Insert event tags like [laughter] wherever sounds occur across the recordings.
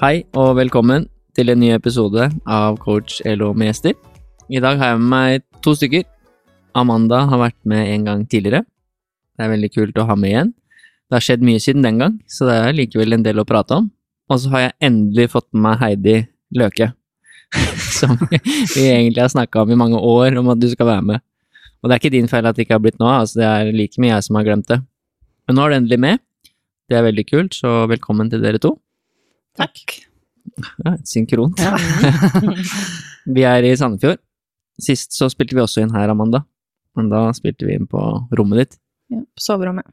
Hei og velkommen til en ny episode av Coach Elo med gjester. I dag har jeg med meg to stykker. Amanda har vært med en gang tidligere. Det er veldig kult å ha med igjen. Det har skjedd mye siden den gang, så det er likevel en del å prate om. Og så har jeg endelig fått med meg Heidi Løke, [laughs] som vi egentlig har snakka om i mange år, om at du skal være med. Og det er ikke din feil at det ikke har blitt nå, altså det er like mye jeg som har glemt det. Men nå er du endelig med. Det er veldig kult, så velkommen til dere to. Takk. Ja, synkront. [laughs] vi er i Sandefjord. Sist så spilte vi også inn her, Amanda. Men da spilte vi inn på rommet ditt. Ja, på soverommet.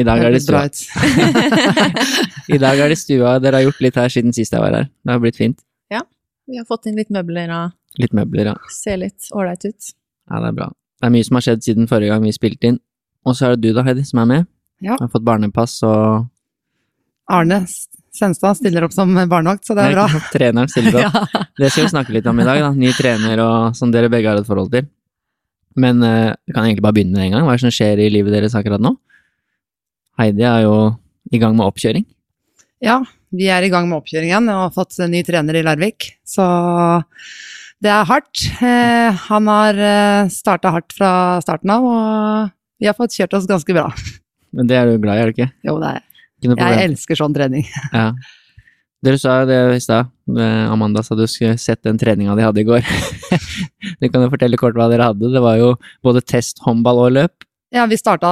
I dag er det stua. [laughs] I dag er det stua. Dere har gjort litt her siden sist jeg var her. Det har blitt fint. Ja. Vi har fått inn litt møbler og Litt møbler, ja. ser litt ålreit ut. Ja, det er bra. Det er mye som har skjedd siden forrige gang vi spilte inn. Og så er det du da, Heidi, som er med. Ja. Jeg Har fått barnepass og Arne Senstad stiller opp som barnevakt, så det er bra. Treneren stiller opp. [laughs] Det skal vi snakke litt om i dag, da. Ny trener og som dere begge har et forhold til. Men eh, vi kan egentlig bare begynne med en gang. Hva er det som skjer i livet deres akkurat nå? Heidi er jo i gang med oppkjøring. Ja, vi er i gang med oppkjøringen og har fått en ny trener i Larvik, så det er hardt. Eh, han har starta hardt fra starten av, og vi har fått kjørt oss ganske bra. Men det er du glad i, er du ikke? Jo, det er problem. Jeg elsker sånn trening. [laughs] Ja. Dere sa jo det i stad. Eh, Amanda sa du skulle sett den treninga de hadde i går. [laughs] du kan jo fortelle kort hva dere hadde. Det var jo både test, håndball og løp. Ja, vi starta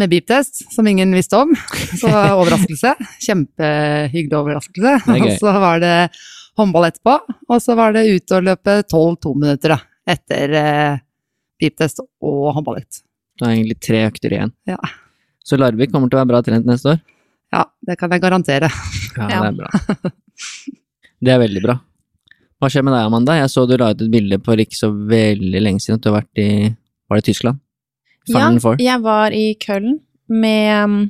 med beep-test, som ingen visste om. Så [laughs] overraskelse. Kjempehyggelig overraskelse. Er. Og så var det håndball etterpå, og så var det ut og løpe 12 tominutter da, etter eh, beep-test og håndballøkt. Det har egentlig tre økter igjen. Ja. Så Larvik kommer til å være bra trent neste år. Ja, det kan jeg garantere. Ja, det er bra. Det er veldig bra. Hva skjer med deg, Amanda? Jeg så du la ut et bilde for ikke så veldig lenge siden at du har vært i Var det Tyskland? Final ja, Four? jeg var i Köln med um,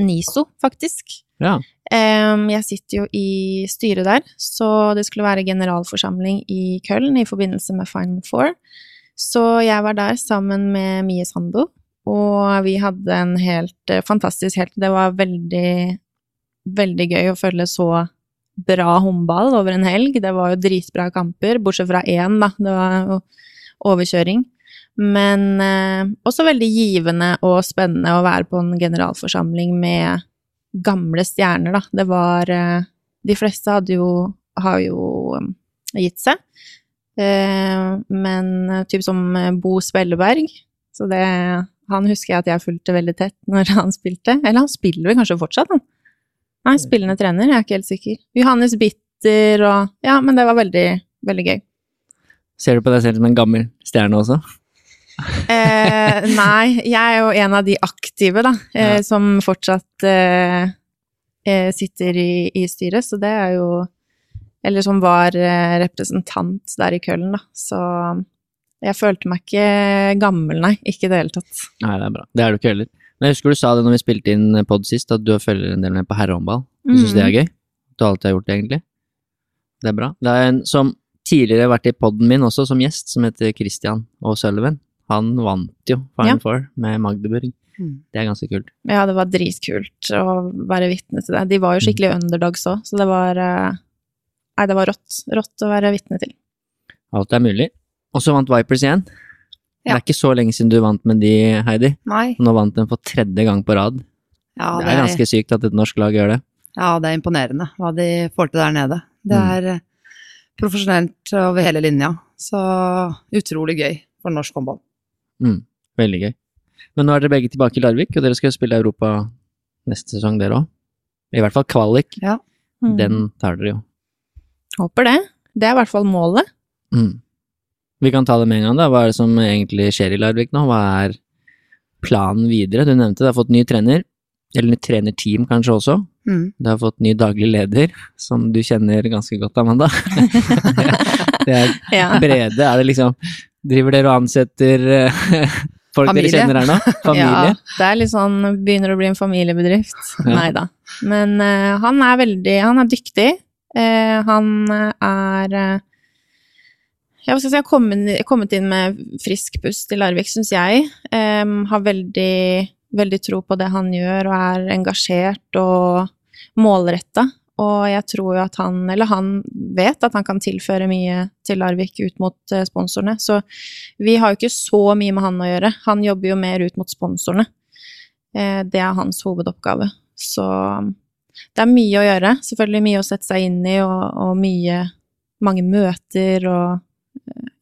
NISO, faktisk. Ja. Jeg sitter jo i styret der, så det skulle være generalforsamling i Köln i forbindelse med Final Four. Så jeg var der sammen med Mie Sando, og vi hadde en helt eh, fantastisk helt Det var veldig, veldig gøy å følge så bra håndball over en helg. Det var jo dritbra kamper, bortsett fra én, da. Det var jo overkjøring. Men eh, også veldig givende og spennende å være på en generalforsamling med gamle stjerner, da. Det var eh, De fleste hadde jo har jo eh, gitt seg. Eh, men eh, typ som Bo Spelleberg, så det Han husker jeg at jeg fulgte veldig tett når [laughs] han spilte. Eller han spiller vel kanskje fortsatt, han? Nei, spillende trener, jeg er ikke helt sikker. Johannes Bitter og Ja, men det var veldig, veldig gøy. Ser du på deg selv som en gammel stjerne også? [laughs] Eh, nei, jeg er jo en av de aktive, da, eh, Ja. som fortsatt eh, eh, sitter i, i styret, så det er jo Eller som var eh, representant der i Køllen, da. Så jeg følte meg ikke gammel, nei. Ikke i det hele tatt. Nei, det er bra. Det er du ikke heller. Men jeg husker du sa det når vi spilte inn pod sist, at du følger en del med på herrehåndball. Du syns det er gøy? Du alltid har gjort det, egentlig? Det er bra. Det er en som tidligere har vært i poden min også som gjest, som heter Christian Sølven. Han vant jo Final Ja. Four med Magdeburg. Mm. Det er ganske kult. Ja, det var dritkult å være vitne til det. De var jo skikkelig underdogs òg, så det var eh, Nei, det var rått. Rått å være vitne til. Alt er mulig. Og så vant Vipers igjen. Det er ikke så lenge siden du vant med de, Heidi. Nei. Nå vant den for tredje gang på rad. Ja, det er ganske sykt at et norsk lag gjør det. ja, det er imponerende hva de får til der nede. Det Mm. er mm. profesjonelt over hele linja, så utrolig gøy for norsk håndball. Mm, veldig gøy. Men nå er dere begge tilbake i Larvik, og dere skal spille Europa neste sesong, dere òg. I hvert fall kvalik. Ja. Mm. Den tar dere jo. Håper det. Det er i hvert fall målet. Mm. Vi kan ta det med en gang, da. Hva er det som egentlig skjer i Larvik nå? Hva er planen videre? Du nevnte du har fått ny trener, eller nytt trenerteam kanskje også. Mm. Du har fått ny daglig leder, som du kjenner ganske godt, Amanda. [laughs] det er Ja. brede, er det liksom Driver dere og ansetter eh, folk Familie. dere kjenner her nå? [laughs] Familie? Ja, det er litt sånn Begynner å bli en familiebedrift. Ja. Nei da. Men uh, han er veldig Han er dyktig. Uh, han er eh, hva skal jeg har kommet, kommet inn med frisk pust i Larvik, syns jeg. Um, har veldig, veldig tro på det han gjør, og er engasjert og målretta. Og jeg tror jo at han, eller han vet at han kan tilføre mye til Larvik ut mot eh, sponsorene. Så vi har jo ikke så mye med han å gjøre. Han jobber jo mer ut mot sponsorene. Eh, det er hans hovedoppgave. Så det er mye å gjøre. Selvfølgelig mye å sette seg inn i, og, og mye Mange møter og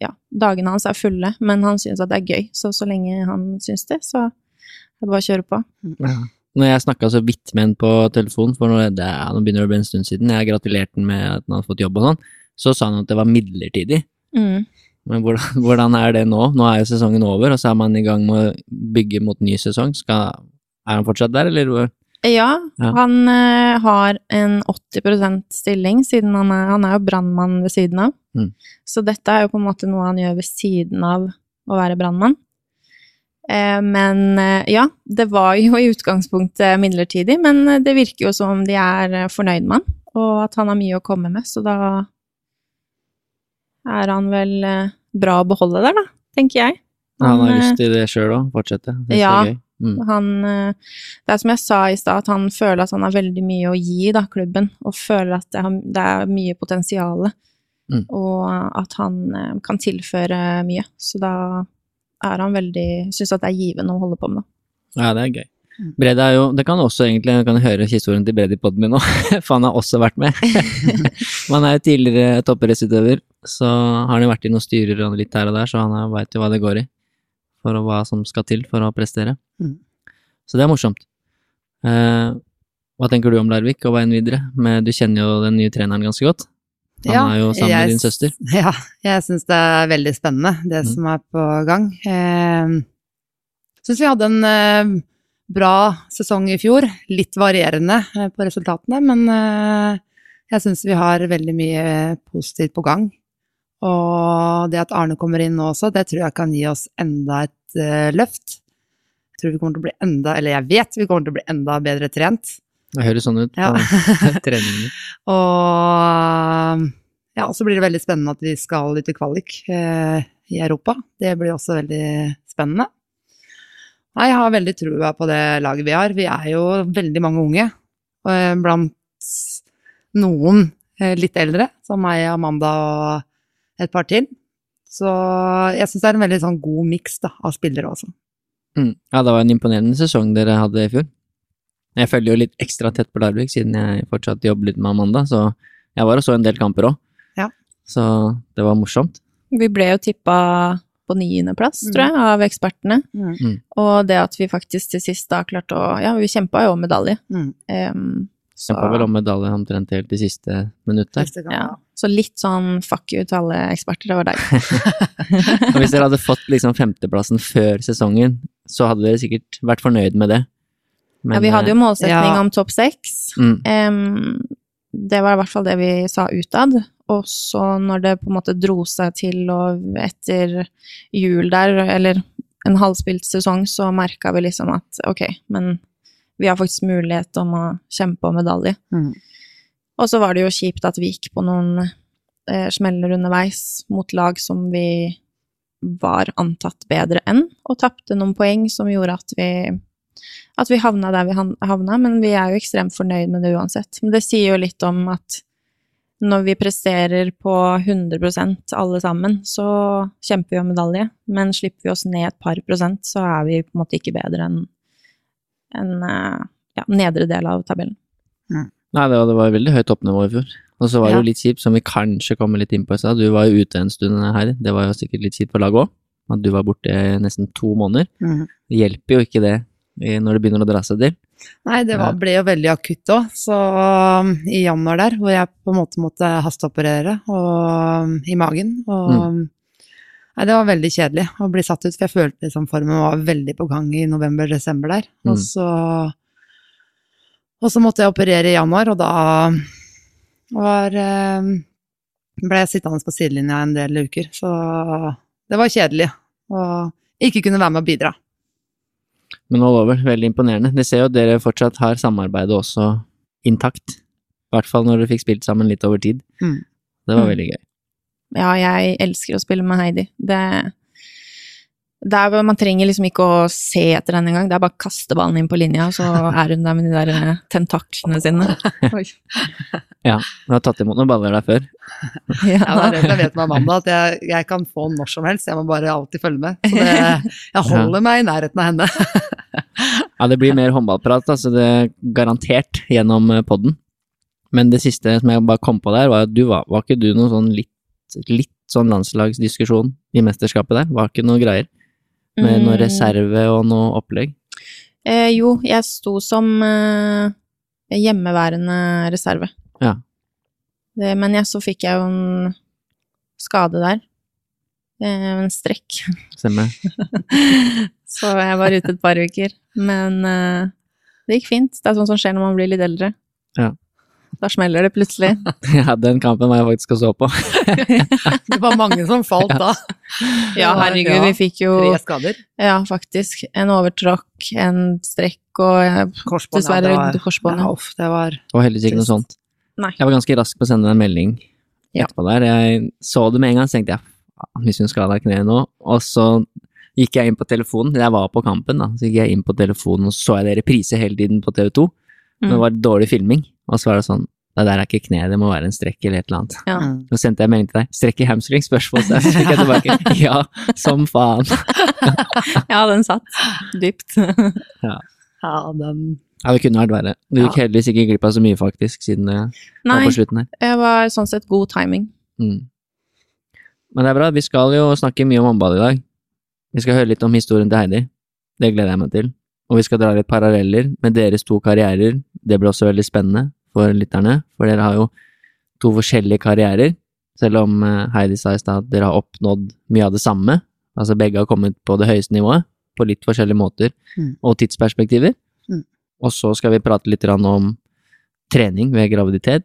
Ja, dagene hans er fulle, men han syns at det er gøy. Så så lenge han syns det, så er det bare å kjøre på. Ja. Når jeg snakka så vidt med han på telefon, for nå, det, nå begynner det å bli en stund siden, jeg gratulerte han med at han hadde fått jobb og sånn, så sa han at det var midlertidig. Mm. Men hvordan, [laughs] hvordan er det nå? Nå er jo sesongen over, og så er man i gang med å bygge mot ny sesong. Skal, er han fortsatt der, eller? Ja, Ja. han uh, har en 80% stilling, siden han er, han er jo brannmann ved siden av. Mm. Så dette er jo på en måte noe han gjør ved siden av å være brannmann. Eh, men eh, ja, det var jo i utgangspunktet midlertidig, men det virker jo som om de er fornøyd med han, og at han har mye å komme med, så da er han vel bra å beholde der, da, tenker jeg. Han har eh, lyst til det sjøl òg, fortsette. Det er Ja. gøy. Mm. han eh, Det er som jeg sa i stad, at han føler at han har veldig mye å gi da, klubben, og føler at det, har, det er mye potensial, Mm. og at han eh, kan tilføre mye. Så da er han veldig Syns at det er givende å holde på med. Ja, det er gøy. Mm. Brede er jo Det kan også egentlig jeg kan høre historien til Brede i poden min nå, [laughs] for han har også vært med. [laughs] han er jo tidligere toppidrettsutøver, så har han jo vært i noen styrer og litt her og der, så han veit jo hva det går i. For hva som skal til for å prestere. Mm. Så det er morsomt. Eh, hva tenker du om Larvik og veien videre? Men du kjenner jo den nye treneren ganske godt. Han Ja, er jo sammen jeg med din søster. [laughs] Ja, jeg syns det er veldig spennende, det Mm. som er på gang. Eh, syns vi hadde en eh, bra sesong i fjor. Litt varierende eh, på resultatene, men eh, jeg syns vi har veldig mye positivt på gang. Og det at Arne kommer inn nå også, det tror jeg kan gi oss enda et uh, løft. Jeg tror vi kommer til å bli enda, eller jeg vet vi kommer til å bli enda bedre trent. Det høres sånn ut på [laughs] Ja. treningene. Og ja, så blir det veldig spennende at vi skal ut i kvalik uh, i Europa. Det blir også veldig spennende. Nei, jeg har veldig trua på det laget vi har. Vi er jo veldig mange unge. Eh, blant noen litt eldre, som meg, Amanda og et par til. Så jeg syns det er en veldig sånn god miks av spillere også. Mm. Ja, det var en imponerende sesong dere hadde i fjor. Jeg følger jo litt ekstra tett på Larvik, siden jeg fortsatt jobber litt med Amanda, så jeg var og så en del kamper òg. Ja. Så det var morsomt. Vi ble jo tippa på niendeplass, Mm. tror jeg, av ekspertene. Mm. Og det at vi faktisk til sist da klarte å Ja, vi kjempa jo om medalje. Mm. Så, Kjempa vel om medalje omtrent helt i siste minutt der. Neste gang, ja. så litt sånn fuck you til alle eksperter, det var deg. [laughs] Og hvis dere hadde fått liksom femteplassen før sesongen, så hadde dere sikkert vært fornøyd med det. Men, ja, vi hadde jo eh, målsetning ja. om topp seks. mm, Um, det var i hvert fall det vi sa utad. Og så når det på en måte dro seg til og etter jul der, eller en halvspilt sesong, så merka vi liksom at ok, men vi har faktisk mulighet om å kjempe om medalje. Mm. Og så var det jo kjipt at vi gikk på noen eh, smeller underveis mot lag som vi var antatt bedre enn, og tapte noen poeng som gjorde at vi at vi havna der vi havna, men vi er jo ekstremt fornøyd med det uansett. Men det sier jo litt om at når vi presterer på 100% alle sammen, så kjemper vi om medalje. Men slipper vi oss ned et par prosent, så er vi på en måte ikke bedre enn en, eh, ja, nedre del av tabellen. Nei, det var, det var veldig høyt toppnivå i fjor. Og så var det jo litt kjipt, som vi kanskje kommer litt inn på i stad. Du var jo ute en stund her. Det var jo sikkert litt kjipt for laget òg. At du var borte nesten to måneder. Mm. Det hjelper jo ikke det når det begynner å dra seg til. Nei, det var, Ja. ble jo veldig akutt òg. Så um, i januar der, hvor jeg på en måte måtte hasteoperere og, um, i magen. Og Mm. Nei, det var veldig kjedelig å bli satt ut, for jeg følte liksom formen var veldig på gang i november-desember der. Mm. Og så Og så måtte jeg operere i januar, og da var eh, ble jeg sittende på sidelinja en del uker. Så det var kjedelig å ikke kunne være med og bidra. Men all over, veldig imponerende. Det ser jo at dere fortsatt har samarbeidet også intakt. I hvert fall når dere fikk spilt sammen litt over tid. Mm. Det var Mm. veldig gøy. Ja, jeg elsker å spille med Heidi. Det, det er, man trenger liksom ikke å se etter henne engang. Det er bare å kaste ballen inn på linja, så er hun der med de der eh, tentaklene sine. [laughs] Oi. Du har tatt imot noen baller der før. [laughs] Ja, Ja. det jeg vet med Amanda, at jeg, jeg kan få den når som helst. Jeg må bare alltid følge med. Så det, jeg holder meg i nærheten av henne. [laughs] Ja, det blir mer håndballprat, altså det er garantert gjennom eh, podden. Men det siste som jeg bare kom på der, var at du var, var ikke du noen sånn litt, litt sånn landslagsdiskusjon i mesterskapet der? Var ikke noe greier? Med noe Mm. reserve og noe opplegg? Eh, jo, jeg sto som eh, hjemmeværende reserve. Ja. Det, men jeg, så fikk jeg jo en skade der. Eh, en strekk. Stemmer. [laughs] så jeg var ute et par uker. Men eh, det gikk fint. Det er sånt som skjer når man blir litt eldre. Ja. Da smeller det plutselig. [laughs] Ja, den kampen var jeg faktisk og så på. [laughs] Det var mange som falt da. Ja, herregud, vi fikk jo Tre skader. Ja, faktisk. En overtråkk, en strekk og Korsbånd. Dessverre ja, det var- korsbåndet. Ja, uff, det var Det var heldigvis ikke noe sånt. Nei. Jeg var ganske rask på å sende en melding Ja. etterpå der. Jeg så det med en gang, så tenkte jeg hvis hun skada kneet nå. Og så gikk jeg inn på telefonen. Jeg var på kampen, da. Så gikk jeg inn på telefonen, og så så jeg det reprise hele tiden på TV2. Men det Mm. var dårlig filming. Og så var det sånn Det der er ikke kne, det må være en strekk eller et eller annet. Ja. Mm. Så sendte jeg melding til deg. Strekk i hamstring? Spørsmålstegn. Så fikk jeg tilbake. [laughs] Ja, som faen. ja, den satt dypt. [laughs] Ja, den Ja, det kunne vært verre. Du gikk Ja. heldigvis ikke glipp av så mye, faktisk, siden det var på slutten her. jeg var sånn sett god timing. Mm. Men det er bra. Vi skal jo snakke mye om håndball i dag. Vi skal høre litt om historien til Heidi. Det gleder jeg meg til. Og vi skal dra litt paralleller med deres to karrierer. Det blir også veldig spennende for lytterne, for dere har jo to forskjellige karrierer. Selv om eh, Heidi sa i stad at dere har oppnådd mye av det samme. Altså begge har kommet på det høyeste nivået, på litt forskjellige måter Mm. og tidsperspektiver. Mm. Og så skal vi prate litt om trening ved graviditet.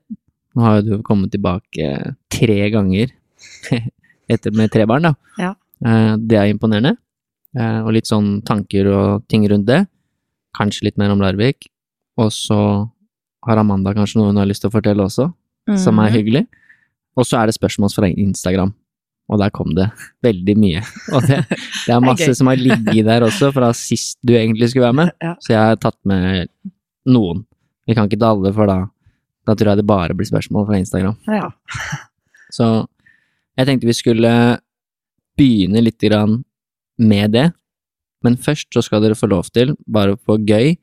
Nå har jo du kommet tilbake tre ganger [laughs] etter med tre barn, da. Ja. Eh, Det er imponerende. Eh, Og litt sånn tanker og ting rundt det. Kanskje litt mer om Larvik. Og så har Amanda kanskje noe hun har lyst til å fortelle også, som er Mhm. hyggelig. Og så er det spørsmål fra Instagram. Og der kom det [laughs] veldig mye. Og det, [laughs] det er masse gøy. som har ligget der også fra sist du egentlig skulle være med. Ja. Så jeg har tatt med noen. Vi kan ikke ta alle, for da, da tror jeg det bare blir spørsmål fra Instagram. Ja. Så jeg tenkte vi skulle begynne litt grann med det. Men først så skal dere få lov til, bare på gøy,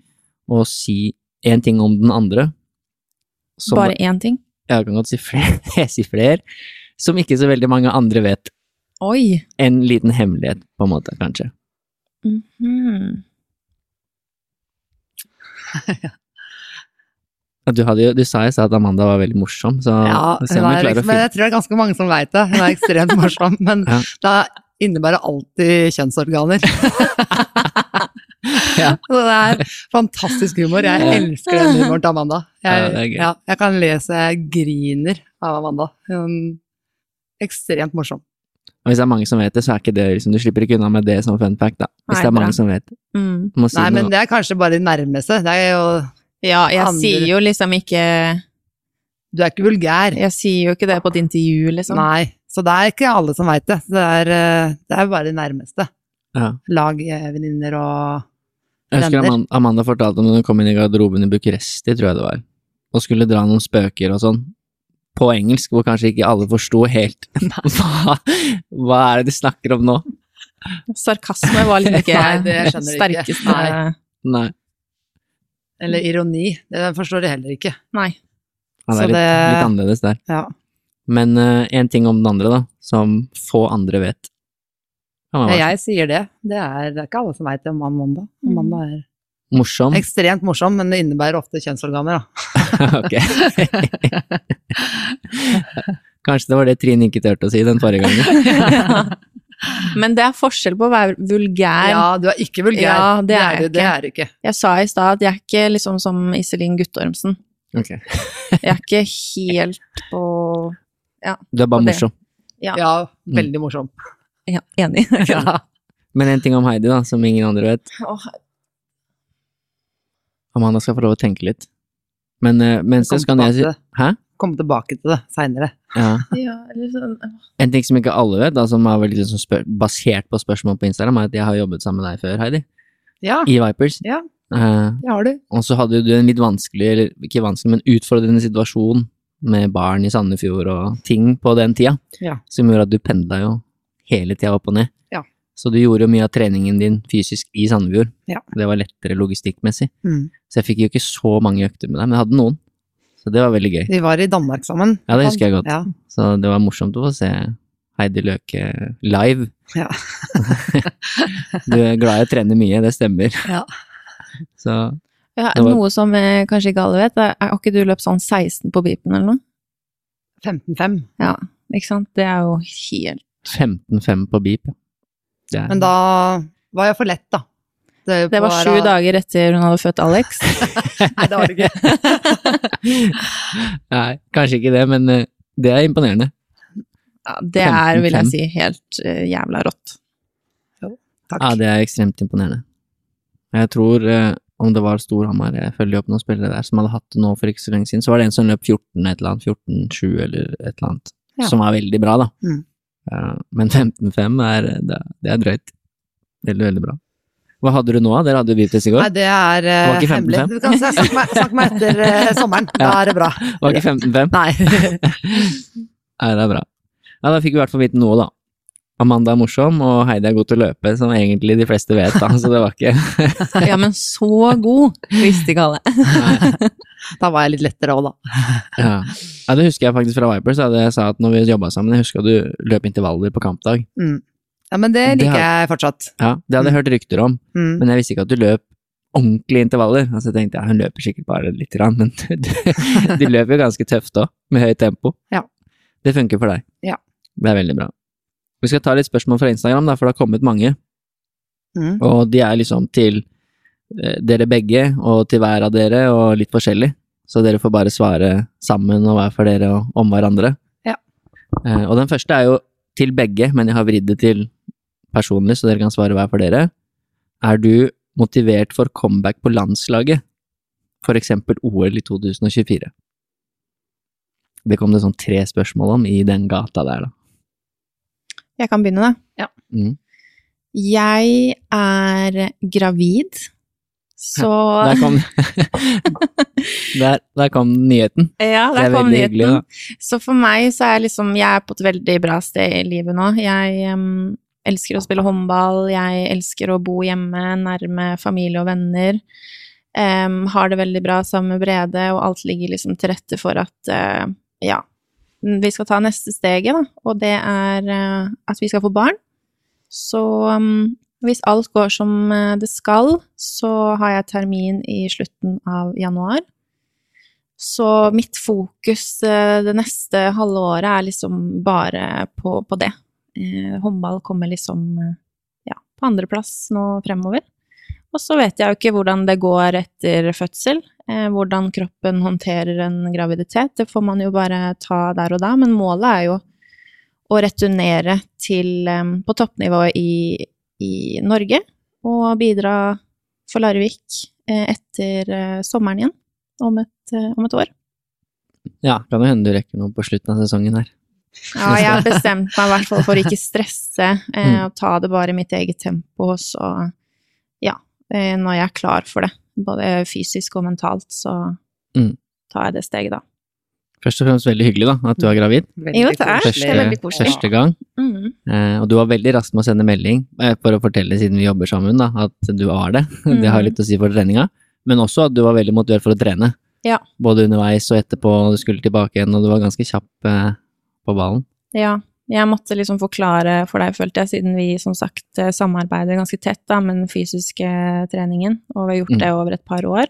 å si én ting om den andre. Som, Bare én ting? Jeg kan godt si flere, [laughs] jeg sier flere, som ikke så veldig mange andre vet. Oi! En liten hemmelighet, på en måte, kanskje. [laughs] Mm -hmm. Du, jo, du sa jeg sa at Amanda var veldig morsom, så Ja, liksom, men jeg tror det er ganske mange som veit det. Hun er ekstremt [laughs] morsom, men Ja. det innebærer alltid kjønnsorganer. [laughs] Ja. Så det er fantastisk humor. Jeg elsker den humoren til Amanda. Jeg, Ja, jeg kan lese jeg griner av Amanda. Er ekstremt morsom. Og hvis det er mange som vet det, så er ikke det liksom, Du slipper ikke unna med det som fun fact, da. Hvis Nei, det er mange bra. som vet det. Mm. Si Nei, men det er kanskje bare de nærmeste. Det er jo Ja, jeg Andre- sier jo liksom ikke Du er ikke vulgær. Jeg sier jo ikke det på et intervju, liksom. Nei. Så det er ikke alle som veit det. Det er, eh, det er bare de nærmeste. Ja. Lagvenninner og Jeg husker. Amanda, Amanda fortalte om da hun kom inn i garderoben i Bucuresti, tror jeg det var, og skulle dra noen spøker og sånn, på engelsk, hvor kanskje ikke alle forsto helt [laughs] hva, hva er det de snakker om nå? Sarkasme var [laughs] litt ikke Nei, det sterkeste Nei. Nei. Eller ironi. Det forstår de heller ikke. Nei. Ja, det Så er litt, det- litt annerledes der. Ja. Men én ting om den andre, da, som få andre vet. Ja, jeg sier det. Det er, det er ikke alle som veit det om mann Mm. Mandag er morsom. ekstremt morsom, men det innebærer ofte kjønnsorganer, da. [laughs] [laughs] Kanskje det var det Trine ikke turte å si den forrige gangen. [laughs] Men det er forskjell på å være vulgær. Ja, du er ikke vulgær. Ja, det er du, det er du ikke. Jeg sa i stad at jeg er ikke liksom som Iselin Guttormsen. Okay. Jeg er ikke helt på Du er bare morsom. Ja. Ja, veldig morsom. Ja, enig. [laughs] Ja. Men en ting om Heidi, da, som ingen andre vet. Åh, Amanda skal få lov å tenke litt. Men uh, mens det skal så kan jeg si. Hæ? Komme tilbake til det seinere. Ja. [laughs] ja, sånn En ting som ikke alle vet, da, som er veldig liksom spør basert på spørsmål på Instagram, er at jeg har jobbet sammen med deg før, Heidi. Ja, I Vipers. Ja. Uh, det har du. og så hadde du en litt vanskelig, eller ikke vanskelig, men utfordrende situasjon med barn i Sandefjord og ting på den tida, Ja. som gjorde at du pendla jo hele tida opp og ned. Ja. Så du gjorde jo mye av treningen din fysisk i Sandefjord. Ja. Det var lettere logistikkmessig. Mm. Så jeg fikk jo ikke så mange økter med deg, men jeg hadde noen. Så det var veldig gøy. Vi var i Danmark sammen. Ja, det husker jeg godt. Ja. Så det var morsomt å få se Heidi Løke live. Ja. [laughs] du er glad i å trene mye, det stemmer. Ja. Så ja, var- Noe som eh, kanskje ikke alle vet, er har ikke du løpt sånn 16 på beepen eller noe? 15-5. Ja, ikke sant? Det er jo helt 15-5 på beep, ja. Det er, Men da var jeg for lett, da. Det, Det var sju da... dager etter hun hadde født Alex. [laughs] Nei, det var det ikke. [laughs] Nei, kanskje ikke det, men eh, det er imponerende. Ja, det er, vil jeg 15-5. si, helt uh, jævla rått. Takk. Ja, det er ekstremt imponerende. Jeg tror, uh, om det var Storhamar, jeg følger opp noen spillere der som hadde hatt det nå for ikke så lenge siden, så var det en som løp 14 et eller annet, 14-7 eller et eller annet, Ja. som var veldig bra, da. Mm. Men 15-5 er, det, det er drøyt. Veldig, veldig bra. Hva hadde du nå? Dere hadde jo Beatles i Nei, går. det er Det var uh, ikke hemmelig. Du kan snakke meg, snakke meg etter eh, [laughs] sommeren. Da Ja. er det bra. Var ikke 15-5? Nei. [laughs] [laughs] Nei, det er bra. Ja, da fikk vi i hvert fall vite noe, da. Amanda er morsom, og Heidi er god til å løpe, som egentlig de fleste vet, da, så det var ikke Ja, men så god visste ikke alle. Nei. Da var jeg litt lettere òg, da. [laughs] Ja. ja, det husker jeg faktisk fra Vipers, da jeg sa at når vi jobba sammen, jeg husker at du løp intervaller på kampdag. Mm. Ja, men det Det liker jeg fortsatt. Ja, det hadde jeg hørt rykter om, Mm. men jeg visste ikke at du løp ordentlige intervaller. Altså jeg tenkte ja, hun løper sikkert bare litt, men du, [laughs] du løper jo ganske tøft òg, med høyt tempo. Ja. Det funker for deg. Ja. Det er veldig bra. Vi skal ta litt spørsmål fra Instagram, da, for det har kommet mange. Mm. Og de er liksom til eh, dere begge, og til hver av dere, og litt forskjellig. Så dere får bare svare sammen og hver for dere og om hverandre. Ja. Eh, og den første er jo til begge, men jeg har vridd det til personlig, så dere kan svare hver for dere. Er du motivert for comeback på landslaget? For eksempel OL i 2024? Det kom det sånn tre spørsmål om i den gata der, da. Jeg kan begynne, da. Mm. Jeg er gravid, så Der kom [laughs] der, der kom nyheten. Ja, der er kom nyheten. hyggelig. Så for meg så er liksom Jeg er på et veldig bra sted i livet nå. Jeg um, elsker å spille håndball, jeg elsker å bo hjemme nærme familie og venner. Um, har det veldig bra sammen med Brede, og alt ligger liksom til rette for at uh, ja, vi skal ta neste steget, da. Og det er uh, at vi skal få barn. Så em, hvis alt går som eh, det skal, så har jeg termin i slutten av januar. Så mitt fokus eh, det neste halve året er liksom bare på, på det. Eh, håndball kommer liksom ja, på andreplass nå fremover. Og så vet jeg jo ikke hvordan det går etter fødsel, hvordan kroppen håndterer en graviditet. Det får man jo bare ta der og da, men målet er jo å returnere til, på toppnivå i, i Norge og bidra for Larvik eh, etter eh, sommeren igjen om et, eh, om et år. Ja, kan jo hende du rekker noe på slutten av sesongen her. Ja, jeg har bestemt meg i hvert fall for ikke stresse eh, Mm. og ta det bare i mitt eget tempo. Så ja, eh, når jeg er klar for det, både fysisk og mentalt, så Mm. tar jeg det steget, da. Først og fremst veldig hyggelig da, at du er gravid. Veldig Jo. Det er veldig koselig. første gang. Mm. Eh, og du var veldig rask med å sende melding eh, for å fortelle, siden vi jobber sammen, da, at du var det. [laughs] Det har Mhm. litt å si for treninga. Men også at du var veldig motivert for å trene. Ja. Både underveis og etterpå, og du skulle tilbake igjen, og du var ganske kjapp eh, på ballen. Ja, jeg måtte liksom forklare for deg, følte jeg, siden vi som sagt eh, samarbeider ganske tett da, med den fysiske treningen, og vi har gjort Mm. det over et par år.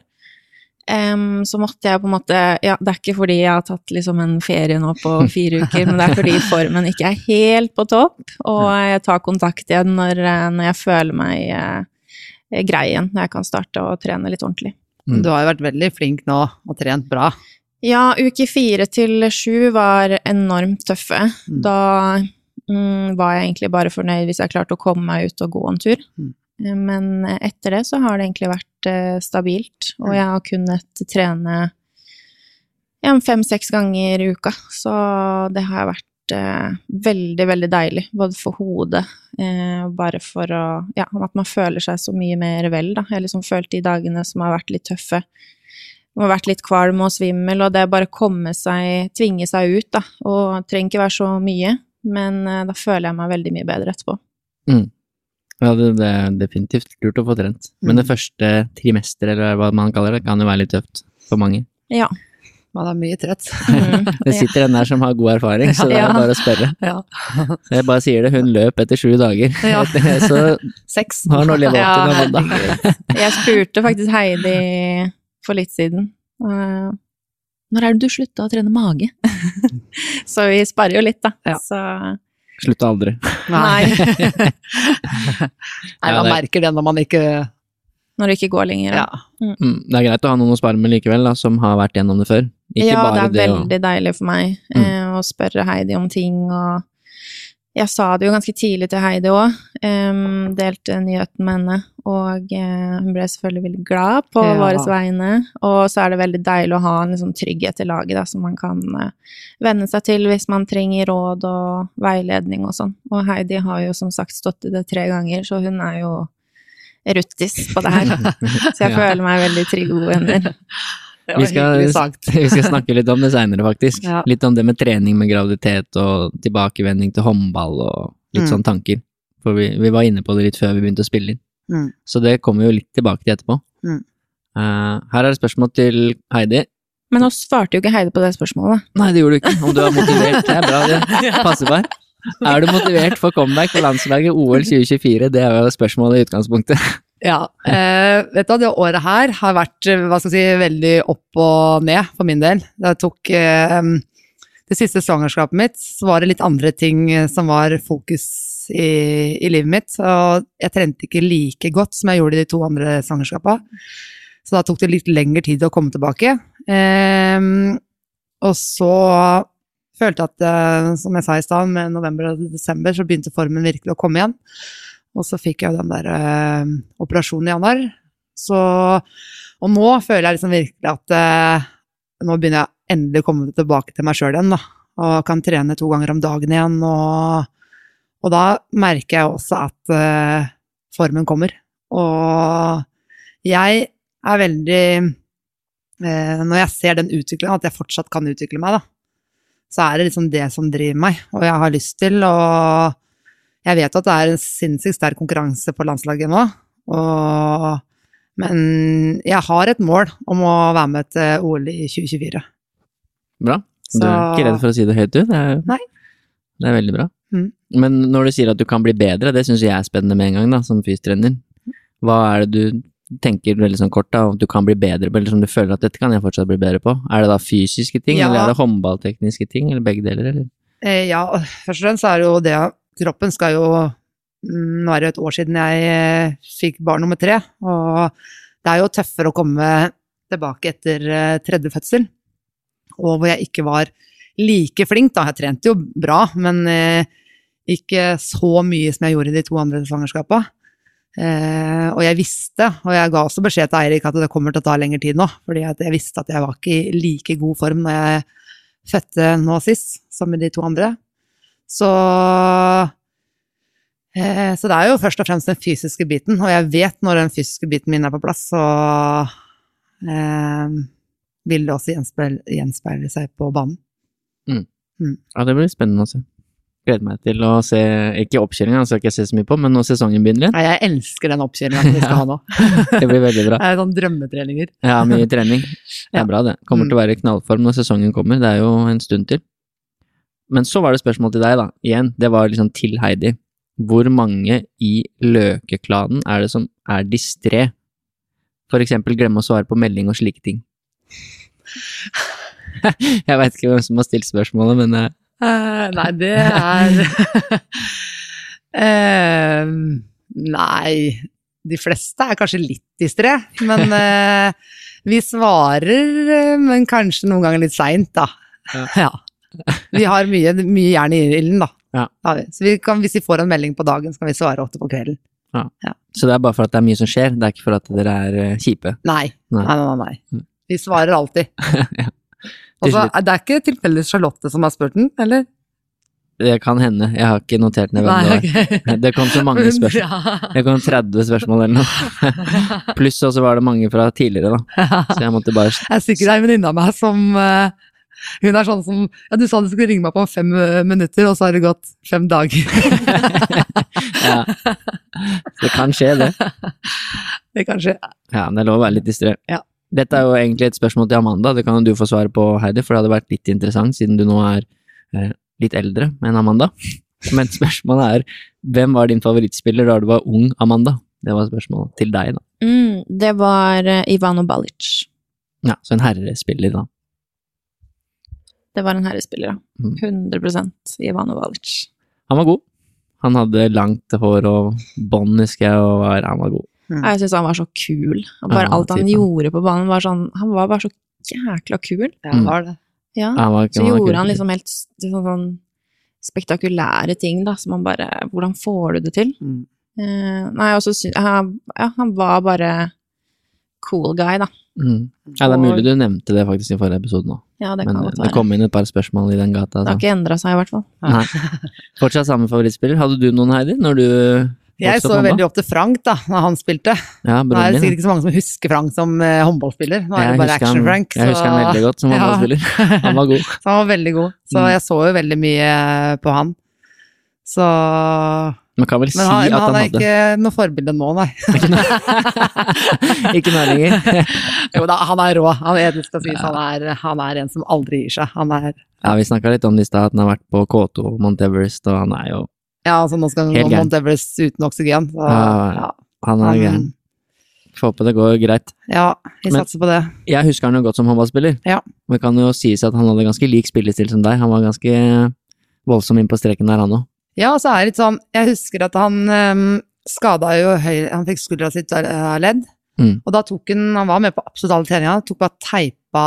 Em, så måtte jeg på en måte Ja, det er ikke fordi jeg har tatt liksom en ferie nå på [laughs] fire uker, men det er fordi formen ikke er helt på topp, og jeg tar kontakt igjen når, eh, når jeg føler meg uh, grei igjen, når jeg kan starte å trene litt ordentlig. Mm. Du har jo vært veldig flink nå og trent bra. Ja, uke fire til sju var enormt tøffe. Mm. Da mm, var jeg egentlig bare fornøyd hvis jeg klarte å komme meg ut og gå en tur. Mm. Eh, Men etter det så har det egentlig vært eh, stabilt, og Mm. jeg har kunnet trene ja, fem-seks ganger i uka. Så det har vært eh, veldig, veldig deilig, både for hodet, eh, bare for å Ja, at man føler seg så mye mer vel, da. Jeg har liksom følt de dagene som har vært litt tøffe. Man har vært litt kvalm og svimmel, og det bare komme seg, tvinge seg ut, da. Og trenger ikke være så mye, men eh, da føler jeg meg veldig mye bedre etterpå. Ja, det, det er definitivt lurt å få trent. Men det Mm. første trimester, eller hva man kaller det, kan jo være litt tøft for mange. Ja. Man er mye trøtt. [laughs] Det sitter en der som har god erfaring, så det er Ja. bare å spørre. [laughs] Jeg bare sier det, hun løp etter sju dager. Ja. [laughs] Så Seks. har nå levd opp til noe da. Jeg spurte faktisk Heidi for litt siden. eh, når er det du slutta å trene mage? så vi sparer jo litt, da. Ja. Så Slutta aldri. nei, Nei, [laughs] man merker det når man ikke når det ikke går lenger. Ja. Mm, det er greit å ha noen å spare med likevel, da, som har vært gjennom det før. Ikke ja, bare det er det veldig deilig for meg Mm. eh, å spørre Heidi om ting, og jeg sa det jo ganske tidlig til Heidi òg. delte nyheten med henne, og uh, hun ble selvfølgelig veldig glad på Ja. våre vegne. Og så er det veldig deilig å ha en liksom, trygghet i laget, da, som man kan uh, venne seg til hvis man trenger råd og veiledning og sånn. Og Heidi har jo som sagt stått i det tre ganger, så hun er jo ruttis på det her. [laughs] Så jeg føler meg veldig trygg og god hender. [laughs] [laughs] Vi skal, [laughs] vi skal snakke litt om det seinere, faktisk. [laughs] Ja. Litt om det med trening med graviditet og tilbakevending til håndball og litt Mm. sånne tanker. For vi, vi var inne på det litt før vi begynte å spille inn. Mm. Så det kommer vi jo litt tilbake til etterpå. Mm. Uh, her er det spørsmål til Heidi. Men nå svarte jo ikke Heidi på det spørsmålet. Nei, det gjorde du ikke. Om du er motivert, det er bra. Det passer bare. Er du motivert for comeback på landslaget OL 2024? Det er jo spørsmålet i utgangspunktet. Ja. Eh, vet du det året her har vært eh, hva skal jeg si, veldig opp og ned for min del. Det tok eh, Det siste svangerskapet mitt, så var det litt andre ting eh, som var fokus i, i livet mitt. Og jeg trente ikke like godt som jeg gjorde i de to andre svangerskapene. Så da tok det litt lengre tid å komme tilbake. Eh, og så følte jeg at, eh, som jeg sa i stad, med november og desember så begynte formen virkelig å komme igjen. Og så fikk jeg den der eh, operasjonen i januar. Så Og nå føler jeg liksom virkelig at eh, nå begynner jeg endelig å komme tilbake til meg sjøl igjen, da. Og kan trene to ganger om dagen igjen. Og, og da merker jeg også at eh, formen kommer. Og jeg er veldig eh, Når jeg ser den utviklingen, at jeg fortsatt kan utvikle meg, da, så er det liksom det som driver meg. Og jeg har lyst til å Jeg vet at det er en sinnssykt sterk konkurranse på landslaget nå, og, men jeg har et mål om å være med til OL i 2024. Bra. Du er ikke redd for å si det høyt, du? Det er, Nei. Det er veldig bra. Mm. Men når du sier at du kan bli bedre, det syns jeg er spennende med en gang, da, som fysiotrener. Hva er det du tenker veldig sånn kort, da, om du kan bli bedre på, eller som du føler at dette kan jeg fortsatt bli bedre på? Er det da fysiske ting, Ja. eller er det håndballtekniske ting, eller begge deler, eller? Eh, ja, først og fremst er det jo det kroppen skal jo mm, Nå er det et år siden jeg eh, fikk barn nummer tre, og det er jo tøffere å komme tilbake etter eh, tredje fødsel, og hvor jeg ikke var like flink, da. Jeg trente jo bra, men eh, ikke så mye som jeg gjorde i de to andre svangerskapene. Eh, og jeg visste, og jeg ga også beskjed til Eirik at det kommer til å ta lengre tid nå, fordi jeg visste at jeg var ikke i like god form når jeg fødte nå sist, som i de to andre. Så eh, Så det er jo først og fremst den fysiske biten, og jeg vet når den fysiske biten min er på plass, så eh, vil det også gjenspeile, gjenspeile seg på banen. Ja, det blir spennende å se. Gleder meg til å se, ikke oppkjøringa, skal ikke jeg se så mye på, men når sesongen begynner igjen. Nei, jeg elsker den oppkjøringa vi skal ha nå. [laughs] Det blir veldig bra. Det er sånn drømmetreninger. Ja, mye trening. Det Ja. er bra, det. Kommer til å være i knallform når sesongen kommer. Det er jo en stund til. Men så var det spørsmål til deg, da. Igjen, det var liksom til Heidi. Hvor mange i Løke-klanen er det som er distré? For eksempel glemme å svare på melding og slike ting. [laughs] Jeg veit ikke hvem som har stilt spørsmålet, men Eh, nei, det er uh, [laughs] Nei, de fleste er kanskje litt distré, men uh, vi svarer, men kanskje noen ganger litt seint, da. Ja. Ja. [laughs] Vi har mye, mye jern i ilden, da. Ja. Så vi kan, hvis vi får en melding på dagen, så kan vi svare åtte på kvelden. Så det er bare for at det er mye som skjer, det er ikke for at dere er eh, kjipe. Nei. Nei. Nei, nei, nei. Mm. Vi svarer alltid. [laughs] Ja. Og Til så er ikke tilfeldigvis Charlotte som har spurt den, eller? Det kan hende, jeg har ikke notert ned hvem det var. [laughs] Det kom så mange spørsmål. Det kom 30 spørsmål eller noe. Pluss også var det mange fra tidligere, da. Så jeg måtte bare Jeg er sikkert ei venninne av meg som eh, Hun er sånn som Ja, du sa du skulle ringe meg på om fem eh, minutter, og så har det gått fem dager. [laughs] Ja. Det kan skje, det. [laughs] det kan skje. Ja, men det er lov å være litt distré. Ja. Dette er jo egentlig et spørsmål til Amanda, det kan jo du få svare på, Heidi, for det hadde vært litt interessant, siden du nå er eh, litt eldre enn Amanda. [laughs] Men spørsmålet er, hvem var din favorittspiller da du var ung, Amanda? Det var spørsmålet til deg, da. Mm, det var eh, Ivano Balic. Ja, så en herrespiller, da. Det var en herrespiller, ja. Mm. 100 Ivano Valic. Han var god. Han hadde langt hår og bånd, husker jeg, og var, han var god. Mm. Jeg syns han var så kul. Bare Ja, alt han typen. gjorde på banen, var sånn Han var bare så jækla kul. Ja, han var det. Ja. Han var, Så han gjorde kul. han liksom helt sånn, sånn spektakulære ting, da, som han bare Hvordan får du det til? Mm. Eh, nei, og så syns han, ja, han var bare cool guy, da. Mm. Ja, det er mulig du nevnte det faktisk i forrige episode nå, Ja, det men kan godt være. det kom inn et par spørsmål i den gata. Det har Så. ikke endra seg, i hvert fall. Nei. Fortsatt samme favorittspiller. Hadde du noen, Heidi, når du Jeg så håndball? veldig opp til Frank da når han spilte. Ja, det er sikkert ikke så mange som husker Frank som eh, håndballspiller. Nå er det bare Action-Frank. Jeg husker han veldig godt som [laughs] Ja. håndballspiller. Han var god. [laughs] Han var veldig god. Så Mm. jeg så jo veldig mye på han. Så Man kan vel si Men han, at men han han er hadde ikke noe forbilde nå, nei. [laughs] Ikke nå [laughs] lenger. [laughs] Jo da, han er rå. Han er, sies, han, er, han er en som aldri gir seg. Han er Ja, vi snakka litt om det i stad, at han har vært på K2 Mount Everest, og han er jo Ja, altså nå skal han gå nå. Mount Everest uten oksygen. Så, Ja, ja, Han er han, gæren. Får håpe det går greit. ja, vi Men- satser på det. Jeg husker han jo godt som håndballspiller. Ja. Men det kan jo sies at han hadde ganske lik spillestil som deg. Han var ganske voldsom inn på streken der, han òg. Ja, så er det litt sånn Jeg husker at han um, skada jo høyre Han fikk skuldra sitt av ledd. Mm. Og da tok han Han var med på absolutt alle treninga, Tok bare teipa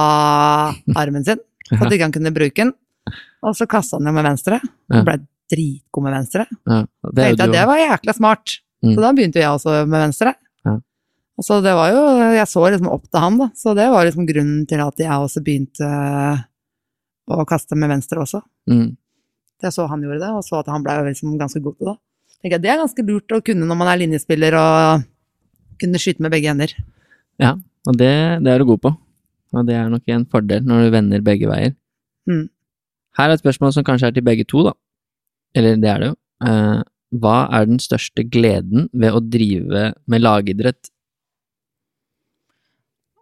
[laughs] armen sin for at ikke han kunne bruke den. Og så kasta han jo med venstre. Ja. Og ble dritgod med venstre. Ja, det du det var jækla smart. Mm. Så da begynte jeg også med venstre. Ja. Og så det var jo Jeg så liksom opp til han, da. Så det var liksom grunnen til at jeg også begynte å kaste med venstre også. Mm. Jeg så han gjorde det, og så at han ble liksom ganske god til det. Tenker jeg, Det er ganske lurt å kunne når man er linjespiller og kunne skyte med begge hender. Ja, og det, det er du god på. Og det er nok en fordel når du vender begge veier. Mm. Her er et spørsmål som kanskje er til begge to, da. Eller det er det jo. Eh, hva er den største gleden ved å drive med lagidrett?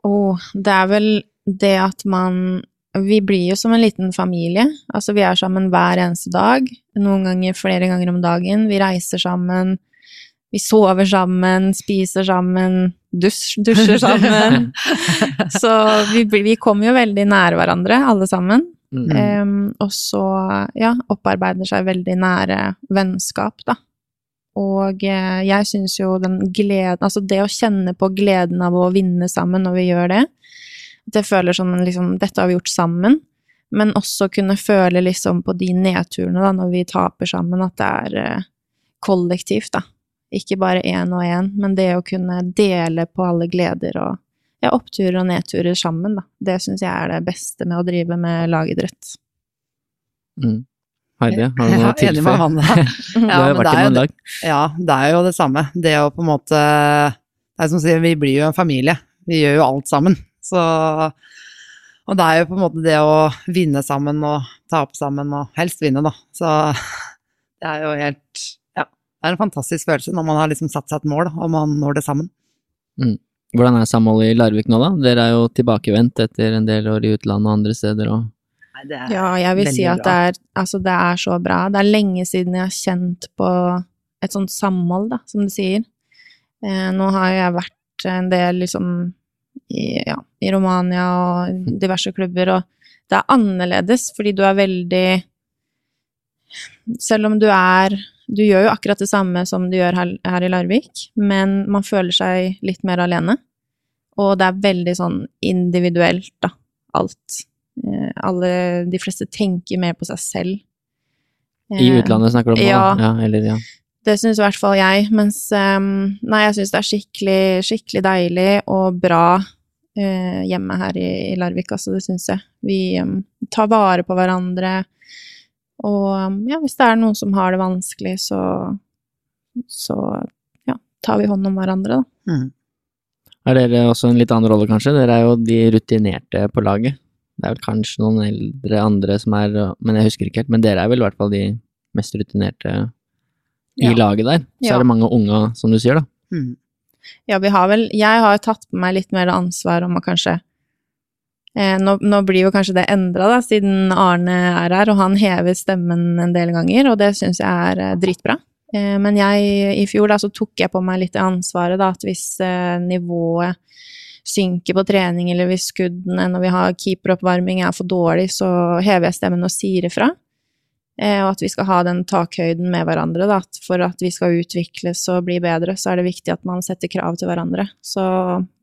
Og det er vel det at man Vi blir jo som en liten familie. Altså, vi er sammen hver eneste dag. Noen ganger flere ganger om dagen. Vi reiser sammen. Vi sover sammen, spiser sammen, dusj, dusjer sammen. [laughs] Så vi, vi kommer jo veldig nære hverandre, alle sammen. Mm. Em, og så, ja, opparbeider seg veldig nære vennskap, da. Og eh, jeg syns jo den gleden Altså det å kjenne på gleden av å vinne sammen når vi gjør det, det føler sånn liksom Dette har vi gjort sammen. Men også kunne føle liksom på de nedturene, da, når vi taper sammen, at det er eh, kollektivt, da. Ikke bare én og én, men det å kunne dele på alle gleder og ja, oppturer og nedturer sammen, da. Det syns jeg er det beste med å drive med lagidrett. Mm. Heidi, har du [laughs] noe å tilføye? Amanda. Du har jo vært det noen dag. Ja, det er jo det samme. Det å på en måte Det er som å si, vi blir jo en familie. Vi gjør jo alt sammen. Så Og det er jo på en måte det å vinne sammen og tape sammen og helst vinne, da. Så det er jo helt Ja. Det er en fantastisk følelse når man har liksom satt seg et mål, og man når det sammen. Hvordan er samholdet i Larvik nå, da? Dere er jo tilbakevendt etter en del år i utlandet og andre steder. og det er Ja, jeg vil si at det er, altså det er så bra. Det er lenge siden jeg har kjent på et sånt samhold, da, som du sier. Eh, nå har jeg vært en del liksom i, ja, i Romania og diverse klubber, og det er annerledes fordi du er veldig Selv om du er Du gjør jo akkurat det samme som du gjør her, her i Larvik, men man føler seg litt mer alene. Og det er veldig sånn individuelt, da, alt. Eh, alle, de fleste tenker mer på seg selv. I utlandet snakker du om ja. ja eller, ja. det syns i hvert fall jeg. Mens um, Nei, jeg syns det er skikkelig, skikkelig deilig og bra hjemme her i, i Larvik, altså. Det syns jeg. Vi um, tar vare på hverandre. Og um, ja, hvis det er noen som har det vanskelig, så så ja, tar vi hånd om hverandre, da. Mm. Er dere også en litt annen rolle, kanskje? Dere er jo de rutinerte på laget. Det er vel kanskje noen eldre andre som er Men jeg husker ikke helt. Men dere er vel i hvert fall de mest rutinerte i Ja. laget der. Så Ja. er det mange unge, som du sier, da. Mm. Ja, vi har vel Jeg har tatt på meg litt mer ansvar om å kanskje eh, nå, nå blir jo kanskje det endra, da, siden Arne er her, og han hever stemmen en del ganger, og det syns jeg er eh, dritbra. Eh, men jeg, i fjor, da, så tok jeg på meg litt ansvaret, da, at hvis eh, nivået synker på trening, eller hvis skuddene når vi har keeperoppvarming er for dårlig, så hever jeg stemmen og sier ifra. Eh, og at vi skal ha den takhøyden med hverandre. Da. For at vi skal utvikles og bli bedre, så er det viktig at man setter krav til hverandre. Så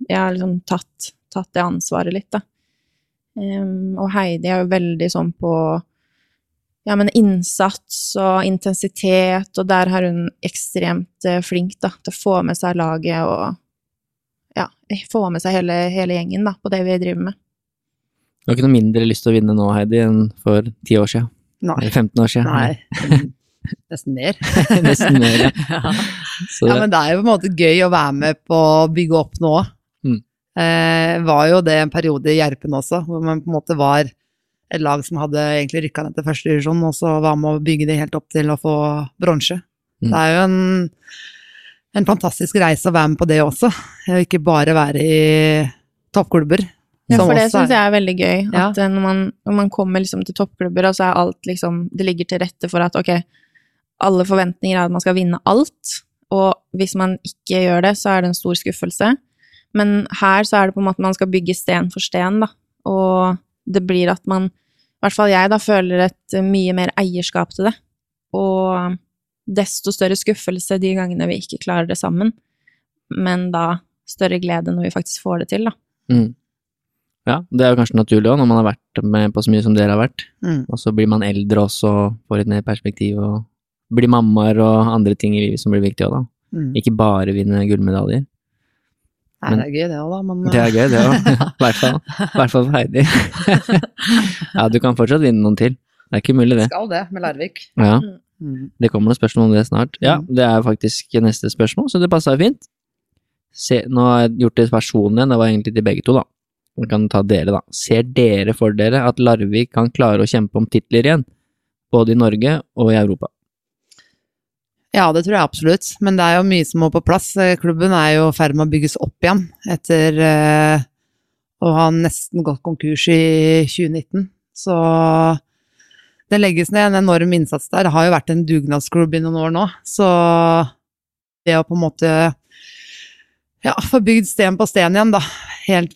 jeg har liksom tatt, tatt det ansvaret litt, da. Um, og Heidi er jo veldig sånn på ja, men innsats og intensitet, og der er hun ekstremt eh, flink da, til å få med seg laget og ja, få med seg hele, hele gjengen da, på det vi driver med. Du har ikke noe mindre lyst til å vinne nå, Heidi, enn for ti år siden? Nei. Eller 15 år siden? Nei. [laughs] Nesten mer. [laughs] Nesten mer, ja. [laughs] ja. Så ja, men det er jo på en måte gøy å være med på å bygge opp nå. Mm. Eh, var jo det en periode i Gjerpen også, hvor man på en måte var et lag som hadde egentlig rykka ned til første divisjon, og så var med å bygge det helt opp til å få bronse. Mm. Det er jo en, en fantastisk reise å være med på det også, og ikke bare være i toppklubber. Ja, for det syns jeg er veldig gøy. At ja. når, man, når man kommer liksom til toppklubber, og så er alt liksom Det ligger til rette for at ok, alle forventninger er at man skal vinne alt. Og hvis man ikke gjør det, så er det en stor skuffelse. Men her så er det på en måte man skal bygge sten for sten, da. Og det blir at man, i hvert fall jeg, da, føler et eh, mye mer eierskap til det. Og desto større skuffelse de gangene vi ikke klarer det sammen. Men da større glede når vi faktisk får det til, da. mm. Ja, det er jo kanskje naturlig òg, når man har vært med på så mye som dere har vært. Mm. Og så blir man eldre også, får et mer perspektiv, og blir mammaer og andre ting i livet som blir viktige òg, da. Mm. Ikke bare vinne gullmedaljer. Nei, det er gøy det òg, da, men Det er gøy, det òg. [laughs] [laughs] I hvert fall. I hvert fall for Heidi. [laughs] ja, du kan fortsatt vinne noen til. Det er ikke umulig, det. skal det med Larvik. Ja, Mm. det kommer noen spørsmål om det snart. Ja, Mm. det er faktisk neste spørsmål, så det passa fint. Se, nå har jeg gjort det personlig, det var egentlig til begge to, da. Vi kan ta dere, da. Ser dere for dere at Larvik kan klare å kjempe om titler igjen? Både i Norge og i Europa? Ja, det tror jeg absolutt, men det er jo mye som må på plass. Eh, Klubben er jo i ferd med å bygges opp igjen etter eh, å ha nesten gått konkurs i 2019. Så det legges ned en enorm innsats der. Det har jo vært en dugnadsklubb i noen år nå, så det å på en måte ja, få bygd sten på sten igjen, da. Helt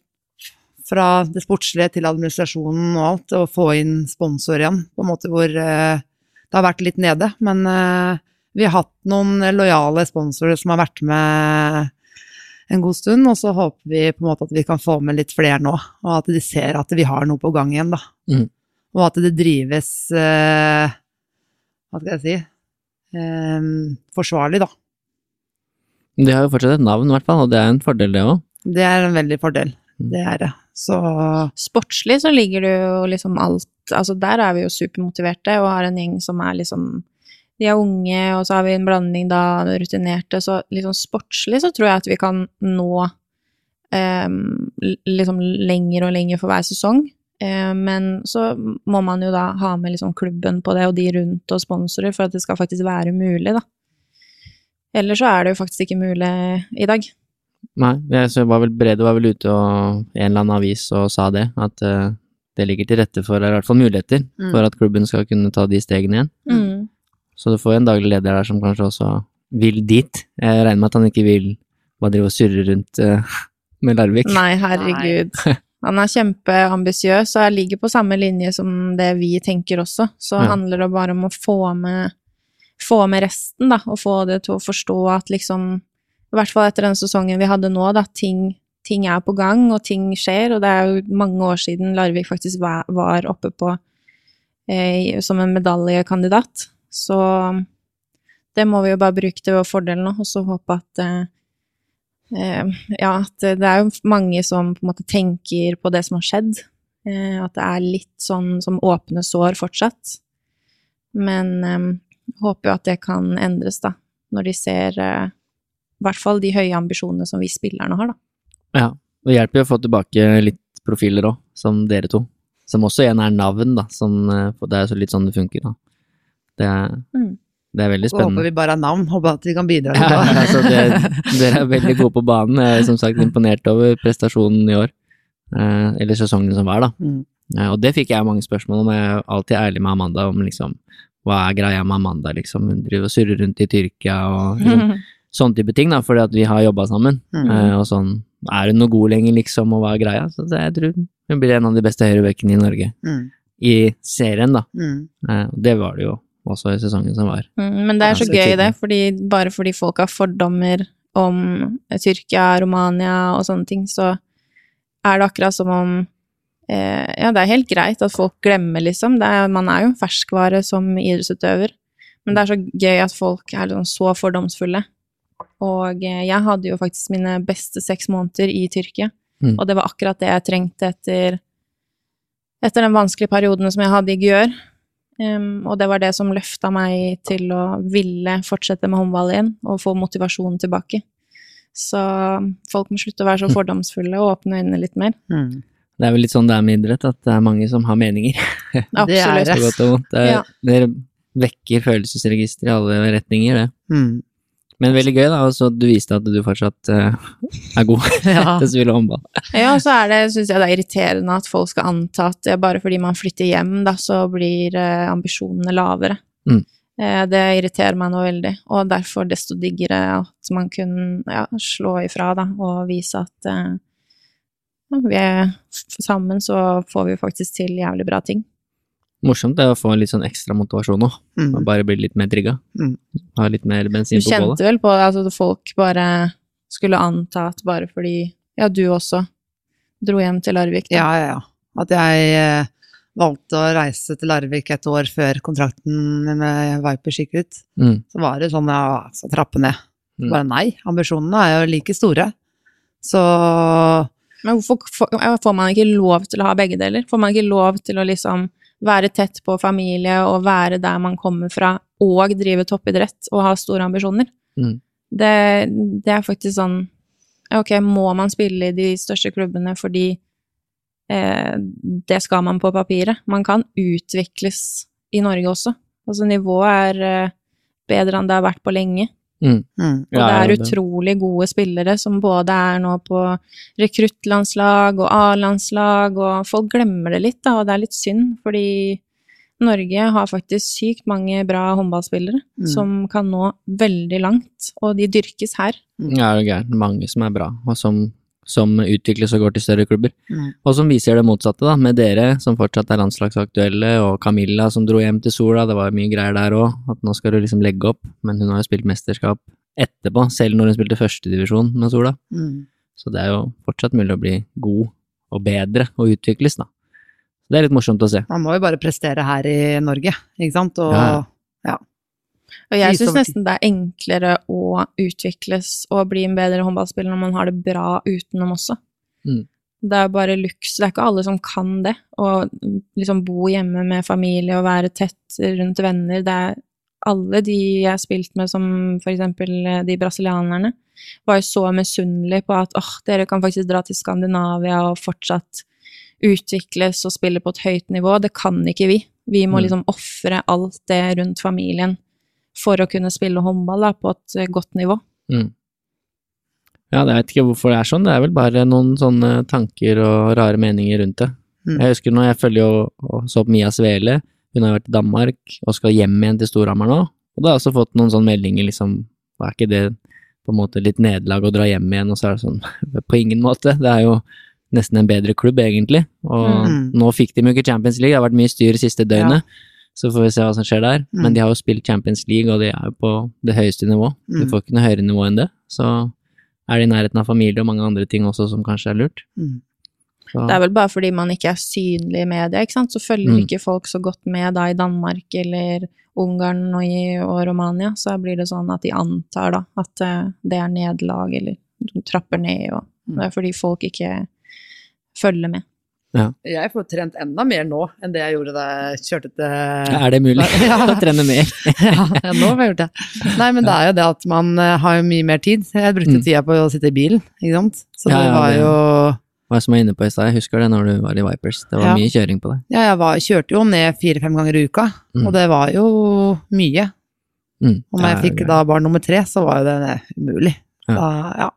fra det sportslige til administrasjonen og alt, og få inn sponsor igjen, på en måte hvor eh, det har vært litt nede. Men eh, vi har hatt noen lojale sponsorer som har vært med en god stund, og så håper vi på en måte at vi kan få med litt flere nå, og at de ser at vi har noe på gang igjen, da. Mm. Og at det drives eh, Hva skal jeg si eh, forsvarlig, da. De har jo fortsatt et navn, i hvert fall, og det er en fordel, det òg. Det er en veldig fordel. Mm. Det er det. Så Sportslig så ligger det jo liksom alt Altså der er vi jo supermotiverte og har en gjeng som er liksom De er unge, og så har vi en blanding da rutinerte, så liksom sportslig så tror jeg at vi kan nå um, liksom lenger og lenger for hver sesong. Eh, men så må man jo da ha med liksom klubben på det, og de rundt og sponsorer, for at det skal faktisk være mulig, da. Ellers så er det jo faktisk ikke mulig i dag. Nei, jeg var vel Brede var vel ute og en eller annen avis og sa det, at uh, det ligger til rette for, i hvert fall muligheter, Mm. for at klubben skal kunne ta de stegene igjen. Mm. Så du får en daglig leder der som kanskje også vil dit. Jeg regner med at han ikke vil bare drive og surre rundt uh, med Larvik. Nei, herregud. [laughs] Han er kjempeambisiøs og jeg ligger på samme linje som det vi tenker også. Så Ja. handler det bare om å få med, få med resten, da, og få det til å forstå at liksom I hvert fall etter den sesongen vi hadde nå, da, ting, ting er på gang, og ting skjer. Og det er jo mange år siden Larvik faktisk var, var oppe på eh, som en medaljekandidat. Så det må vi jo bare bruke til vår fordel nå, og så håpe at eh, eh, ja, at det er jo mange som på en måte tenker på det som har skjedd. Eh, at det er litt sånn som åpne sår fortsatt. Men eh, håper jo at det kan endres, da. Når de ser eh, i hvert fall de høye ambisjonene som vi spillerne har, da. Ja, det hjelper jo å få tilbake litt profiler òg, som dere to. Som også igjen er navn, da. Som, eh, det er jo litt sånn det funker, da. Det er, Mm. det er veldig spennende. håper vi bare har navn, håper at vi kan bidra [laughs] Ja, litt. altså det, dere er veldig gode på banen. Jeg er som sagt imponert over prestasjonen i år. Eh, eller sesongen som var, da. Mm. Ja, og det fikk jeg mange spørsmål om. Jeg er alltid ærlig med Amanda om liksom hva er greia med Amanda, liksom. Hun driver og surrer rundt i Tyrkia og liksom, [laughs] sånne type ting, da, fordi at vi har jobba sammen. Mm. Eh, og sånn, er hun noe god lenger, liksom, og hva er greia? Så det, jeg tror hun blir en av de beste høyrebekkene i Norge. Mm. I serien, da. Mm. Eh, det var det jo også i sesongen som var. Mm, men det er så gøy, det, fordi bare fordi folk har fordommer om Tyrkia, Romania og sånne ting, så er det akkurat som om eh, Ja, det er helt greit at folk glemmer, liksom. Det er, man er jo en ferskvare som idrettsutøver. Men det er så gøy at folk er liksom så fordomsfulle. Og eh, jeg hadde jo faktisk mine beste seks måneder i Tyrkia, Mm. og det var akkurat det jeg trengte etter, etter den vanskelige perioden som jeg hadde i Gjør. Um, og det var det som løfta meg til å ville fortsette med håndball igjen, og få motivasjonen tilbake. Så folk må slutte å være så fordomsfulle og åpne øynene litt mer. Mm. Det er vel litt sånn det er med idrett, at det er mange som har meninger. [laughs] Det er det. Det, er- Ja. Dere vekker følelsesregister i alle retninger, det. Mm. Men veldig gøy, da. Og så du viste at du fortsatt uh, er god [laughs] [laughs] Ja. til å spille håndball. Ja, og så er det, syns jeg det er irriterende at folk skal anta at bare fordi man flytter hjem, da, så blir uh, ambisjonene lavere. Mm. Uh, det irriterer meg nå veldig, og derfor desto diggere at man kunne ja, slå ifra, da, og vise at ja, vi er sammen, så får vi faktisk til jævlig bra ting. Morsomt det å få litt sånn ekstra motivasjon nå. Mm. Bare bli litt mer trigga. Mm. Ha litt mer Du bensin på bålet. kjente vel på altså, at folk bare skulle anta at bare fordi Ja, du også dro hjem til Larvik. da. Ja, ja, ja. At jeg eh, valgte å reise til Larvik et år før kontrakten med Viper gikk ut, Mm. så var det sånn, ja, så trappe ned. Mm. Bare nei, ambisjonene er jo like store. Så Men hvorfor får man ikke lov til å ha begge deler? Får man ikke lov til å liksom være tett på familie og være der man kommer fra, og drive toppidrett og ha store ambisjoner? Mm. Det, det er faktisk sånn Ok, må man spille i de største klubbene fordi eh, det skal man på papiret? Man kan utvikles i Norge også. Altså nivået er eh, bedre enn det har vært på lenge. Mm. Og Ja, det er utrolig gode spillere som både er nå på rekruttlandslag og A-landslag, og folk glemmer det litt, da, og det er litt synd, fordi Norge har faktisk sykt mange bra håndballspillere Mm. som kan nå veldig langt, og de dyrkes her. Ja, det er gærent. Mange som er bra, og som, som utvikles og går til større klubber. Mm. Og som viser det motsatte, da, med dere som fortsatt er landslagsaktuelle, og Camilla som dro hjem til Sola, det var mye greier der òg, at nå skal du liksom legge opp, men hun har jo spilt mesterskap etterpå, selv når hun spilte førstedivisjon med Sola. Mm. Så det er jo fortsatt mulig å bli god og bedre og utvikles, da. Det er litt morsomt å se. Man må jo bare prestere her i Norge, ikke sant? Og Ja. Og jeg syns nesten det er enklere å utvikles og bli en bedre håndballspiller når man har det bra utenom også. Mm. Det er bare luks. Det er ikke alle som kan det. Å liksom bo hjemme med familie og være tett rundt venner. Det er alle de jeg har spilt med, som for eksempel de brasilianerne, var jo så misunnelige på at åh, dere kan faktisk dra til Skandinavia og fortsatt utvikles og spille på et høyt nivå. Det kan ikke vi. Vi må Mm. liksom ofre alt det rundt familien for å kunne spille håndball da, på et eh, godt nivå. Mm. Ja, jeg vet ikke hvorfor det er sånn, det er vel bare noen sånne tanker og rare meninger rundt det. Mm. Jeg husker når jeg følger jo og så på Mia Svele, hun har vært i Danmark og skal hjem igjen til Storhamar nå, og da har jeg også fått noen sånne meldinger liksom, er ikke det på en måte litt nederlag å dra hjem igjen, og så er det sånn [laughs] På ingen måte. Det er jo nesten en bedre klubb, egentlig. Og Mm. nå fikk de jo ikke Champions League, det har vært mye styr siste døgnet. Så får vi se hva som skjer der. Mm. Men de har jo spilt Champions League, og de er jo på det høyeste nivå. Du Mm. får ikke noe høyere nivå enn det. Så er de i nærheten av familie og mange andre ting også som kanskje er lurt. Mm. Det er vel bare fordi man ikke er synlig i media, ikke sant. Så følger Mm. ikke folk så godt med da i Danmark eller Ungarn og, i, og Romania. Så blir det sånn at de antar da at eh, det er nederlag eller de trapper ned, og Mm. det er fordi folk ikke følger med. Jeg får trent enda mer nå enn det jeg gjorde da jeg kjørte til er det mulig [laughs] Ja. å trene mer? [laughs] ja, ja, nå har jeg gjort det. Nei, men det er jo det at man eh, har jo mye mer tid. Jeg brukte Mm. tida på å sitte i bilen, ikke sant. Så Ja, det ja, var jo Hva som var inne på i stad, jeg husker det når du var i Vipers. Det var Ja. mye kjøring på det. Ja, jeg var, kjørte jo ned fire-fem ganger i uka, Mm. og det var jo mye. Mm. Og når jeg fikk da barn nummer tre, så var jo det umulig. Ja. Da, ja.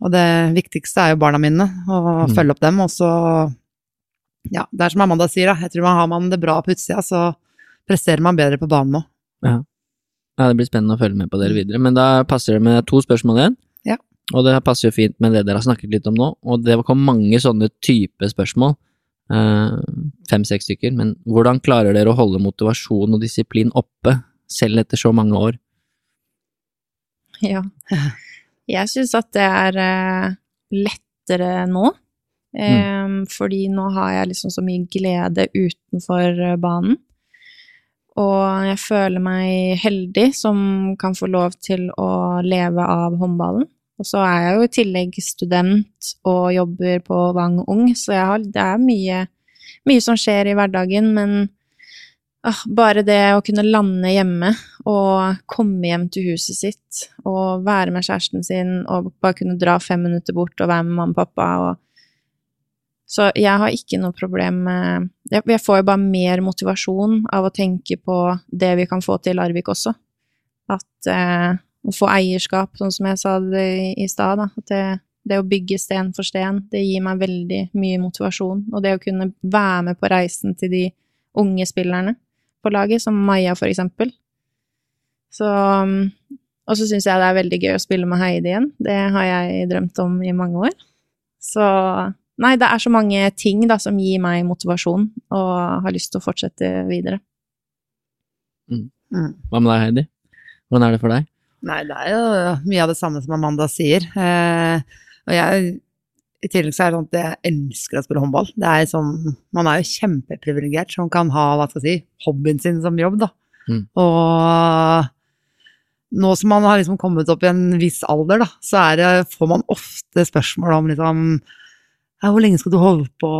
Og det viktigste er jo barna mine, og Mm. følge opp dem. Og så Ja, det er som Amanda sier, da. Jeg tror man har man det bra på utsida, så presterer man bedre på banen nå. Ja, det blir spennende å følge med på dere videre. Men da passer det med to spørsmål igjen. Ja. Og det passer jo fint med det dere har snakket litt om nå. Og det kom mange sånne type spørsmål. Eh, Fem-seks stykker. Men hvordan klarer dere å holde motivasjon og disiplin oppe, selv etter så mange år? Ja. [laughs] Jeg syns at det er eh, lettere nå. Mm. Fordi nå har jeg liksom så mye glede utenfor eh, banen. Og jeg føler meg heldig som kan få lov til å leve av håndballen. Og så er jeg jo i tillegg student og jobber på Vang Ung, så jeg har, det er mye, mye som skjer i hverdagen, men bare det å kunne lande hjemme og komme hjem til huset sitt og være med kjæresten sin og bare kunne dra fem minutter bort og være med mamma og pappa og Så jeg har ikke noe problem med jeg, får jo bare mer motivasjon av å tenke på det vi kan få til i Larvik også. At eh, å få eierskap, sånn som jeg sa det i, stad. At det, det å bygge sten for sten, det gir meg veldig mye motivasjon. Og det å kunne være med på reisen til de unge spillerne på laget, som Maja for eksempel. Så um, Og så syns jeg det er veldig gøy å spille med Heidi igjen. Det har jeg drømt om i mange år. Så Nei, det er så mange ting da som gir meg motivasjon, og har lyst til å fortsette videre. Mm. Hva med deg, Heidi? Hvordan er det for deg? Nei, det er jo mye av det samme som Amanda sier. Eh, og jeg, i tillegg så er det sånn at jeg elsker å spille håndball. Det er sånn, man er jo kjempeprivilegert som kan ha, hva skal jeg si, hobbyen sin som jobb, da. Mm. Og nå som man har liksom kommet opp i en viss alder, da, så er det, får man ofte spørsmål om liksom ja, hvor lenge skal du holde på?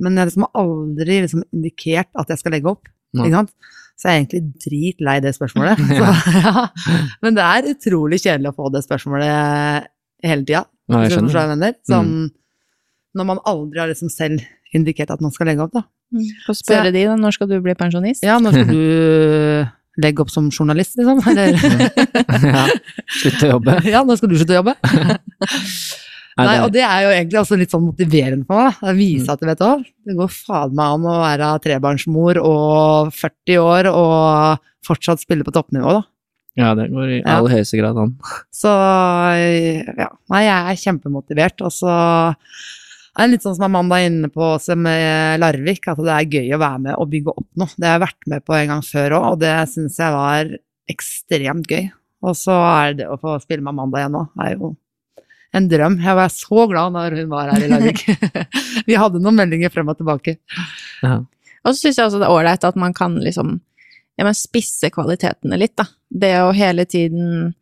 Men jeg liksom har aldri liksom indikert at jeg skal legge opp. Nei. Ikke sant? Så jeg er egentlig dritlei det spørsmålet. [laughs] [laughs] Så, ja. Men det er utrolig kjedelig å få det spørsmålet hele tida. Ja, jeg skjønner. jeg mener. Sånn, Når man aldri har liksom selv indikert at man skal legge opp, da. Få spørre de, da. Når skal du bli pensjonist? Ja, når skal [laughs] du legge opp som journalist, liksom? [laughs] Eller ja. Slutte å jobbe. [laughs] ja, når skal du slutte å jobbe? Nei, Nei, og det er jo egentlig også litt sånn motiverende for meg. da. viser at at vet du det går faen meg an å være trebarnsmor og 40 år og fortsatt spille på toppnivå, da. Ja, det går i Ja. aller høyeste grad an. Så ja, nei, jeg er kjempemotivert. Og så er det litt sånn som Amanda er inne på også med Larvik, at det er gøy å være med og bygge opp noe. Det har jeg vært med på en gang før òg, og det syns jeg var ekstremt gøy. Og så er det å få spille med Amanda igjen nå, er jo en drøm. Jeg var så glad når hun var her i Larvik. [laughs] Vi hadde noen meldinger frem og tilbake. Ja. Og så syns jeg også det er ålreit at man kan liksom ja, men spisse kvalitetene litt, da. Det å hele tiden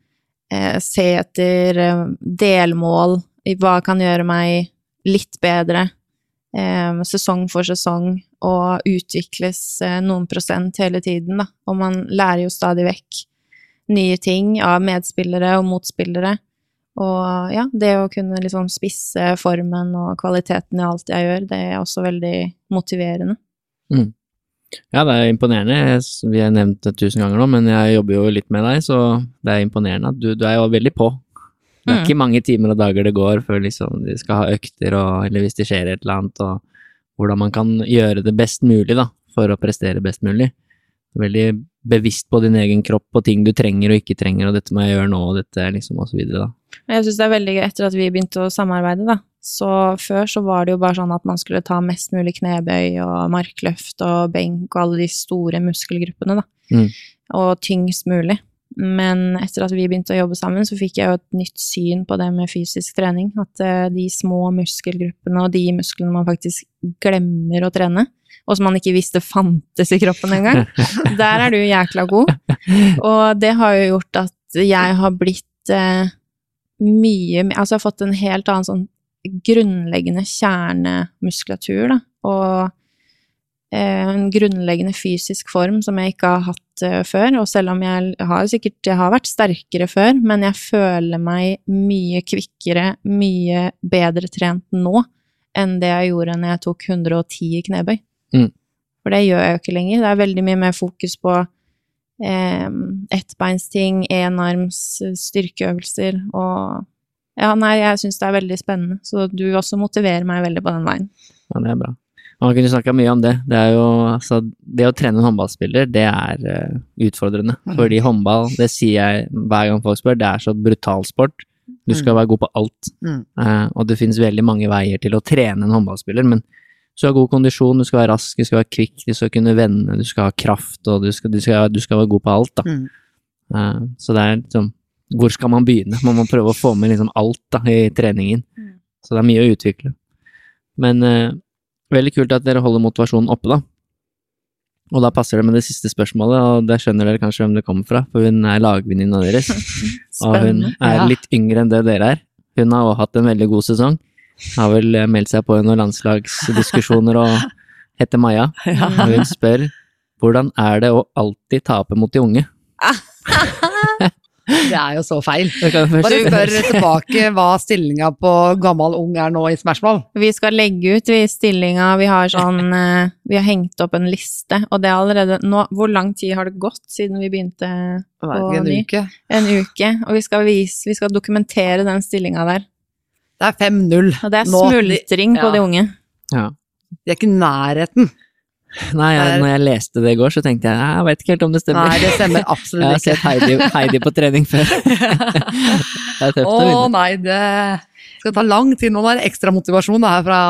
eh, se etter eh, delmål i hva kan gjøre meg litt bedre, eh, sesong for sesong, og utvikles eh, noen prosent hele tiden, da. Og man lærer jo stadig vekk nye ting av medspillere og motspillere. Og ja, det å kunne liksom spisse formen og kvaliteten i alt jeg gjør, det er også veldig motiverende. Ja, det er imponerende. Vi har nevnt det tusen ganger nå, men jeg jobber jo litt med deg, så det er imponerende at du, du er jo veldig på. Det er Mm. ikke mange timer og dager det går før liksom de skal ha økter, og, eller hvis det skjer et eller annet, og hvordan man kan gjøre det best mulig da, for å prestere best mulig. Veldig bevisst på din egen kropp og ting du trenger og ikke trenger, og dette må jeg gjøre nå, og dette liksom, og så videre, da. Jeg syns det er veldig gøy etter at vi begynte å samarbeide, da. Så før så var det jo bare sånn at man skulle ta mest mulig knebøy og markløft og benk og alle de store muskelgruppene, da. Mm. Og tyngst mulig. Men etter at vi begynte å jobbe sammen, så fikk jeg jo et nytt syn på det med fysisk trening. At eh, de små muskelgruppene og de musklene man faktisk glemmer å trene, og som man ikke visste fantes i kroppen engang, [laughs] der er du jækla god. Og det har jo gjort at jeg har blitt eh, mye Altså jeg har fått en helt annen sånn grunnleggende kjernemuskulatur, da. Og eh, en grunnleggende fysisk form som jeg ikke har hatt eh, før. Og selv om jeg har sikkert jeg har vært sterkere før, men jeg føler meg mye kvikkere, mye bedre trent nå enn det jeg gjorde når jeg tok 110 i knebøy. Mm. For det gjør jeg jo ikke lenger. Det er veldig mye mer fokus på eh, ettbeinsting, enarms styrkeøvelser og Ja, nei, jeg syns det er veldig spennende, så du også motiverer meg veldig på den veien. Ja, det er bra. Man kunne snakka mye om det. Det er jo altså Det å trene en håndballspiller, det er uh, utfordrende. Fordi håndball, det sier jeg hver gang folk spør, det er så brutal sport. Du skal være god på alt. Mm. Eh, og det finnes veldig mange veier til å trene en håndballspiller, men du skal ha god kondisjon, du skal være rask, du skal være kvikk, du skal kunne vende, du skal ha kraft, og du skal, du skal, du skal være god på alt, da. Mm. Eh, så det er liksom Hvor skal man begynne? Man må prøve å få med liksom alt da, i treningen. Mm. Så det er mye å utvikle. Men eh, veldig kult at dere holder motivasjonen oppe, da. Og da passer det med det siste spørsmålet, og det skjønner dere kanskje hvem det kommer fra, for hun er lagvenninna deres. [laughs] Og hun er litt yngre enn det dere er. Hun har også hatt en veldig god sesong. Har vel eh, meldt seg på noen landslagsdiskusjoner og [laughs] heter Maja. Og hun spør hvordan er det å alltid tape mot de unge? [laughs] Det er jo så feil. Bare spør tilbake hva stillinga på gammel ung er nå i Smashball. Vi skal legge ut vi stillinga, vi har sånn [laughs] eh, Vi har hengt opp en liste, og det er allerede nå Hvor lang tid har det gått siden vi begynte på en ny? uke. En uke. Og vi skal vise Vi skal dokumentere den stillinga der. Det er 5-0 Og det er smultring på Ja. de unge. Ja. De er ikke i nærheten. Nei, jeg, når jeg leste det i går, så tenkte jeg jeg vet ikke helt om det stemmer. Nei, det stemmer absolutt ikke. [laughs] Jeg har sett Heidi, Heidi på trening før. [laughs] det er tøft Å å nei, det skal ta lang tid. Nå er det ekstra motivasjon det her fra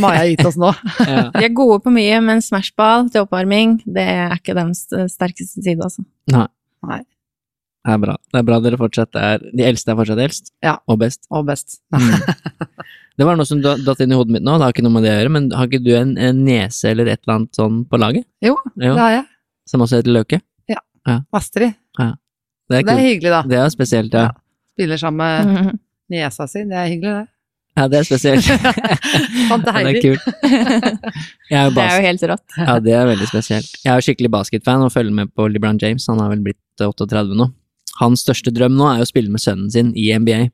Maja har gitt oss nå. [laughs] Ja. De er gode på mye, men smashball til oppvarming, det er ikke deres sterkeste side, altså. Nei. Nei. Det er bra. Det er bra dere fortsatt er De eldste er fortsatt eldst, Ja. og best. Og best. [laughs] Mm. Det var noe som da- datt inn i hodet mitt nå, det har ikke noe med det å gjøre, men har ikke du en, en nese eller et eller annet sånn på laget? Jo, Jo, det har jeg. Som også heter Løke? Astrid. Det er Det er hyggelig, da. Det er spesielt, ja. Spiller sammen med [laughs] Mhm. niesa si. Det er hyggelig, det. Ja, det er spesielt. [laughs] Ja, det er kult. Jeg er jo Det er jo helt rått. ja, det er veldig spesielt. Jeg er jo skikkelig basketfan og følger med på LeBron James, han har vel blitt 38 nå. Hans største drøm nå er jo å spille med sønnen sin i NBA.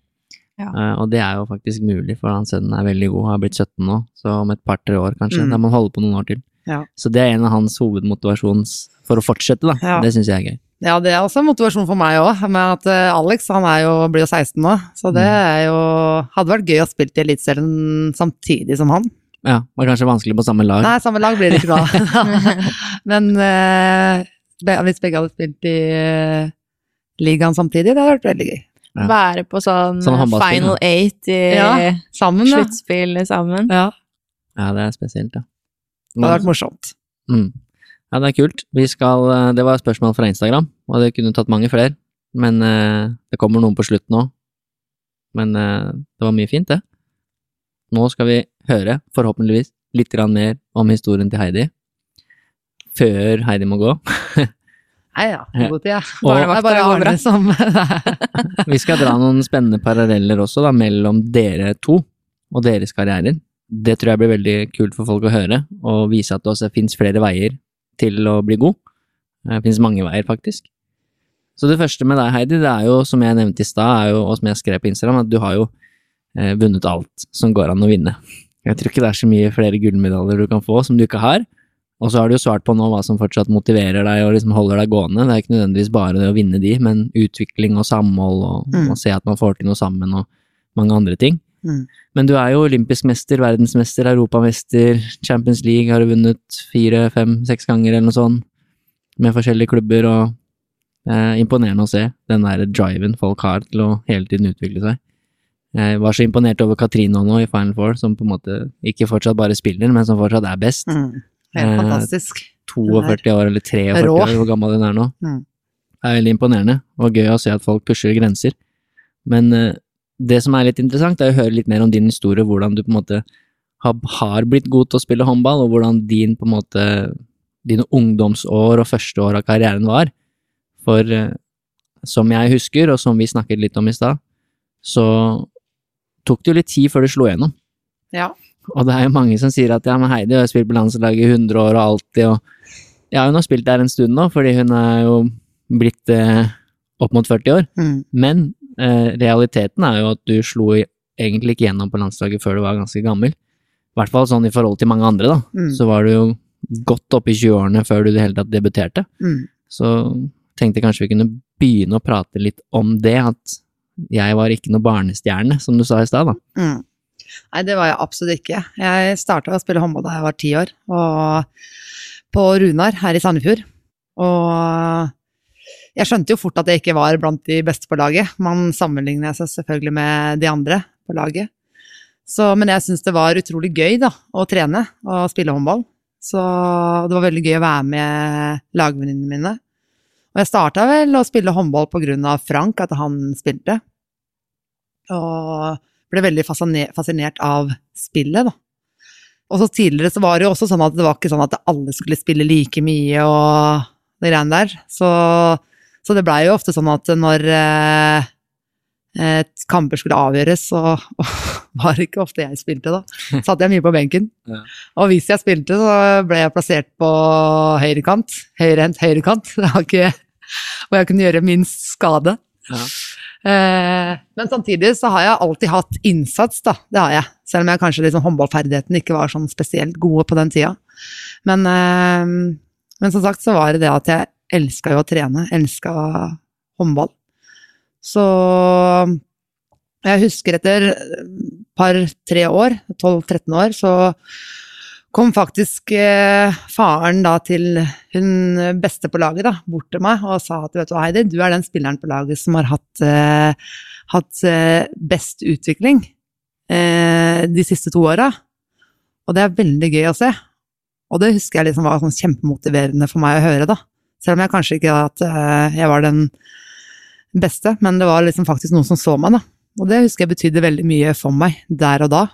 Ja. Uh, og det er jo faktisk mulig, for hans sønn er veldig god, har blitt 17 nå, så om et par-tre år kanskje. Mm. Da må han holde på noen år til. Ja. Så det er en av hans hovedmotivasjons for å fortsette, da. Ja. Det syns jeg er gøy. Ja, det er også en motivasjon for meg òg, med at eh, Alex han er jo, blir jo 16 nå. Så det Mm. er jo Hadde vært gøy å spille i Eliteserien samtidig som han. Ja, var kanskje vanskelig på samme lag. Nei, samme lag blir det ikke da. [laughs] [laughs] Men eh, hvis begge hadde spilt i ligaen samtidig, det hadde vært veldig gøy. Ja. Være på sånn Sånn final eight i Ja, Sammen, da. sluttspill sammen. Ja, Ja, det er spesielt, ja. det hadde vært morsomt. Mm. Ja, det er kult. Vi skal, eh, det var et spørsmål fra Instagram, og det kunne tatt mange flere. Men eh, det kommer noen på slutten òg. Men eh, det var mye fint, det. Nå skal vi høre, forhåpentligvis, litt mer om historien til Heidi. Før Heidi må gå. [laughs] Nei ja, Ja. god tid, ja. Barnevakta Det er bare går bra. Arne som [laughs] Vi skal dra noen spennende paralleller også, da, mellom dere to og deres karrierer. Det tror jeg blir veldig kult for folk å høre, og vise at det også fins flere veier til å bli god. Det fins mange veier, faktisk. Så det første med deg, Heidi, det er jo, som jeg nevnte i stad, er og som jeg skrev på Instagram, at du har jo eh, vunnet alt som går an å vinne. Jeg tror ikke det er så mye flere gullmedaljer du kan få som du ikke har. Og så har du jo svart på nå hva som fortsatt motiverer deg og liksom holder deg gående. Det er ikke nødvendigvis bare det å vinne de, men utvikling og samhold og, Mm. og se at man får til noe sammen og mange andre ting. Mm. Men du er jo olympisk mester, verdensmester, europamester, Champions League har du vunnet fire, fem, seks ganger eller noe sånt. med forskjellige klubber, og er imponerende å se den der driven folk har til å hele tiden utvikle seg. Jeg var så imponert over Katrine nå i Final Four, som på en måte ikke fortsatt bare spiller, men som fortsatt er best. Mm. Helt Eh, fantastisk. 42 år, eller 43 Rå. år, hvor gammel hun er nå. Mm. Det er veldig imponerende, og gøy å se at folk pusher grenser. Men eh, det som er litt interessant, er å høre litt mer om din historie, hvordan du på en måte har, har blitt god til å spille håndball, og hvordan din på en måte dine ungdomsår og første år av karrieren var. For eh, som jeg husker, og som vi snakket litt om i stad, så tok det jo litt tid før det slo gjennom. Ja. Og det er jo mange som sier at ja, men Heidi har spilt på landslaget i 100 år og alltid, og ja, hun har spilt der en stund nå, fordi hun er jo blitt eh, opp mot 40 år. Mm. Men eh, realiteten er jo at du slo egentlig ikke gjennom på landslaget før du var ganske gammel. I hvert fall sånn i forhold til mange andre, da. Mm. Så var du jo godt oppe i 20-årene før du i det hele tatt debuterte. Mm. Så tenkte jeg kanskje vi kunne begynne å prate litt om det, at jeg var ikke noe barnestjerne, som du sa i stad, da. Nei, det var jeg absolutt ikke. Jeg starta å spille håndball da jeg var ti år, og på Runar her i Sandefjord. Og jeg skjønte jo fort at jeg ikke var blant de beste på laget. Man sammenligner seg selvfølgelig med de andre på laget. Så, men jeg syns det var utrolig gøy da, å trene og spille håndball. Så det var veldig gøy å være med lagvenninnene mine. Og jeg starta vel å spille håndball av Frank, at han spilte. Og ble veldig fascinert av spillet, da. Og så tidligere så var det jo også sånn at det var ikke sånn at alle skulle spille like mye og de greiene der. Så, så det blei jo ofte sånn at når eh, et kamper skulle avgjøres, så [laughs] var det ikke ofte jeg spilte, da. Satt jeg mye på benken. [laughs] Ja. Og hvis jeg spilte, så ble jeg plassert på høyrekant. Høyrehendt høyrekant. [laughs] Hvor jeg kunne gjøre minst skade. Ja. Eh, men samtidig så har jeg alltid hatt innsats, da. Det har jeg. Selv om jeg kanskje liksom håndballferdighetene ikke var sånn spesielt gode på den tida. Men, eh, men som sagt så var det det at jeg elska jo å trene. Elska håndball. Så jeg husker etter par-tre år, 12-13 år, så kom faktisk eh, faren da til hun beste på laget da, bort til meg og sa at vet du Heidi, du er den spilleren på laget som har hatt, eh, hatt eh, best utvikling eh, de siste to åra. Og det er veldig gøy å se. Og det husker jeg liksom var sånn kjempemotiverende for meg å høre, da. Selv om jeg kanskje ikke at eh, jeg var den beste, men det var liksom faktisk noen som så meg, da. Og det husker jeg betydde veldig mye for meg der og da.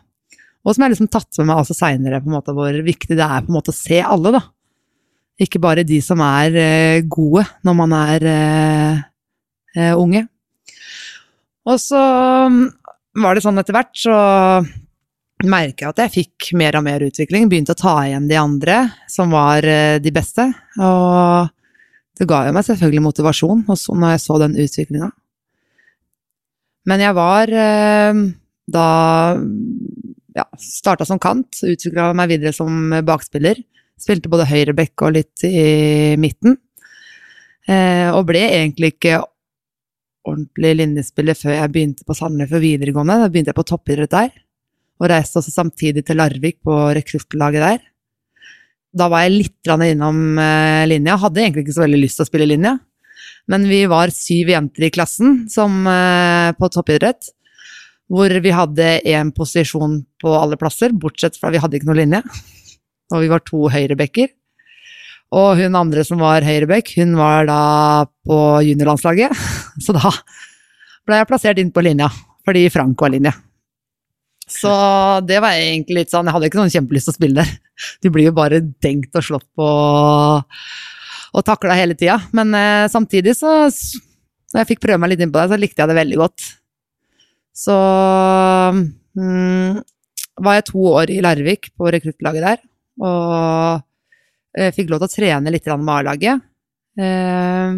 Og som jeg liksom tatt med meg også seinere, hvor viktig det er på en måte å se alle, da. Ikke bare de som er eh, gode når man er eh, eh, unge. Og så mm, var det sånn etter hvert, så merker jeg at jeg fikk mer og mer utvikling. Begynte å ta igjen de andre som var eh, de beste. Og det ga jo meg selvfølgelig motivasjon også når jeg så den utviklinga. Men jeg var eh, da ja, starta som kant, utvikla meg videre som bakspiller. Spilte både høyreback og litt i midten. Eh, og ble egentlig ikke ordentlig linjespiller før jeg begynte på Sandefjord videregående. Da begynte jeg på toppidrett der, og reiste også samtidig til Larvik på rekruttlaget der. Da var jeg litt innom eh, linja, hadde egentlig ikke så veldig lyst til å spille linja. Men vi var syv jenter i klassen som, eh, på toppidrett, hvor vi hadde én posisjon på alle plasser, bortsett fra vi hadde ikke noe linje. Og vi var to høyrebacker. Og hun andre som var høyreback, hun var da på juniorlandslaget. [laughs] Så da ble jeg plassert inn på linja, fordi Frank var linje. Så det var egentlig litt sånn Jeg hadde ikke noen kjempelyst til å spille der. [laughs] Du blir jo bare dengt og slått på og takla hele tida. Men eh, samtidig så Når jeg fikk prøve meg litt innpå det, så likte jeg det veldig godt. Så mm, var jeg to år i Larvik på rekruttlaget der, og eh, fikk lov til å trene litt med A-laget. Eh,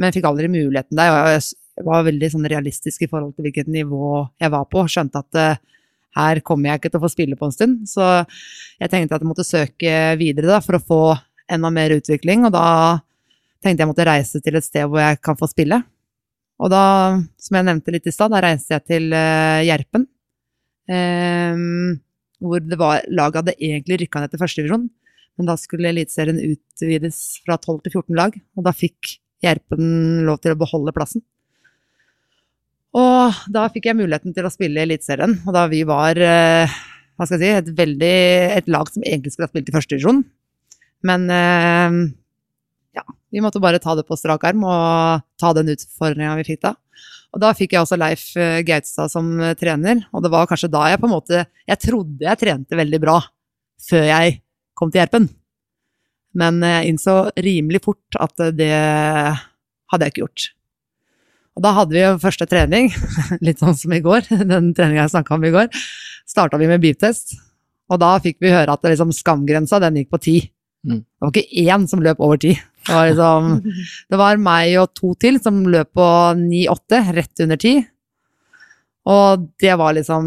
men fikk aldri muligheten der. Og jeg var veldig sånn realistisk i forhold til hvilket nivå jeg var på. Skjønte at eh, her kommer jeg ikke til å få spille på en stund. Så jeg tenkte at jeg måtte søke videre da, for å få enda mer utvikling. Og da tenkte jeg måtte reise til et sted hvor jeg kan få spille. Og da, som jeg nevnte litt i stad, da reiste jeg til uh, Gjerpen. Um, hvor det var Laget hadde egentlig rykka ned til førstedivisjon, Men da skulle Eliteserien utvides fra 12 til 14 lag, og da fikk Gjerpen lov til å beholde plassen. Og da fikk jeg muligheten til å spille i Eliteserien, og da vi var uh, hva skal jeg si, et, veldig, et lag som egentlig skulle ha spilt i førstedivisjon. Men eh, ja, vi måtte bare ta det på strak arm og ta den utfordringa vi fikk da. Og da fikk jeg også Leif eh, Gautstad som eh, trener, og det var kanskje da jeg på en måte Jeg trodde jeg trente veldig bra før jeg kom til Gjerpen. Men jeg innså rimelig fort at det hadde jeg ikke gjort. Og da hadde vi jo første trening, [laughs] litt sånn som i går, [laughs] den treninga jeg snakka om i går. Starta vi med beep-test, og da fikk vi høre at liksom skamgrensa den gikk på ti. Mm. Det var ikke én som løp over ti. Det var, liksom, det var meg og to til som løp på 9-8, rett under 10. Og det var liksom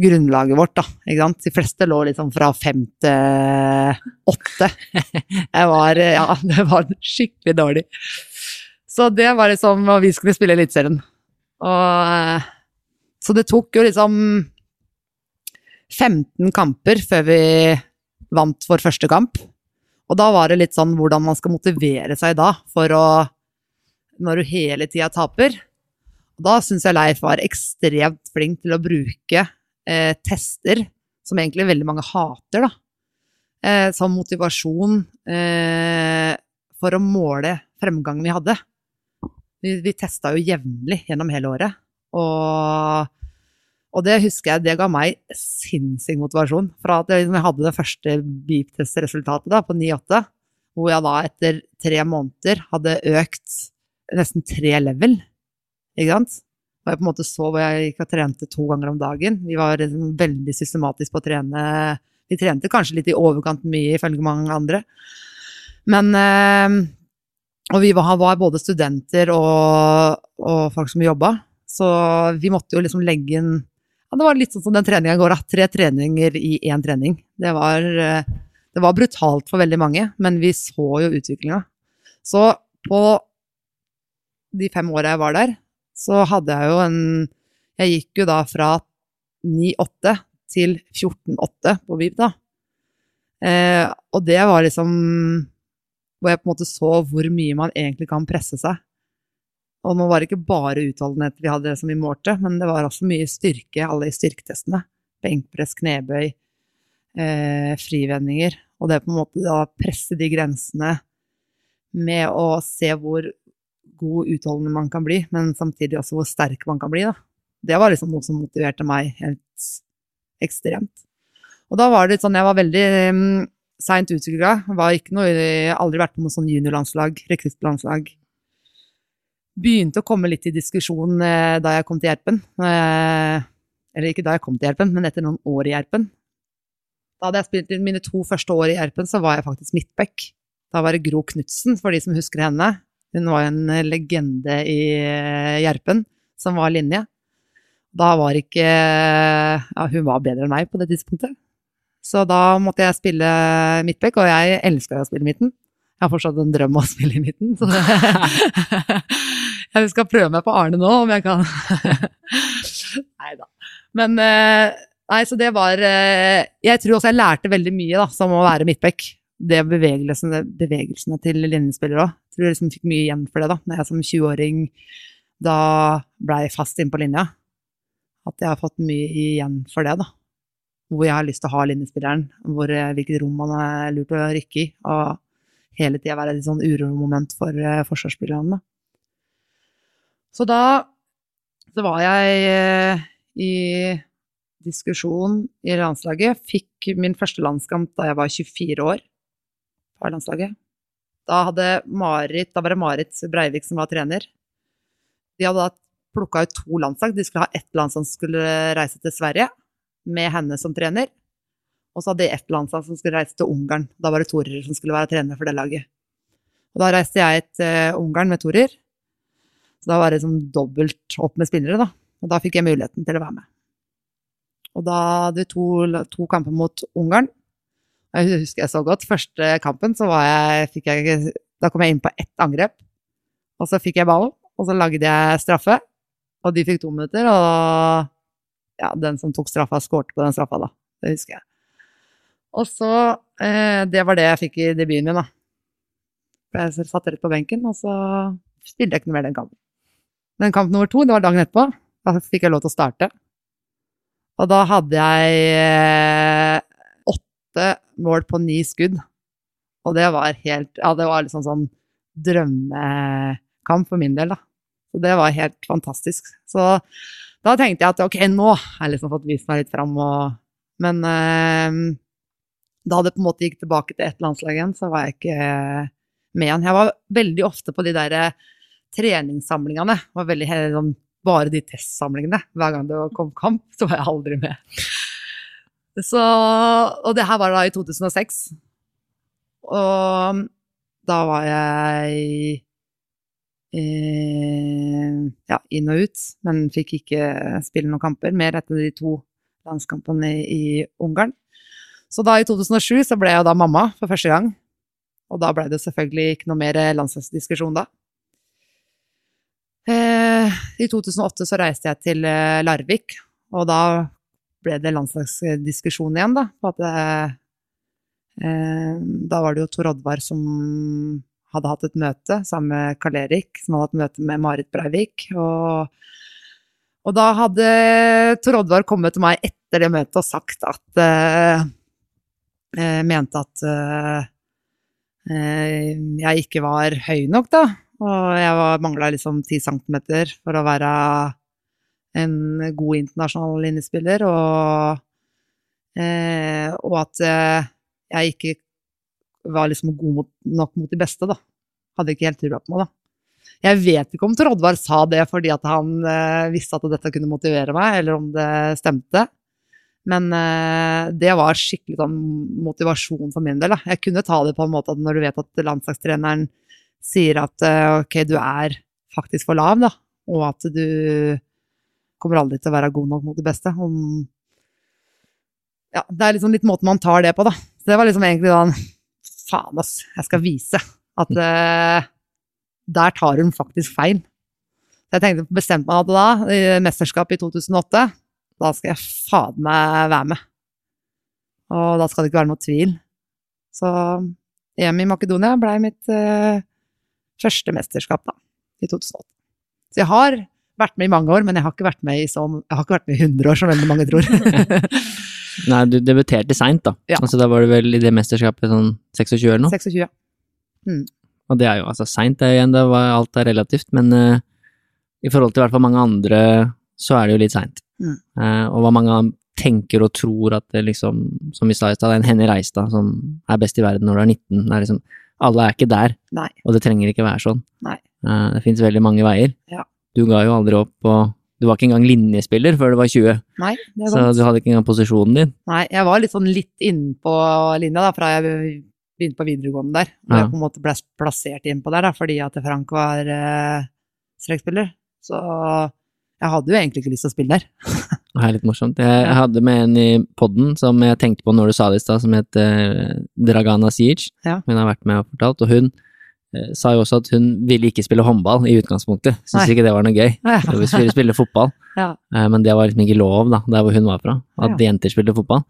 grunnlaget vårt, da. Ikke sant? De fleste lå liksom fra fem til åtte. Jeg var Ja, det var skikkelig dårlig. Så det var liksom Og vi skulle spille Eliteserien. Så det tok jo liksom 15 kamper før vi vant vår første kamp. Og da var det litt sånn hvordan man skal motivere seg da for å Når du hele tida taper. Og da syns jeg Leif var ekstremt flink til å bruke eh, tester, som egentlig veldig mange hater, da. Eh, som motivasjon eh, for å måle fremgangen vi hadde. Vi, vi testa jo jevnlig gjennom hele året. Og, og, det husker jeg, det ga meg sinnssyk motivasjon. Fra at jeg, liksom, hadde det første beep-test-resultatet på 9-8, hvor jeg da etter tre måneder hadde økt nesten tre level. Ikke sant? Og jeg på en måte så hvor jeg gikk og trente to ganger om dagen. Vi var liksom veldig systematiske på å trene. Vi trente kanskje litt i overkant mye, ifølge mange andre. Men eh, Og vi var, var både studenter og, og folk som jobba. Så vi måtte jo liksom legge inn ja, Det var litt sånn som den treninga går, da. Tre treninger i én trening. Det var, det var brutalt for veldig mange, men vi så jo utviklinga. Så på de fem åra jeg var der, så hadde jeg jo en Jeg gikk jo da fra 9-8 til 14-8 på VIP, da. Eh, og det var liksom hvor jeg på en måte så hvor mye man egentlig kan presse seg. Og nå var det ikke bare utholdenhet vi hadde som vi målte, men det var også mye styrke, alle i styrketestene. Benkpress, knebøy, eh, frivendinger. Og det på en måte da presse de grensene med å se hvor god utholdende man kan bli, men samtidig også hvor sterk man kan bli, da. Det var liksom noe som motiverte meg helt ekstremt. Og da var det litt sånn, jeg var veldig um, seint utvikla. Aldri vært på noe sånn juniorlandslag, rekruttlandslag begynte å komme litt i diskusjon eh, da jeg kom til Gjerpen. Eh, eller ikke da jeg kom til Gjerpen, men etter noen år i Gjerpen. Da hadde jeg spilt mine to første år i Gjerpen, så var jeg faktisk midtback. Da var det Gro Knutsen, for de som husker henne. Hun var en legende i Gjerpen, som var linje. Da var ikke Ja, hun var bedre enn meg på det tidspunktet. Så da måtte jeg spille midtback, og jeg elska å spille midten. Jeg har fortsatt en drøm om å spille i midten, så det [laughs] Jeg skal prøve meg på Arne nå, om jeg kan. [laughs] Nei da. Men Nei, så det var Jeg tror også jeg lærte veldig mye, da, som å være midtback. Det bevegelsene, bevegelsene til linjespillere òg. Tror jeg liksom fikk mye igjen for det, da. Når jeg som 20-åring da blei fast inn på linja. At jeg har fått mye igjen for det, da. Hvor jeg har lyst til å ha linjespilleren. Hvor, hvilket rom man er lurt å rykke i. Og hele tida være et sånn uromoment for uh, forsvarsspillerne. Så da så var jeg uh, i diskusjon i landslaget. Fikk min første landskamp da jeg var 24 år på landslaget. Da, Marit, da var det Marit Breivik som var trener. De hadde da plukka ut to landslag. De skulle ha ett land som skulle reise til Sverige, med henne som trener. Og så hadde de ett landslag som skulle reise til Ungarn. Da var det torer som skulle være trener for det laget. Og da reiste jeg til Ungarn med torer. Så da var det liksom dobbelt opp med spillere, da. Og da fikk jeg muligheten til å være med. Og da hadde vi to, to kamper mot Ungarn. Jeg husker jeg så godt. Første kampen så var jeg, jeg Da kom jeg inn på ett angrep. Og så fikk jeg ballen, og så lagde jeg straffe. Og de fikk to minutter, og ja, den som tok straffa, skårte på den straffa, da. Det husker jeg. Og så eh, Det var det jeg fikk i debuten min, da. For Jeg satt rett på benken, og så spilte jeg ikke noe mer den kampen. Men kamp nummer to, det var dagen etterpå. Da fikk jeg lov til å starte. Og da hadde jeg eh, åtte mål på ni skudd. Og det var helt Ja, det var liksom sånn drømmekamp for min del, da. Så det var helt fantastisk. Så da tenkte jeg at ok, nå har jeg liksom fått vist meg litt fram, og Men eh, da det på en måte gikk tilbake til ett landslag igjen, så var jeg ikke med igjen. Jeg var veldig ofte på de der eh, treningssamlingene. Var veldig, sånn, bare de testsamlingene. Hver gang det kom kamp, så var jeg aldri med. Så, og det her var da i 2006. Og da var jeg eh, ja, inn og ut, men fikk ikke spille noen kamper. Mer etter de to landskampene i, i Ungarn. Så da i 2007 så ble jeg da mamma for første gang. Og da ble det selvfølgelig ikke noe mer landslagsdiskusjon da. Eh, I 2008 så reiste jeg til eh, Larvik, og da ble det landslagsdiskusjon igjen, da. På at eh, eh, da var det jo Tor Oddvar som hadde hatt et møte sammen med Karl Erik, som hadde hatt møte med Marit Breivik. Og, og da hadde Tor Oddvar kommet til meg etter det møtet og sagt at eh, Mente at eh, eh, jeg ikke var høy nok, da. Og jeg mangla liksom ti centimeter for å være en god internasjonal linjespiller, og, eh, og at eh, jeg ikke var liksom god nok mot de beste, da. Hadde ikke helt trua på meg, da. Jeg vet ikke om Trodvar sa det fordi at han eh, visste at dette kunne motivere meg, eller om det stemte. Men uh, det var skikkelig sånn motivasjon for min del. Da. Jeg kunne ta det på en måte at når du vet at landslagstreneren sier at uh, ok, du er faktisk for lav, da, og at du kommer aldri til å være god nok mot de beste. Om ja, det er liksom litt måten man tar det på, da. Så det var liksom egentlig sånn Faen, ass, jeg skal vise at uh, der tar hun faktisk feil. Så jeg tenkte, bestemte meg da, i mesterskapet i 2008, da skal jeg faen meg være med. Og da skal det ikke være noe tvil. Så EM i Makedonia blei mitt eh, første mesterskap, da, i 2008. Så jeg har vært med i mange år, men jeg har ikke vært med i, så, jeg har ikke vært med i 100 år, som veldig mange tror. [laughs] Nei, du debuterte seint, da. Ja. Altså, da var du vel i det mesterskapet sånn 26 eller noe? 26. ja. Og det er jo altså seint, det igjen, da alt er relativt, men uh, i forhold til i hvert fall mange andre, så er det jo litt seint. Mm. Eh, og hva mange tenker og tror at det liksom, som vi sa i stad, det er en Henny Reistad som er best i verden når du er 19. Det er liksom, alle er ikke der, Nei. og det trenger ikke være sånn. Nei. Eh, det fins veldig mange veier. Ja. Du ga jo aldri opp, og du var ikke engang linjespiller før du var 20, Nei, det er så du hadde ikke engang posisjonen din. Nei, jeg var litt sånn litt innpå linja da, fra jeg begynte på videregående der. Og Ja. jeg på en måte ble plassert innpå der da, fordi at Frank var eh, strekspiller. Så jeg hadde jo egentlig ikke lyst til å spille der. [laughs] Det er litt morsomt. Jeg, hadde med en i podden som jeg tenkte på når du sa det i stad, som het eh, Dragana Siege. Ja. Hun har vært med og fortalt, og hun eh, sa jo også at hun ville ikke spille håndball i utgangspunktet. Syns ikke det var noe gøy. [laughs] Hun ville spille fotball, Ja. eh, men det var liksom ikke lov da, der hvor hun var fra, at Ja. jenter spilte fotball.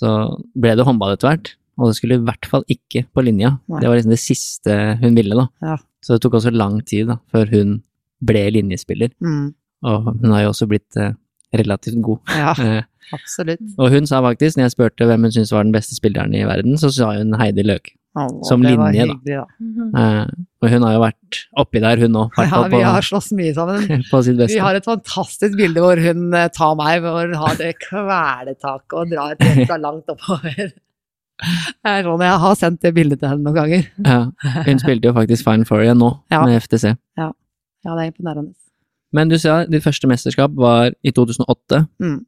Så ble det håndball etter hvert, og det skulle i hvert fall ikke på linja. Nei. Det var liksom det siste hun ville, da. Ja. Så det tok også lang tid da, før hun ble linjespiller, Mm, og hun har jo også blitt eh, relativt god. ja, [laughs] Eh, absolutt. og hun sa faktisk, når jeg spurte hvem hun syntes var den beste spilleren i verden, så sa hun Heidi Løk. Oh, Som linje, da. hyggelig, da. Mhm. Eh, og hun har jo vært oppi der, hun òg. Ja, vi har slåss mye sammen. [laughs] på sitt beste. Vi har et fantastisk bilde hvor hun eh, tar meg, hvor hun har det kveletaket og drar ekstra langt oppover. [laughs] Det er sånn, Jeg har sendt det bildet til henne noen ganger. ja, hun spilte jo faktisk Fine Four igjen nå, Ja. med FTC. Ja, det er imponerende. Men du sa ditt første mesterskap var i 2008. Mm.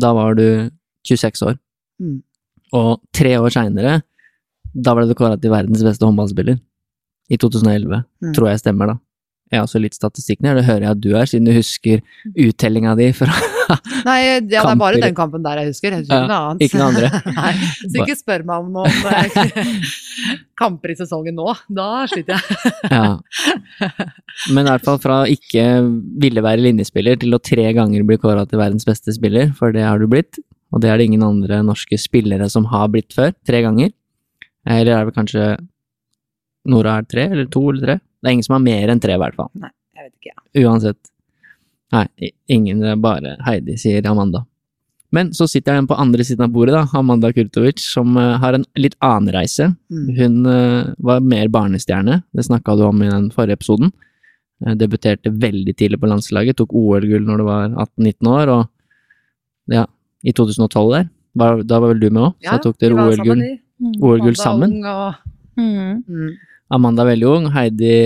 Da var du 26 år. Mm. Og tre år seinere, da ble du kåra til verdens beste håndballspiller. I 2011. Mm. Tror jeg stemmer, da. Jeg har også litt statistikken her, det hører jeg at du er, siden du husker uttellinga di fra [laughs] Nei, ja, det er bare den kampen der jeg husker. Jeg husker Ja, ikke noe annet. ikke noe andre. [laughs] Nei, så ikke spør meg om noen kamper i sesongen nå. Da sliter jeg. Ja. Men i hvert fall fra ikke ville være linjespiller til å tre ganger bli kåra til verdens beste spiller, for det har du blitt. og det er det ingen andre norske spillere som har blitt før. Tre ganger. Eller er det kanskje Nora er tre, eller to eller tre? Det er ingen som har mer enn tre, i hvert fall. Jeg vet ikke. Uansett. Nei, ingen, det er bare Heidi, sier Amanda. Men så sitter den på andre siden av bordet, da, Amanda Kurtovic, som eh, har en litt annen reise. Mm. Hun eh, var mer barnestjerne, det snakka du om i den forrige episoden. Eh, debuterte veldig tidlig på landslaget, tok OL-gull når du var 18-19 år, og ja, i 2012 der, var, da var vel du med òg, så tok dere OL-gull Mm. OL-gull sammen. Mm. mm, Amanda veldig ung, Heidi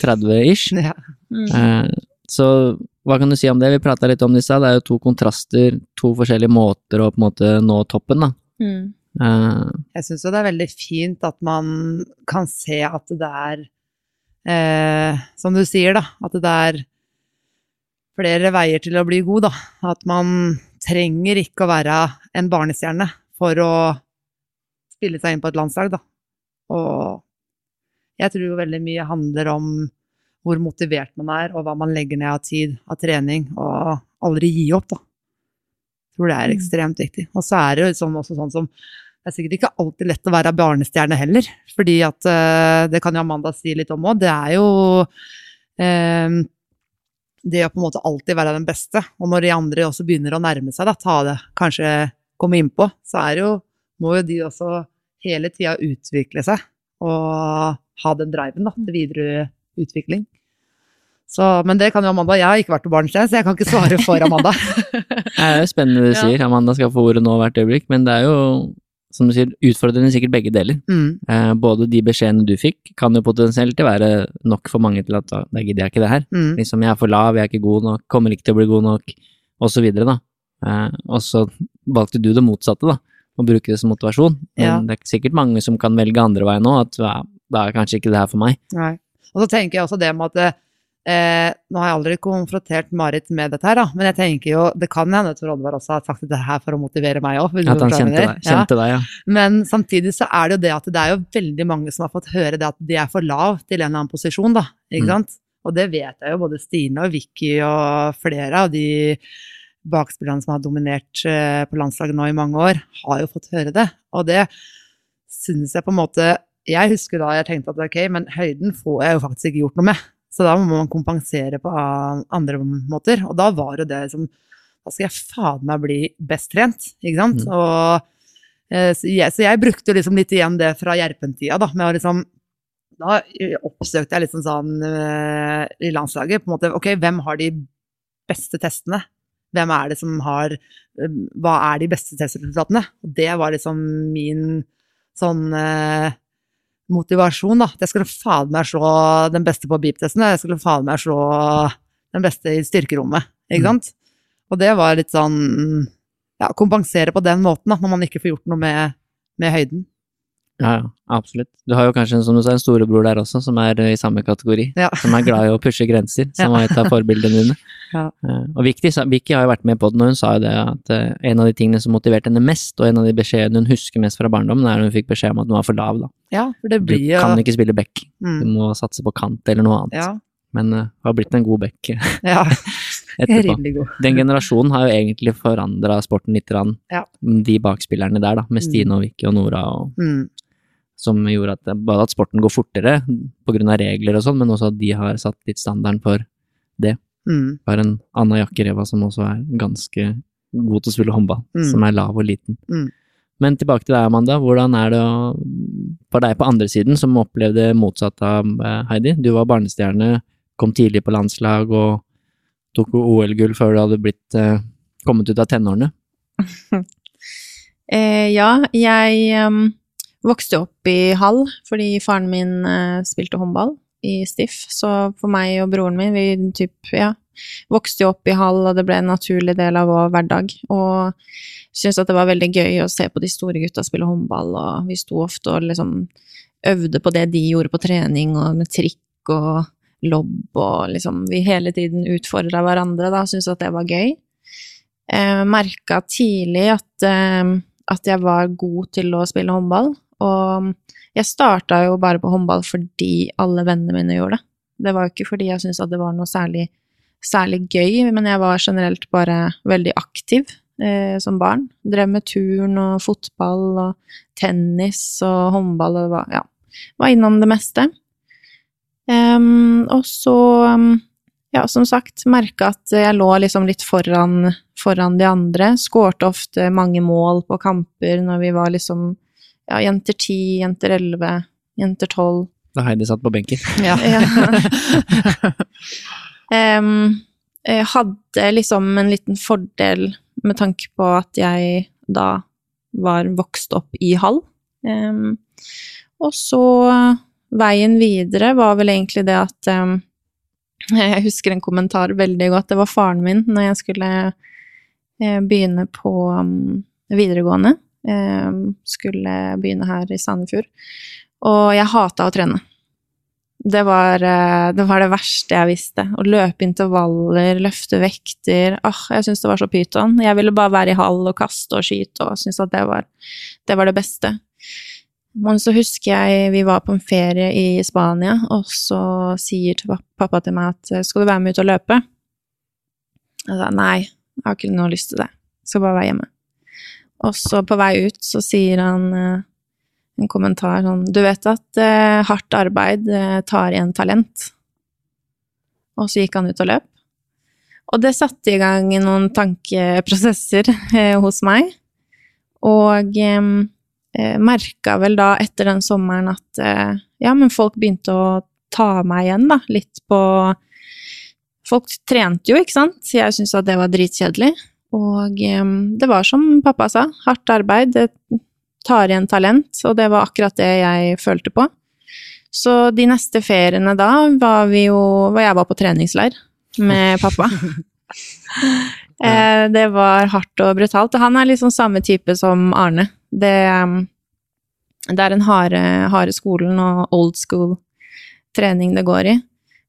30-ish. ja. Mm. Eh, så hva kan du si om det? Vi prata litt om det i stad, det er jo to kontraster, to forskjellige måter å på en måte nå toppen, da. Mm. Uh, Jeg syns jo det er veldig fint at man kan se at det er eh, Som du sier, da. At det er flere veier til å bli god, da. At man trenger ikke å være en barnestjerne for å spille seg inn på et landslag, da. Og jeg tror jo veldig mye handler om hvor motivert man er, og hva man legger ned av tid, av trening, og aldri gi opp, da. Jeg tror det er Mm. ekstremt viktig. Og så er det jo sånn, også sånn som det er sikkert ikke alltid lett å være barnestjerne heller, fordi at eh, Det kan jo Amanda si litt om òg. Det er jo eh, det å på en måte alltid være den beste. Og når de andre også begynner å nærme seg, da, ta det, kanskje komme innpå, så er det jo, må jo de også hele tida utvikle seg og ha den driven da, til videre utvikling. Så, men det kan jo Amanda. Jeg har ikke vært på barnestjerne, så jeg kan ikke svare for Amanda. [laughs] det er jo spennende det du sier, Amanda skal få ordet nå hvert øyeblikk, men det er jo, som du sier, utfordrende sikkert begge deler. Mm, Eh, både de beskjedene du fikk, kan jo potensielt være nok for mange til at da da gidder jeg ikke det her. mm, Liksom, jeg er for lav, jeg er ikke god nok, kommer ikke til å bli god nok, og så videre, da. Eh, og så valgte du det motsatte, da, å bruke det som motivasjon. Men Ja. det er sikkert mange som kan velge andre veien nå, at ja, da er kanskje ikke det her for meg. Nei. Og så tenker jeg også det med at eh, Nå har jeg aldri konfrontert Marit med dette her, da, men jeg tenker jo Det kan hende Tor Oddvar også har sagt det her for å motivere meg òg. At han kjente deg, kjente deg ja. Men samtidig så er det jo det at det er jo veldig mange som har fått høre det at de er for lav til en eller annen posisjon, da. Ikke Mm. sant? Og det vet jeg jo, både Stine og Vicky og flere av de bakspillerne som har dominert eh, på landslaget nå i mange år, har jo fått høre det. Og det syns jeg på en måte Jeg husker da jeg tenkte at ok, men høyden får jeg jo faktisk ikke gjort noe med. Så da må man kompensere på andre måter. Og da var jo det som Da skal jeg faen meg bli best trent, ikke sant? Mm. Og eh, så jeg, så jeg brukte liksom litt igjen det fra Gjerpen-tida, da, med å liksom da oppsøkte jeg liksom sånn eh, i landslaget på en måte, Ok, hvem har de beste testene? Hvem er det som har eh, Hva er de beste testresultatene? Og det var liksom min sånn eh, motivasjon, da. Jeg skulle faen meg slå den beste på beep-testen. Jeg skulle faen meg slå den beste i styrkerommet, ikke Mm. sant? Og det var litt sånn Ja, kompensere på den måten, da, når man ikke får gjort noe med, med høyden. Ja, ja, absolutt. Du har jo kanskje, som du sa, en storebror der også, som er eh, i samme kategori. Ja. Som er glad i å pushe grenser, som var et av forbildene dine. [laughs] Ja. Eh, Og Vicky, Vicky har jo vært med på den, og hun sa jo det at eh, en av de tingene som motiverte henne mest, og en av de beskjedene hun husker mest fra barndommen, er når hun fikk beskjed om at hun var for lav. da. Ja, for det Du blir jo kan ikke spille back, du mm, må satse på kant eller noe annet. Ja, Men uh, har blitt en god back [laughs] ja. [laughs] etterpå. God. Den generasjonen har jo egentlig forandra sporten litt. Ja. de bakspillerne der, da, med Stine og Vicky og Nora, og, Mm, som gjorde at både at sporten går fortere av regler og sånn, men også at de har satt litt standarden for det. mm, har en Anna Jakkereva som også er ganske god til å spille håndball, Mm. som er lav og liten. Mm. Men tilbake til deg, Amanda. Hvordan er det for deg på andre siden, som opplevde motsatt av eh, Heidi? Du var barnestjerne, kom tidlig på landslag og tok OL-gull før du hadde blitt eh, kommet ut av tenårene. [laughs] Eh, ja, jeg em, vokste opp i Hall fordi faren min eh, spilte håndball i Stiff. Så for meg og broren min, vi typ, ja, vokste jo opp i Hall, og det ble en naturlig del av vår hverdag. Og syntes at det var veldig gøy å se på de store gutta spille håndball, og vi sto ofte og liksom øvde på det de gjorde på trening, og med trikk og lobb, og liksom vi hele tiden utfordra hverandre, da, syntes at det var gøy. Jeg merka tidlig at eh, at jeg var god til å spille håndball. Og jeg starta jo bare på håndball fordi alle vennene mine gjorde det. Det var jo ikke fordi jeg syntes at det var noe særlig, særlig gøy, men jeg var generelt bare veldig aktiv. eh, som barn. Drev med turn og fotball og tennis og håndball og var, ja, var innom det meste. Um, og så, ja, som sagt, merka at jeg lå liksom litt foran, foran de andre. Skårte ofte mange mål på kamper når vi var liksom ja, jenter ti, jenter elleve, jenter tolv. Da Heidi satt på benken. Ja. [laughs] um, jeg hadde liksom en liten fordel med tanke på at jeg da var vokst opp i Hall. Um, og så veien videre var vel egentlig det at um, Jeg husker en kommentar veldig godt. Det var faren min når jeg skulle uh, begynne på um, videregående. Em, skulle begynne her i Sandefjord. Og jeg hata å trene. Det var, eh, det var det verste jeg visste. Å løpe intervaller, løfte vekter. Åh, jeg syntes det var så pyton. Jeg ville bare være i hall og kaste og skyte og syntes at det var, det var det beste. Men så husker jeg vi var på en ferie i Spania, og så sier pappa til meg at skal du være med ut og løpe? Jeg sa nei, jeg har ikke noe lyst til det. Jeg skal bare være hjemme. Og så på vei ut så sier han eh, en kommentar sånn Du vet at eh, hardt arbeid eh, tar igjen talent. Og så gikk han ut og løp. Og det satte i gang noen tankeprosesser [laughs] eh, hos meg. Og eh, eh, merka vel da etter den sommeren at eh, ja, men folk begynte å ta meg igjen, da, litt på Folk trente jo, ikke sant? Jeg syntes at det var dritkjedelig. Og det var som pappa sa, hardt arbeid, det tar igjen talent, og det var akkurat det jeg følte på. Så de neste feriene da var vi jo var Jeg var på treningsleir med pappa. [laughs] [laughs] eh, det var hardt og brutalt. Og han er liksom samme type som Arne. Det, det er den harde, harde skolen og old school trening det går i.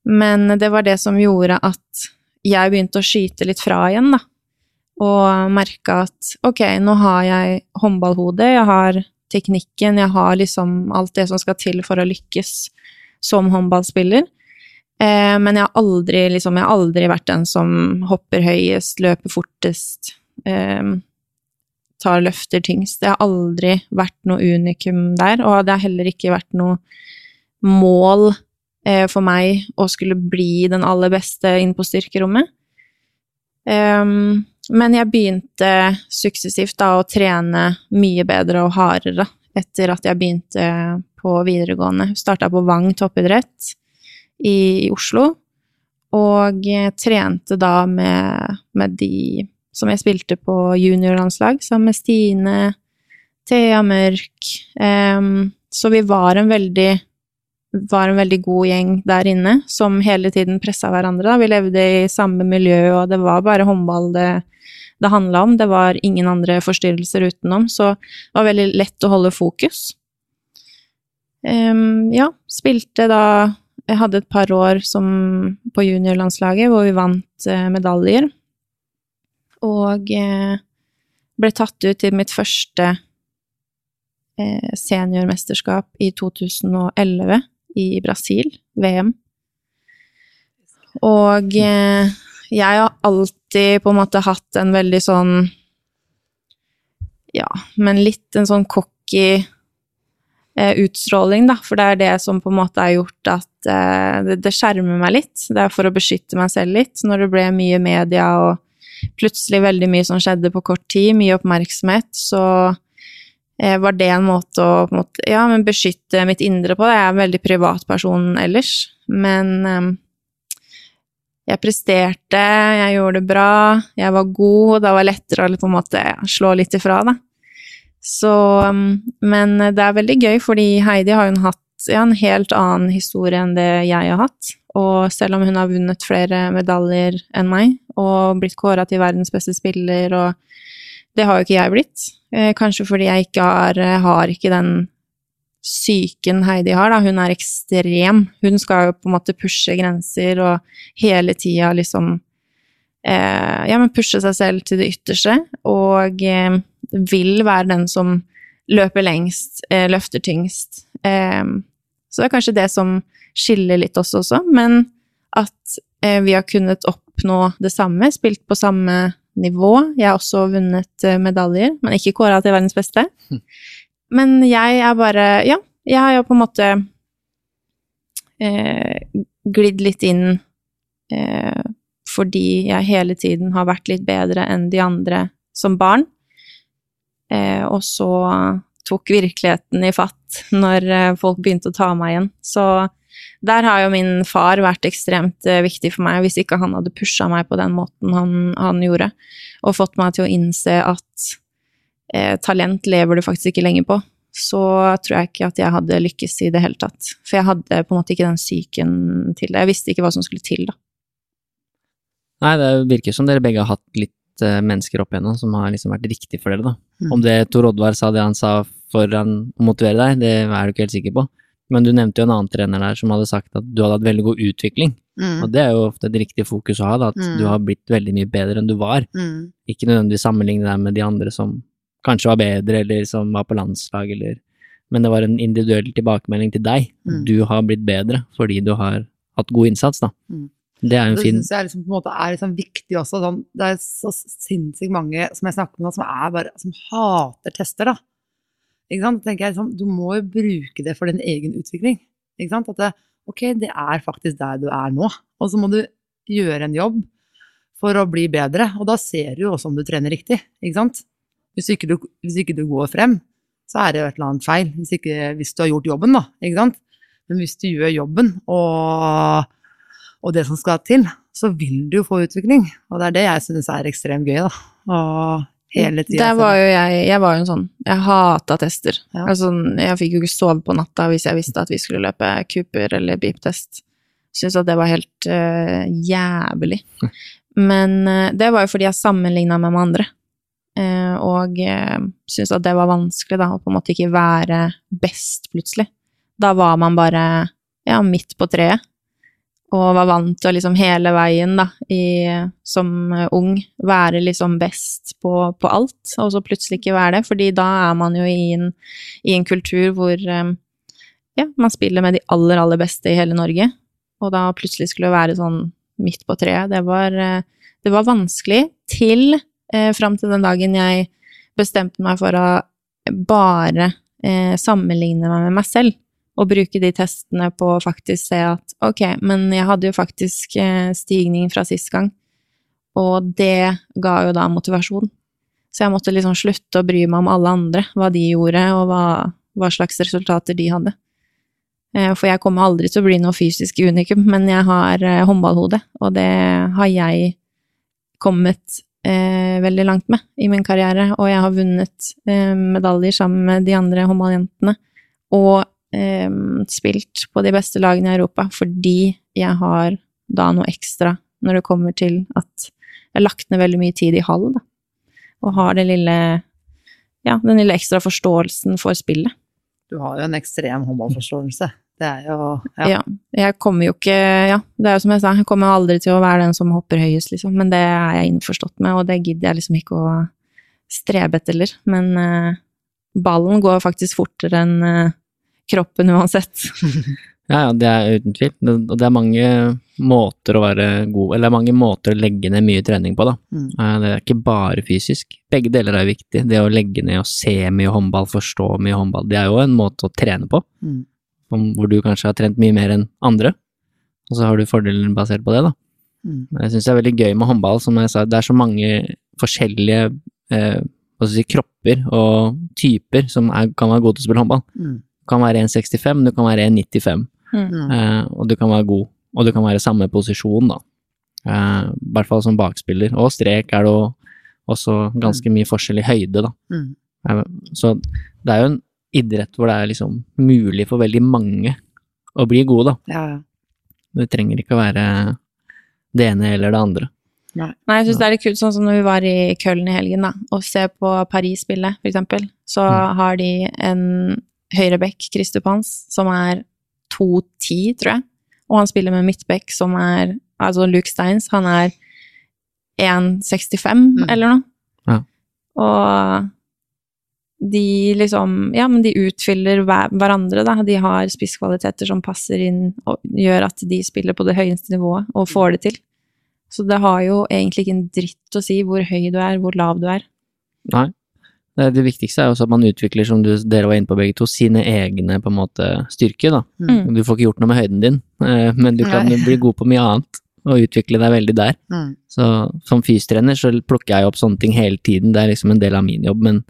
Men det var det som gjorde at jeg begynte å skyte litt fra igjen, da og merka at ok, nå har jeg håndballhodet, jeg har teknikken, jeg har liksom alt det som skal til for å lykkes som håndballspiller. Eh, men jeg har aldri liksom, jeg har aldri vært den som hopper høyest, løper fortest, eh, tar løfter tyngst. Det har aldri vært noe unikum der, og det har heller ikke vært noe mål eh, for meg å skulle bli den aller beste inn på styrkerommet. Um, men jeg begynte suksessivt da å trene mye bedre og hardere etter at jeg begynte på videregående. Starta på Vang toppidrett i, Oslo, og trente da med, med de som jeg spilte på juniorlandslag, sammen med Stine, Thea Mørk. Um, så vi var en veldig var en veldig god gjeng der inne, som hele tiden pressa hverandre. Da. Vi levde i samme miljø, og det var bare håndball det, det handla om. Det var ingen andre forstyrrelser utenom, så det var veldig lett å holde fokus. Um, ja, spilte da Jeg hadde et par år som på juniorlandslaget hvor vi vant uh, medaljer. Og uh, ble tatt ut til mitt første eh, seniormesterskap i 2011 i Brasil, VM. Og eh, jeg har alltid på en måte hatt en veldig sånn Ja, men litt en sånn cocky eh, utstråling, da. For det er det som på en måte har gjort at eh, det, det skjermer meg litt. Det er for å beskytte meg selv litt. Når det ble mye media og plutselig veldig mye som skjedde på kort tid, mye oppmerksomhet, så var det en måte å en måte, ja, beskytte mitt indre på. Jeg er en veldig privat person ellers, men eh, jeg presterte, jeg gjorde det bra, jeg var god, og da var det lettere å på en måte slå litt ifra, da. Så um, Men det er veldig gøy, fordi Heidi har jo hatt ja, en helt annen historie enn det jeg har hatt. Og selv om hun har vunnet flere medaljer enn meg, og blitt kåra til verdens beste spiller, og det har jo ikke jeg blitt. Eh, kanskje fordi jeg ikke har, har ikke den psyken Heidi har, da. Hun er ekstrem. Hun skal jo på en måte pushe grenser og hele tida liksom eh, Ja, men pushe seg selv til det ytterste, og eh, vil være den som løper lengst, eh, løfter tyngst. Eh, så det er kanskje det som skiller litt oss også, men at eh, vi har kunnet oppnå det samme, spilt på samme nivå. Jeg har også vunnet eh, medaljer, men ikke kåra til verdens beste. Men jeg er bare Ja, jeg har jo på en måte eh, glidd litt inn eh, fordi jeg hele tiden har vært litt bedre enn de andre som barn. Eh, og så tok virkeligheten i fatt når eh, folk begynte å ta meg igjen. Så der har jo min far vært ekstremt eh, viktig for meg, hvis ikke han hadde pusha meg på den måten han, han, gjorde, og fått meg til å innse at eh, talent lever du faktisk ikke lenger på, så tror jeg ikke at jeg hadde lykkes i det hele tatt. For jeg hadde på en måte ikke den psyken til det. Jeg visste ikke hva som skulle til, da. Nei, det virker som dere begge har hatt litt uh, mennesker opp igjennom som har liksom vært riktig for dere, da. Mm. Om det Tor Oddvar sa det han sa for å motivere deg, det er du ikke helt sikker på. Men du nevnte jo en annen trener der som hadde sagt at du hadde hatt veldig god utvikling. Mm. Og det er jo ofte et riktig fokus å ha, da, at mm. du har blitt veldig mye bedre enn du var. Mm. Ikke nødvendigvis sammenligne deg med de andre som kanskje var bedre, eller som var på landslag, eller Men det var en individuell tilbakemelding til deg. Mm. Du har blitt bedre fordi du har hatt god innsats, da. Mm. Det er en fin Det syns jeg liksom, på en måte er liksom viktig også. Sånn, det er så sinnssykt mange som jeg snakker med, som, er som hater tester, da. Ikke sant? Tenker jeg liksom, Du må jo bruke det for din egen utvikling. Ikke sant? At det, ok, det er faktisk der du er nå. Og så må du gjøre en jobb for å bli bedre. Og da ser du jo også om du trener riktig. Ikke sant? Hvis ikke, du, hvis ikke du går frem, så er det jo et eller annet feil. Hvis, ikke, hvis du har gjort jobben, da. Ikke sant? Men hvis du gjør jobben og, og det som skal til, så vil du jo få utvikling. Og det er det jeg synes er ekstremt gøy, da. Og hele tida. Der var jo jeg Jeg var jo en sånn Jeg hata tester. Ja. Altså, jeg fikk jo ikke sove på natta hvis jeg visste at vi skulle løpe Cooper eller beep-test. Syns at det var helt uh, jævlig. [laughs] Men uh, det var jo fordi jeg sammenligna meg med andre. Uh, og uh, syntes at det var vanskelig, da, å på en måte ikke være best plutselig. Da var man bare ja, midt på treet, og var vant til å liksom hele veien, da, i, som ung, være liksom best på, på, alt, og så plutselig ikke være det, fordi da er man jo i en, i en kultur hvor eh, ja, man spiller med de aller, aller beste i hele Norge, og da plutselig skulle være sånn midt på treet, det var, det var vanskelig til eh, fram til den dagen jeg bestemte meg for å bare eh, sammenligne meg med meg selv. Og bruke de testene på å faktisk se at ok, men jeg hadde jo faktisk eh, stigning fra sist gang. Og det ga jo da motivasjon. Så jeg måtte liksom slutte å bry meg om alle andre, hva de gjorde, og hva, hva slags resultater de hadde. Eh, for jeg kommer aldri til å bli noe fysisk unikum, men jeg har eh, håndballhode, og det har jeg kommet eh, veldig langt med i min karriere, og jeg har vunnet eh, medaljer sammen med de andre håndballjentene, og spilt på de beste lagene i Europa fordi jeg har da noe ekstra når det kommer til at jeg har lagt ned veldig mye tid i hall, da, og har det lille ja, den lille ekstra forståelsen for spillet. Du har jo en ekstrem håndballforståelse. Det er jo ja. ja. Jeg kommer jo ikke Ja, det er jo som jeg sa, jeg kommer aldri til å være den som hopper høyest, liksom. Men det er jeg innforstått med, og det gidder jeg liksom ikke å strebe etter heller. Men eh, ballen går faktisk fortere enn uh, kroppen uansett. [laughs] ja, ja, det er uten tvil. Og det er mange måter å være god Eller er mange måter å legge ned mye trening på, da. Mm. Uh, det er ikke bare fysisk. Begge deler er viktig. Det å legge ned og se mye håndball, forstå mye håndball, det er jo en måte å trene på. Mm hvor du kanskje har trent mye mer enn andre, og så har du fordelen basert på det, da. Mm. Jeg syns det er veldig gøy med håndball, som jeg sa, det er så mange forskjellige eh, si, kropper og typer som er, kan være gode til å spille håndball. Mm. Kan være 1,65, du kan være 1,95, mm. Uh, og du kan være god. Og du kan være samme posisjon, da. Uh, I hvert fall som bakspiller. Og strek er det også ganske mm. mye forskjell i høyde, da. Mm. Uh, så det er jo en idrett hvor det er liksom mulig for veldig mange å bli gode, da. Ja, ja. Det trenger ikke å være det ene eller det andre. Nei, Nei jeg syns det er litt kult, sånn som når vi var i Køln i helgen, da, og se på Paris-spillet, for eksempel, så mm. har de en høyrebekk, Kristupans, som er 2,10, tror jeg, og han spiller med midtbekk, som er Altså Luke Steins, han er 1,65 mm. eller noe. Ja. Og de liksom Ja, men de utfyller hverandre, da. De har spisskvaliteter som passer inn og gjør at de spiller på det høyeste nivået og får det til. Så det har jo egentlig ikke en dritt å si hvor høy du er, hvor lav du er. Nei. Det, det viktigste er jo også at man utvikler, som du, dere var inne på begge to, sine egne på en måte styrker, da. Mm. Du får ikke gjort noe med høyden din, eh, men du kan Nei. bli god på mye annet, og utvikle deg veldig der. Mm. Så som fystrener så plukker jeg opp sånne ting hele tiden, det er liksom en del av min jobb, men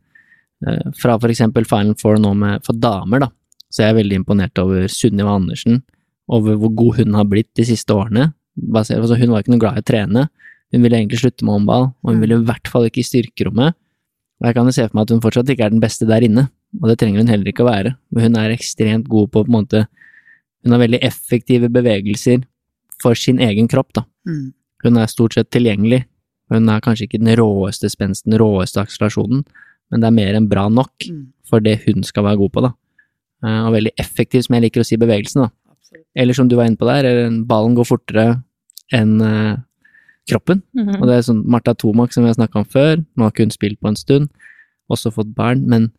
eh, fra for eksempel Final Four nå med, for damer, da, så er jeg veldig imponert over Sunniva Andersen, over hvor god hun har blitt de siste årene. Basert, altså hun var ikke noe glad i å trene, hun ville egentlig slutte med håndball, og hun Mm. ville i hvert fall ikke i styrkerommet. Og jeg kan jo se for meg at hun fortsatt ikke er den beste der inne, og det trenger hun heller ikke å være. Men hun er ekstremt god på på en måte Hun har veldig effektive bevegelser for sin egen kropp, da. Mm. Hun er stort sett tilgjengelig. Hun er kanskje ikke den råeste spensten, den råeste akselerasjonen, men det er mer enn bra nok Mm. for det hun skal være god på, da. Eh, Og veldig effektiv, som jeg liker å si, bevegelsen, da. Absolutt. Eller som du var inne på der, ballen går fortere enn kroppen. -hmm. Og det er sånn Martha Tomak, som vi har snakka om før, nå har ikke hun spilt på en stund, også fått barn, men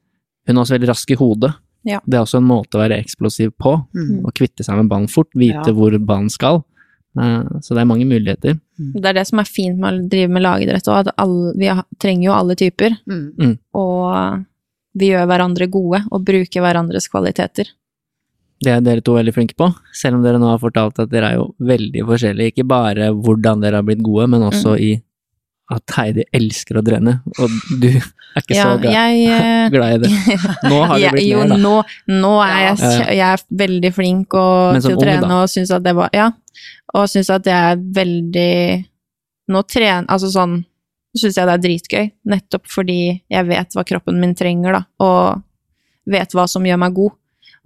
hun er også veldig rask i hodet. Ja. Det er også en måte å være eksplosiv på, Mm. å kvitte seg med ballen fort, vite Ja. hvor ballen skal. Eh, Så det er mange muligheter. Det er det som er fint med å drive med lagidrett òg, at alle, vi trenger jo alle typer. Mm. Og vi gjør hverandre gode og bruker hverandres kvaliteter. Det er dere to veldig flinke på, selv om dere nå har fortalt at dere er jo veldig forskjellige, ikke bare hvordan dere har blitt gode, men også Mm. i at Heidi elsker å trene, og du er ikke Ja, så glad, jeg eh, [laughs] glad i det. Nå har det [laughs] blitt jo, mer, da. nå, nå er jeg, jeg er veldig flink og, til å trene da? og syns at det var Ja. Og syns at jeg er veldig Nå trener Altså sånn syns jeg det er dritgøy, nettopp fordi jeg vet hva kroppen min trenger, da, og vet hva som gjør meg god.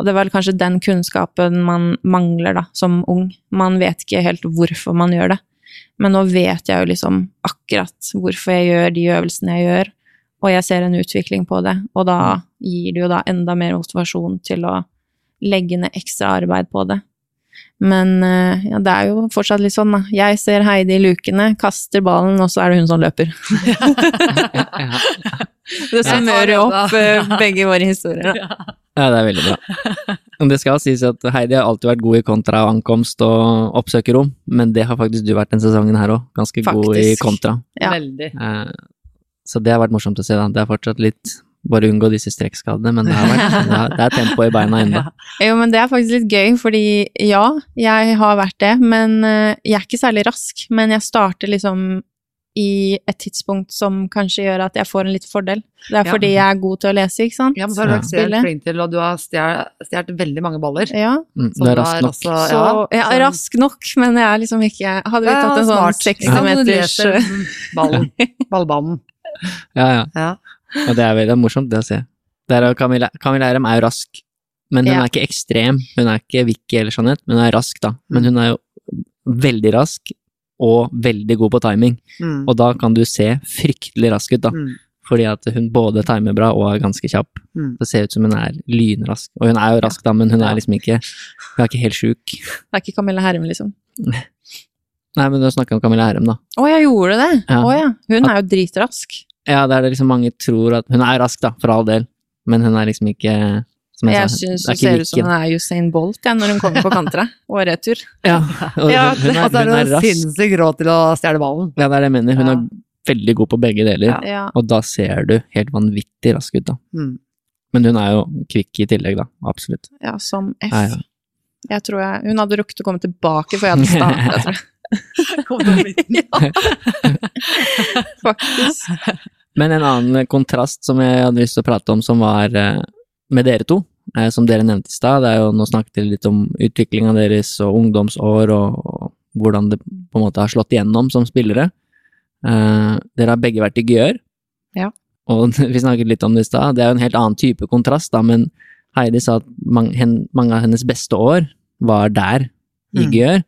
Og det er vel kanskje den kunnskapen man mangler da, som ung. Man vet ikke helt hvorfor man gjør det. Men nå vet jeg jo liksom akkurat hvorfor jeg gjør de øvelsene jeg gjør, og jeg ser en utvikling på det, og da gir det jo da enda mer motivasjon til å legge ned ekstra arbeid på det. Men eh, ja, det er jo fortsatt litt sånn, da. Jeg ser Heidi i lukene, kaster ballen, og så er det hun som løper. [laughs] Det summerer opp eh, begge våre historier. da. Ja, det er veldig bra. Det skal sies at Heidi har alltid vært god i kontra og ankomst og oppsøkerrom, men det har faktisk du vært denne sesongen her òg, ganske god i kontra. Ja. Veldig. Eh, Så det har vært morsomt å se, da. Det er fortsatt litt bare unngå disse strekkskadene, men det, har vært, [laughs] det, er, tempo i beina ennå. Jo, men det er faktisk litt gøy, fordi ja, jeg har vært det, men eh, jeg er ikke særlig rask. Men jeg starter liksom i et tidspunkt som kanskje gjør at jeg får en litt fordel. Det er Ja. fordi jeg er god til å lese, ikke sant? Ja, men så har du Ja. vært ekstremt flink til, og du har stjålet veldig mange baller. Ja, Mm, det er rask nok. også- så ja, jeg er rask nok, men jeg er liksom ikke Hadde vi tatt en sånn smart. 60 Ja, meters ballen, ballbanen. [laughs] Ja, ja. Og det er veldig morsomt, det å se. Der er Camilla, Camilla Erem er jo rask, men hun Ja. er ikke ekstrem. Hun er ikke Vicky eller Jeanette, men hun er rask, da. Men hun er jo veldig rask, og veldig god på timing. Mm. Og da kan du se fryktelig rask ut, da. Mm. Fordi at hun både timer bra og er ganske kjapp. Mm. Det ser ut som hun er lynrask. Og hun er jo rask, da, men hun Ja. er liksom ikke Hun er ikke helt sjuk. Det er ikke Camilla Herm, liksom. [laughs] Nei, men du snakker om Camilla Herrem, da. Å, jeg gjorde det! Ja. Å ja. Hun er jo dritrask. Ja, det er det liksom mange tror at Hun er rask, da, for all del, men hun er liksom ikke som jeg, Jeg syns hun ser ut som hun er Usain Bolt ja, når hun kommer på kantra [laughs] og retur. Ja, [laughs] og Ja, hun, hun, er, så er hun er rask. sinnssykt rå til å stjele ballen. Ja, det er det jeg mener. Hun Ja. er veldig god på begge deler, Ja. Og da ser du helt vanvittig rask ut, da. Mm. Men hun er jo kvikk i tillegg, da. Absolutt. ja, som F. Jeg tror jeg, hun hadde rukket å komme tilbake, for jeg hadde startet, jeg [laughs] tror jeg. [laughs] Kom til midten. [laughs] Faktisk. Men en annen kontrast som jeg hadde lyst til å prate om, som var eh, med dere to, eh, som dere nevnte i stad, det er jo nå snakket dere litt om utviklinga deres og ungdomsår og, og hvordan det på en måte har slått igjennom som spillere. Eh, dere har begge vært i Gjør, Ja. Og [laughs] vi snakket litt om det i stad, det er jo en helt annen type kontrast, da, men Heidi sa at mange, hen, mange av hennes beste år var der, i Mm. GØR.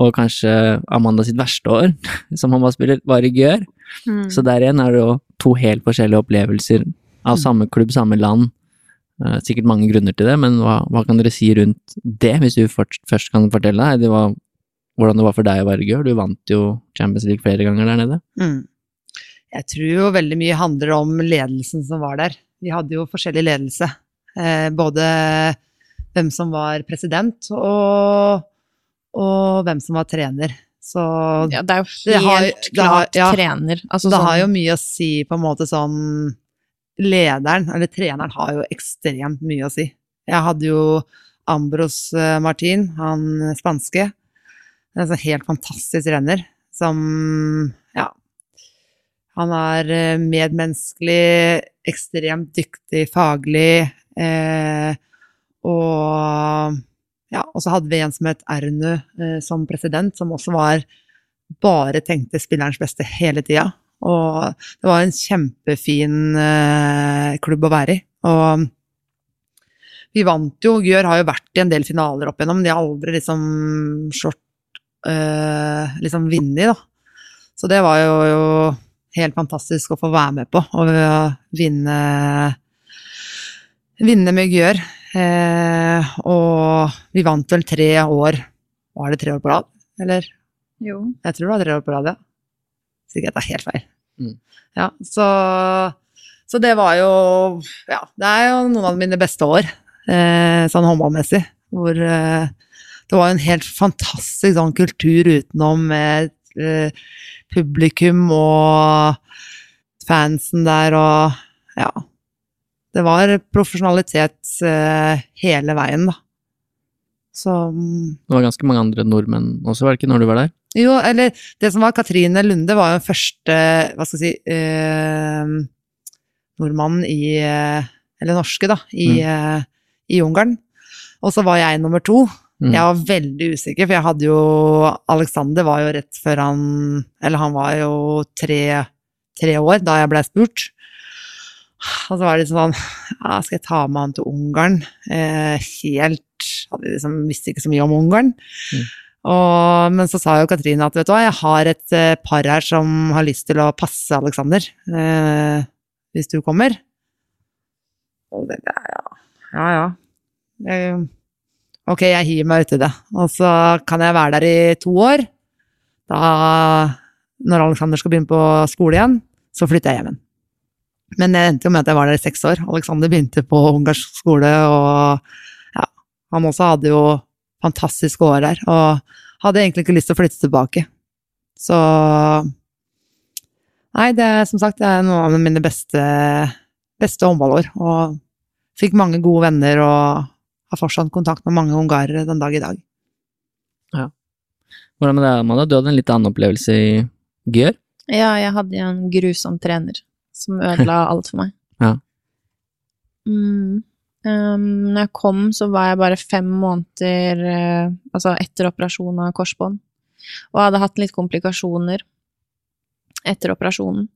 Og kanskje Amanda sitt verste år [laughs] som håndballspiller var i GØR. Mm. Så der igjen er det jo to helt forskjellige opplevelser av Mm. samme klubb, samme land. Eh, sikkert mange grunner til det, men hva, hva kan dere si rundt det, hvis du først, kan fortelle deg? Det var, hvordan det var for deg å være GØR? Du vant jo Champions League flere ganger der nede. Mm. Jeg tror jo veldig mye handler om ledelsen som var der. Vi hadde jo forskjellig ledelse. Eh, både hvem som var president, og, og hvem som var trener. Så Ja, det er jo Det helt har- det har- klart ja. trener. Altså det sånn, har jo mye å si, på en måte sånn Lederen, eller treneren, har jo ekstremt mye å si. Jeg hadde jo Ambros eh, Martin, han spanske. En sånn helt fantastisk trener som Ja. Han er eh, medmenneskelig, ekstremt dyktig faglig, eh, og ja, og så hadde vi en som het Ernu eh, som president, som også var bare tenkte spillerens beste hele tida. Og det var en kjempefin eh, klubb å være i. Og vi vant jo, Gjør har jo vært i en del finaler opp igjennom, de har aldri liksom slått eh, liksom vunnet, da. Så det var jo, jo helt fantastisk å få være med på, å vinne vinne med Gjør. Eh, og vi vant vel tre år Var det tre år på rad, eller? Jo. Jeg tror det var tre år på rad, ja. Sikkert det er helt feil. Mm. Ja, så, så det var jo Ja, det er jo noen av mine beste år, eh, sånn håndballmessig. Hvor eh, det var en helt fantastisk sånn kultur utenom med eh, publikum og fansen der og Ja. Det var profesjonalitet eh, hele veien, da. Så mm, Det var ganske mange andre nordmenn også, var det ikke, når du var der? jo, eller det som var Katrine Lunde, var jo den første, hva skal jeg si, eh, nordmannen i eh, Eller norske, da, i, eh, i Ungarn. Og så var jeg nummer to. Mm. Jeg var veldig usikker, for jeg hadde jo Alexander var jo rett før han Eller han var jo tre, tre år da jeg ble spurt. Og så var det sånn ja, Skal jeg ta med han til Ungarn? Eh, helt hadde liksom, Visste ikke så mye om Ungarn. Mm. Og, men så sa jo Katrine at vet du hva, jeg har et eh, par her som har lyst til å passe Alexander. Eh, hvis du kommer. Og det, ja, ja. ja. Jeg, ok, jeg hiver meg uti det. Og så kan jeg være der i to år. Da, når Alexander skal begynne på skole igjen, så flytter jeg hjem igjen. Men det endte jo med at jeg var der i seks år. Alexander begynte på ungarsk skole, og ja, han også hadde jo fantastiske år der, og hadde egentlig ikke lyst til å flytte tilbake. Så Nei, det er som sagt det er noen av mine beste, beste håndballår, og fikk mange gode venner og har fortsatt kontakt med mange ungarere den dag i dag. Hvordan med deg, Amanda? Du hadde en litt annen opplevelse i Gjør? Ja, jeg hadde en grusom trener som ødela alt for meg. Ja. Mm. Um, når jeg kom, så var jeg bare fem måneder uh, altså etter operasjon av korsbånd, og hadde hatt litt komplikasjoner etter operasjonen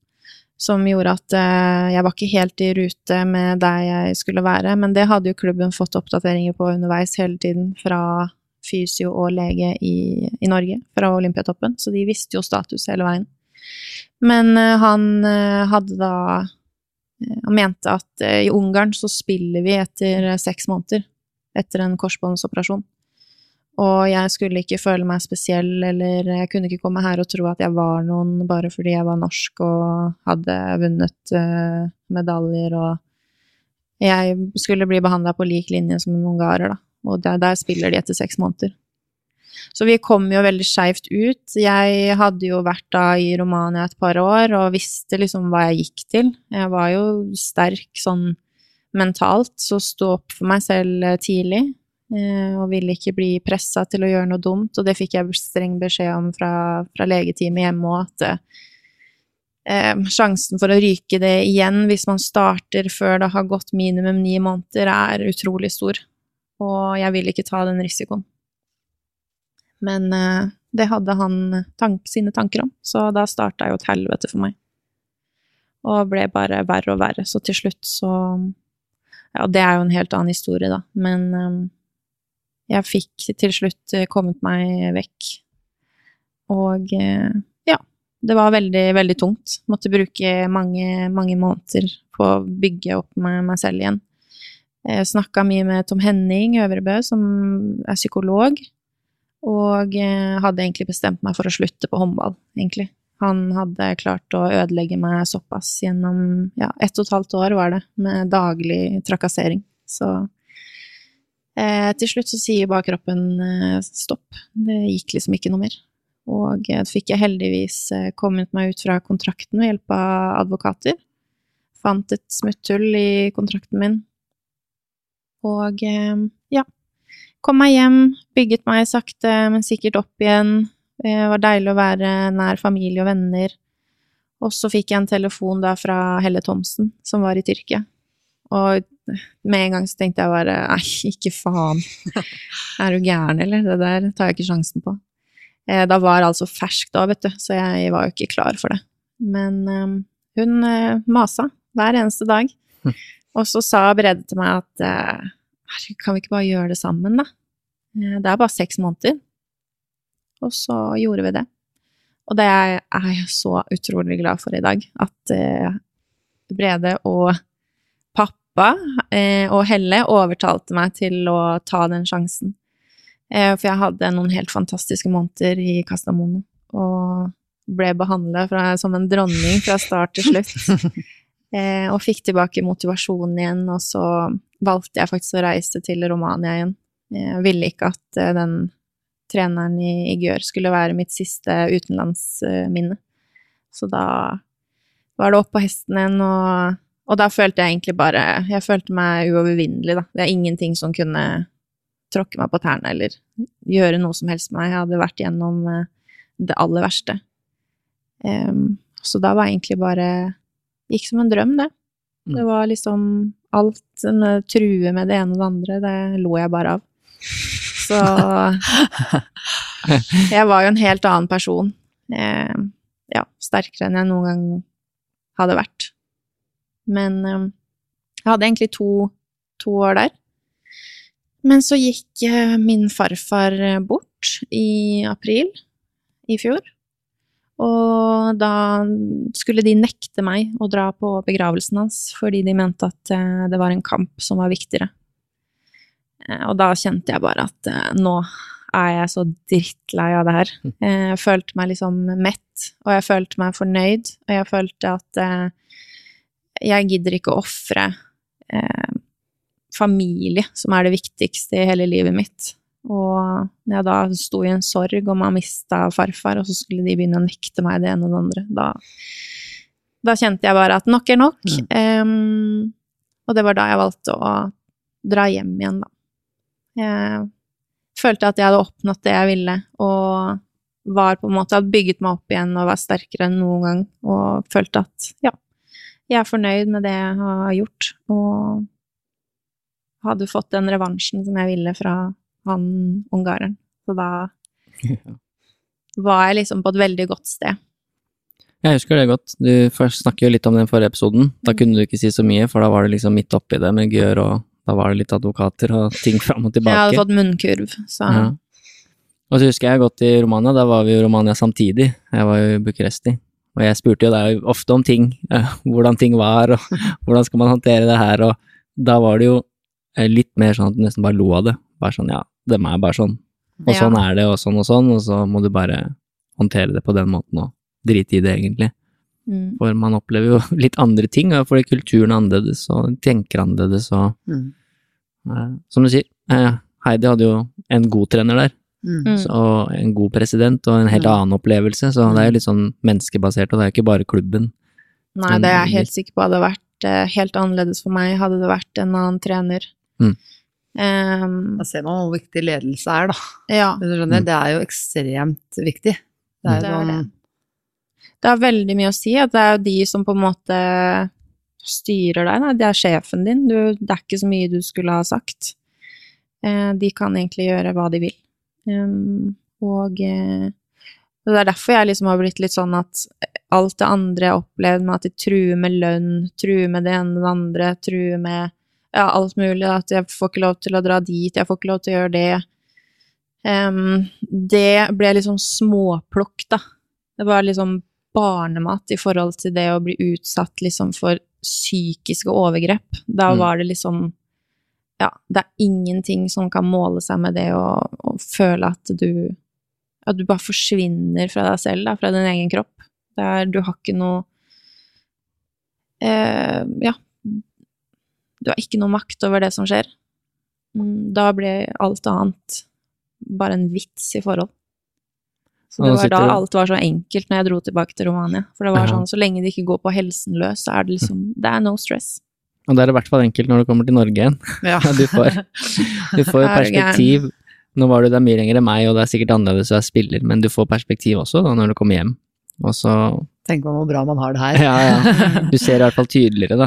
som gjorde at uh, jeg var ikke helt i rute med der jeg skulle være, men det hadde jo klubben fått oppdateringer på underveis hele tiden fra fysio og lege i, i Norge, fra Olympiatoppen, så de visste jo status hele veien. Men eh, han eh, hadde da eh, Han mente at eh, i Ungarn så spiller vi etter eh, seks måneder etter en korsbåndsoperasjon. Og jeg skulle ikke føle meg spesiell, eller jeg kunne ikke komme her og tro at jeg var noen bare fordi jeg var norsk og hadde vunnet eh, medaljer, og jeg skulle bli behandla på lik linje som en ungarer, da. Og der, der spiller de etter seks måneder. Så vi kom jo veldig skeivt ut. Jeg hadde jo vært da i Romania et par år og visste liksom hva jeg gikk til. Jeg var jo sterk sånn mentalt, så stå opp for meg selv eh, tidlig. eh, Og ville ikke bli pressa til å gjøre noe dumt, og det fikk jeg streng beskjed om fra, fra legeteamet hjemme òg, at eh, sjansen for å ryke det igjen hvis man starter før det har gått minimum ni måneder, er utrolig stor. Og jeg vil ikke ta den risikoen. Men eh, det hadde han tank, sine tanker om, så da starta jo et helvete for meg. Og ble bare verre og verre, så til slutt så Ja, det er jo en helt annen historie, da, men eh, jeg fikk til slutt eh, kommet meg vekk. Og ja, det var veldig, veldig tungt. Måtte bruke mange, mange måneder på å bygge opp meg, meg selv igjen. Jeg snakka mye med Tom Henning Øvrebø, som er psykolog, og eh, hadde egentlig bestemt meg for å slutte på håndball, egentlig. Han hadde klart å ødelegge meg såpass gjennom ja, ett og et halvt år var det, med daglig trakassering. Så eh, til slutt så sier bare kroppen eh, stopp. Det gikk liksom ikke noe mer. Og eh, fikk jeg heldigvis eh, kommet meg ut fra kontrakten ved hjelp av advokater. Fant et smutthull i kontrakten min. Og eh, kom meg hjem, bygget meg sakte, men sikkert opp igjen. Det var deilig å være nær familie og venner. Og så fikk jeg en telefon da fra Helle Thomsen, som var i Tyrkia. Og med en gang så tenkte jeg bare nei, ikke faen. Er du gæren, eller? Det der tar jeg ikke sjansen på. Eh, da var altså ferskt da, vet du, så jeg var jo ikke klar for det. Men eh, hun eh, masa hver eneste dag. Og så sa Brede til meg at eh, kan vi ikke bare gjøre det sammen, da? Eh, Det er bare seks måneder. Og så gjorde vi det. Og det er jeg så utrolig glad for i dag. At eh, Brede og pappa eh, og Helle overtalte meg til å ta den sjansen. For jeg hadde noen helt fantastiske måneder i Castamono. Og ble behandla som en dronning fra start til slutt. [laughs] Eh, og fikk tilbake motivasjonen igjen, og så valgte jeg faktisk å reise til Romania igjen. Jeg ville ikke at eh, den treneren i, i Gjør skulle være mitt siste utenlandsminne. Så da var det opp på hesten igjen, og, og da følte jeg egentlig bare Jeg følte meg uovervinnelig, da. Det er ingenting som kunne tråkke meg på tærne eller gjøre noe som helst med meg. Jeg hadde vært gjennom eh, det aller verste. Um, så da var egentlig bare Gikk som en drøm, det. Det var liksom alt med true med det ene og det andre, det lo jeg bare av. Så [laughs] jeg var jo en helt annen person. Eh, ja, sterkere enn jeg noen gang hadde vært. Men eh, jeg hadde egentlig to, to år der. Men så gikk eh, min farfar eh, bort i april i fjor. Og da skulle de nekte meg å dra på begravelsen hans, fordi de mente at eh, det var en kamp som var viktigere. Eh, Og da kjente jeg bare at eh, nå er jeg så drittlei av det her. [laughs] Jeg følte meg liksom mett, og jeg følte meg fornøyd, og jeg følte at jeg gidder ikke å ofre familie, som er det viktigste i hele livet mitt. Og når jeg da sto i en sorg om å ha mista farfar, og så skulle de begynne å nekte meg det ene og det andre, da, da kjente jeg bare at nok er nok. Em, og det var da jeg valgte å dra hjem igjen, da. Jeg følte at jeg hadde oppnådd det jeg ville, og var på en måte hadde bygget meg opp igjen og var sterkere enn noen gang, og følte at ja, jeg er fornøyd med det jeg har gjort, og hadde fått den revansjen som jeg ville fra han ungareren. Så da [laughs] var jeg liksom på et veldig godt sted. Jeg husker det godt. Du snakker jo litt om den forrige episoden. Da kunne du ikke si så mye, for da var det liksom midt oppi det med gør, og da var det litt advokater og ting [laughs] fram og tilbake. Jeg hadde fått munnkurv, så Ja. Og så husker jeg godt i Romania, da var vi i Romania samtidig. Jeg var jo i Bucuresti. Og jeg spurte jo deg ofte om ting, eh, [laughs] hvordan ting var, og hvordan skal man håndtere det her, og da var det jo eh, litt mer sånn at du nesten bare lo av det. Bare sånn, ja, dem er bare sånn. Og Ja. sånn er det, og sånn og sånn, og så må du bare håndtere det på den måten og drite i det, egentlig. mm. For man opplever jo [laughs] litt andre ting, og fordi kulturen er annerledes, og tenker annerledes, og Mm. eh, som du sier, eh, Heidi hadde jo en god trener der, Mm. Mm. så, og en god president, og en helt Mm. annen opplevelse, så det er jo litt sånn menneskebasert, og det er jo ikke bare klubben. Nei, det er jeg helt sikker på hadde vært eh, helt annerledes for meg, hadde det vært en annen trener. Mm. Em, Da ser man hvor viktig ledelse er, da. ja, Du skjønner, Mm. Det er jo ekstremt viktig. Det er Det er sånn det. det har veldig mye å si at det er jo de som på en måte styrer deg, da. Det er sjefen din. Du, det er ikke så mye du skulle ha sagt. Eh, de kan egentlig gjøre hva de vil. Og eh, det er derfor jeg liksom har blitt litt sånn at alt det andre jeg har opplevd med at de truer med lønn, truer med det ene og det andre, truer med ja, alt mulig, at jeg får ikke lov til å dra dit, jeg får ikke lov til å gjøre det. Um, det ble liksom småplukk, da. Det var liksom barnemat i forhold til det å bli utsatt liksom for psykiske overgrep. Da Mm. var det liksom Ja, det er ingenting som kan måle seg med det å, å føle at du At du bare forsvinner fra deg selv, da, fra din egen kropp. Det er, du har ikke noe eh, Ja. Du har ikke noe makt over det som skjer. Mm, Da ble alt annet bare en vits i forhold. Så det var da alt var så enkelt når jeg dro tilbake til Romania. For det var sånn, så lenge det ikke går på helsen løs, så er det liksom [laughs] Det er no stress. Og det er i hvert fall enkelt når du kommer til Norge igjen. Ja. [laughs] Du får, du får [laughs] Er perspektiv. Nå var du der mye lenger enn meg, og det er sikkert annerledes å være spiller, men du får perspektiv også da når du kommer hjem. Og så Tenk på hvor bra man har det her. Ja, ja. Du ser i hvert fall tydeligere, da.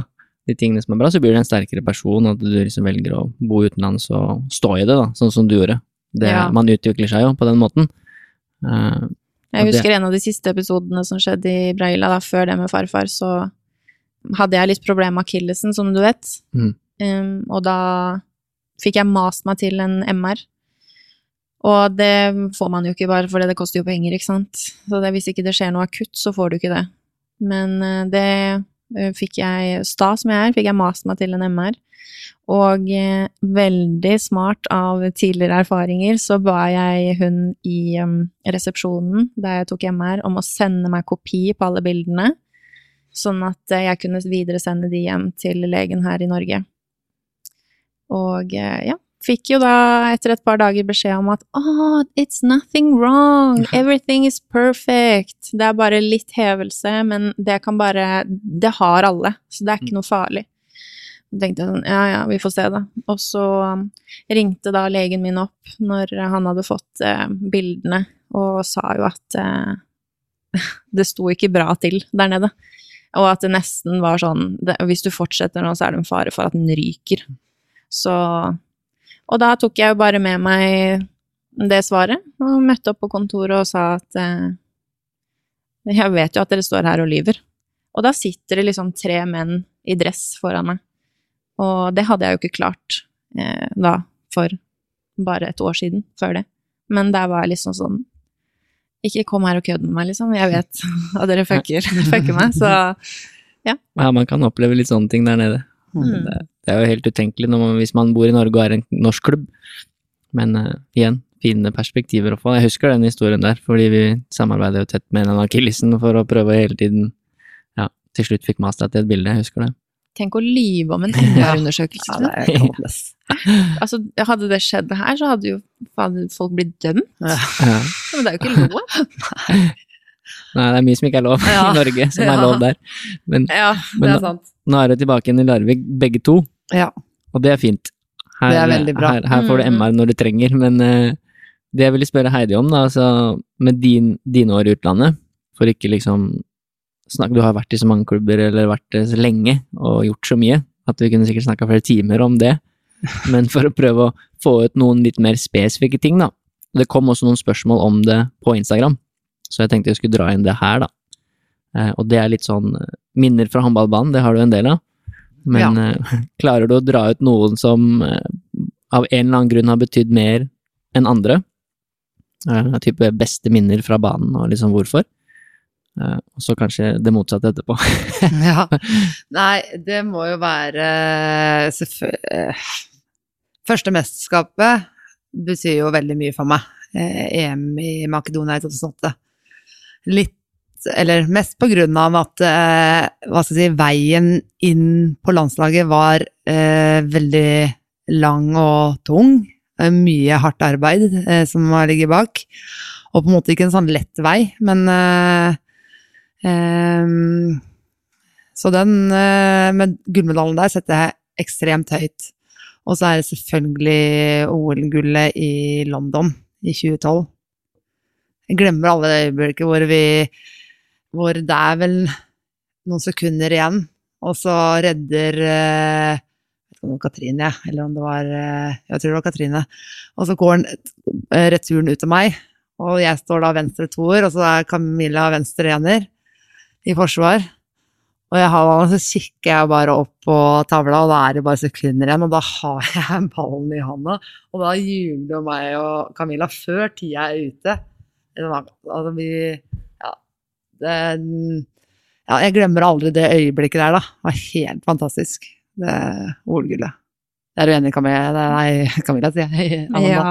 De tingene som er bra, så blir du en sterkere person, at du liksom velger å bo utenlands og stå i det, da, sånn som du gjorde. Det, Ja. Man utvikler seg jo på den måten. Uh, Jeg husker det- en av de siste episodene som skjedde i Braila, da, før det med farfar, så hadde jeg litt problemer med akillesen, som du vet. Mm. Um, og da fikk jeg mast meg til en MR. Og det får man jo ikke bare fordi det koster jo penger, ikke sant. Så det, hvis ikke det skjer noe akutt, så får du ikke det. Men eh, det fikk jeg, sta som jeg er, fikk jeg mast meg til en MR. Og eh, veldig smart av tidligere erfaringer så ba jeg hun i um, resepsjonen der jeg tok MR, om å sende meg kopi på alle bildene, sånn at eh, jeg kunne videresende de hjem til legen her i Norge. Og eh, ja, fikk jo da etter et par dager beskjed om at oh, it's nothing wrong, everything is perfect. Det er bare litt hevelse, men det kan bare Det har alle, så det er ikke noe farlig. Så tenkte jeg sånn, ja ja, vi får se da. Og så um, ringte da legen min opp når han hadde fått eh, bildene, og sa jo at eh, [laughs] det sto ikke bra til der nede. Og at det nesten var sånn det, Hvis du fortsetter nå, så er det en fare for at den ryker. Så Og da tok jeg jo bare med meg det svaret, og møtte opp på kontoret og sa at eh, Jeg vet jo at dere står her og lyver. Og da sitter det liksom tre menn i dress foran meg. Og det hadde jeg jo ikke klart eh, da, for bare et år siden, før det. Men der var jeg liksom sånn Ikke kom her og kødd med meg, liksom. Jeg vet [laughs] at dere fucker, [laughs] fucker meg, så ja, man kan oppleve litt sånne ting der nede. Mm. Det, det er jo helt utenkelig når man, hvis man bor i Norge og er en norsk klubb. Men uh, igjen, fine perspektiver å få. Jeg husker den historien der, fordi vi samarbeider jo tett med en av akillesen for å prøve hele tiden Ja, til slutt fikk master til et bilde, jeg husker det. tenk å lyve om en [laughs] Ja, MR-undersøkelse. det er håpløst. [laughs] altså, hadde det skjedd her, så hadde jo faen, folk blitt dømt. Ja. Ja. Men det er jo ikke lov. [laughs] Nei, det er mye som ikke er lov Ja. i Norge, som Ja. er lov der. Men Ja, det er men, sant. Nå er det tilbake igjen i Larvik, begge to, Ja. og det er fint. Her, Det er veldig bra. Her, her får du. MR når du trenger, men uh, det jeg ville spørre Heidi om, da, altså med din, dine år i utlandet, for ikke liksom snakke Du har vært i så mange klubber eller vært så lenge og gjort så mye at vi kunne sikkert snakka flere timer om det, [laughs] men for å prøve å få ut noen litt mer spesifikke ting, da. Det kom også noen spørsmål om det på Instagram, så jeg tenkte jeg skulle dra inn det her, da. Eh, og det er litt sånn eh, minner fra håndballbanen, det har du en del av. Men ja. [laughs] klarer du å dra ut noen som eh, av en eller annen grunn har betydd mer enn andre? Eh, type beste minner fra banen, og liksom hvorfor? Eh, og så kanskje det motsatte etterpå. [laughs] [laughs] Ja. Nei, det må jo være Første mesterskapet betyr jo veldig mye for meg. Eh, EM i Makedonia i 2008. Litt, eller mest på grunn av at eh, si, veien inn på landslaget var eh, veldig lang og tung. Eh, Mye hardt arbeid eh, som ligger bak. Og på en måte ikke en sånn lett vei, men eh, Ehm, så den eh, med gullmedaljen der setter jeg ekstremt høyt. Og så er det selvfølgelig OL-gullet i London i 2012. Jeg glemmer alle det øyeblikket hvor vi Hvor det er vel noen sekunder igjen, og så redder eh, Katrine, eller om det var eh, Jeg tror det var Katrine. Og så går den eh, returen ut til meg, og jeg står da venstre toer, og så er Camilla venstre ener i forsvar. Og jeg har, så kikker jeg bare opp på tavla, og da er det bare sekunder igjen, og da har [laughs] jeg ballen i hånda, Og da jubler meg og Camilla før tida er ute. Altså, vi Ja. Ja, jeg glemmer aldri det øyeblikket der, da. Det var helt fantastisk. Det OL-gullet. Er du enig, Camilla? Nei, [laughs] Camilla, sier jeg. Amanda. Ja,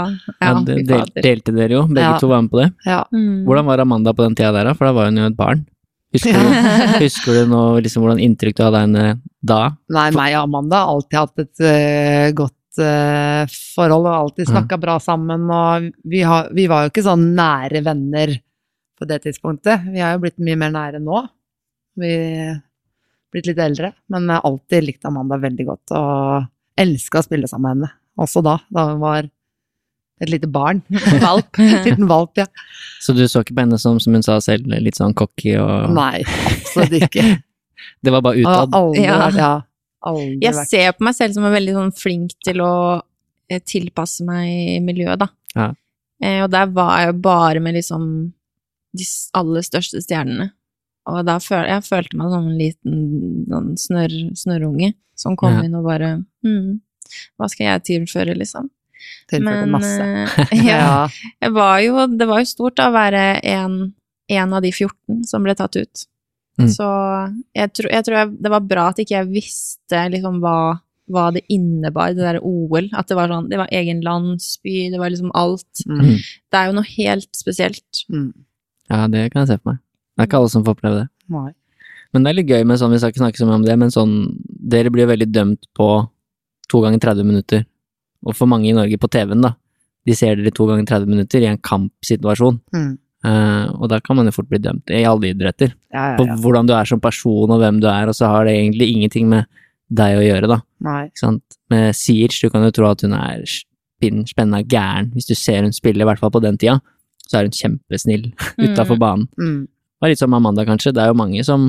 Ja, ja, det del, delte dere jo, begge Ja. to var med på det. Ja. Mm. Hvordan var Amanda på den tida der, da? For da var hun jo et barn. Husker du, [laughs] husker du nå liksom hvordan inntrykk du hadde av henne da? Nei, meg og Amanda har alltid hatt et uh, godt eh, forhold og alltid snakka bra sammen. Og vi, har, vi var jo ikke sånn nære venner på det tidspunktet. Vi har jo blitt mye mer nære nå. Vi er blitt litt eldre, men jeg har alltid likt Amanda veldig godt og elska å spille sammen med henne. Også da, da hun var et lite barn. [laughs] Valp. [laughs] En liten valp, ja. Så du så ikke på henne som, som hun sa selv, litt sånn cocky og Nei, absolutt ikke. [laughs] Det var bare Og utad? aldri Ja. vært ja, aldri Jeg vært ser på meg selv som er veldig sånn flink til å eh, tilpasse meg i miljøet, da. Ja. Eh, og der var jeg jo bare med liksom de aller største stjernene. Og da føl jeg følte meg som en liten sånn snørr, snørrunge som kom Ja. inn og bare hm, Hva skal jeg tilføre, liksom? Tilførte Men, masse. eh, [laughs] ja, jeg var jo, det var jo stort da, å være en, en av de 14 som ble tatt ut. Mm. Så jeg, tror- jeg tror jeg, det var bra at ikke jeg visste liksom hva, hva det innebar, det derre OL. At det var sånn, det var egen landsby, det var liksom alt. Mm. Det er jo noe helt spesielt. Mm. Ja, det kan jeg se for meg. Det er ikke alle som får oppleve det. Nei. Men det er litt gøy med sånn, vi skal ikke snakke så mye om det, men sånn, dere blir jo veldig dømt på to ganger 30 minutter. Og for mange i Norge på TV-en, da, de ser dere to ganger 30 minutter i en kampsituasjon. Mm. Uh, og da kan man jo fort bli dømt, i alle idretter, Ja, på ja, på hvordan du er som person og hvem du er, og så har det egentlig ingenting med deg å gjøre, da. Nei. Sant? Med Siege, du kan jo tro at hun er spinn, spenna gæren. Hvis du ser hun spille, i hvert fall på den tida, så er hun kjempesnill utafor banen. Mm. Det var litt som Amanda, kanskje. Det er jo mange som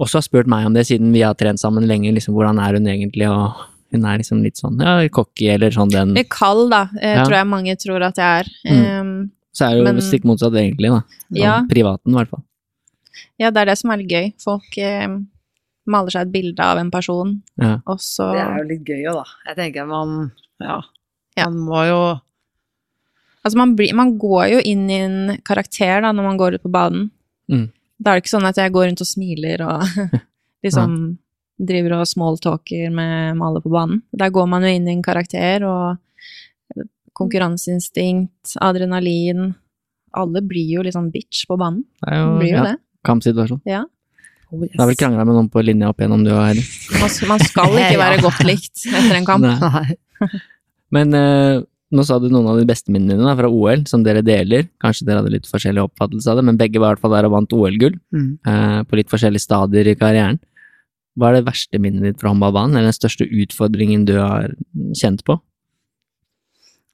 også har spurt meg om det, siden vi har trent sammen lenge. liksom Hvordan er hun egentlig? Og hun er liksom litt sånn ja, cocky, eller sånn den kald, da, Ja. tror jeg mange tror at jeg er. Mm. Um, Så er det jo men- stikk motsatt, egentlig, da. Sånn Ja. Privaten, i hvert fall. ja, det er det som er litt gøy. Folk eh, maler seg et bilde av en person, Ja. og så Det er jo litt gøy òg, da. Jeg tenker man Ja. Ja. Man må jo Altså, man, blir, man går jo inn i en karakter da, når man går ut på banen. Mm. Da er det ikke sånn at jeg går rundt og smiler og [laughs] liksom driver og smalltalker med, med alle på banen. Der går man jo inn i en karakter, og konkurranseinstinkt, adrenalin Alle blir jo sånn bitch på banen. Det er jo, Blir jo ja, det. kampsituasjon. Ja. oh, yes. Du har vel krangla med noen på linja opp igjennom, du og Heidi? Man, man skal ikke [laughs] være godt likt etter en kamp. Nei. [laughs] Men eh, nå sa du noen av de beste minnene dine fra OL, som dere deler. Kanskje dere hadde litt forskjellig oppfattelse av det, men begge var i hvert fall der og vant OL-gull. Mm. eh, på litt forskjellige stadier i karrieren. Hva er det verste minnet ditt fra håndballbanen, eller den største utfordringen du har kjent på?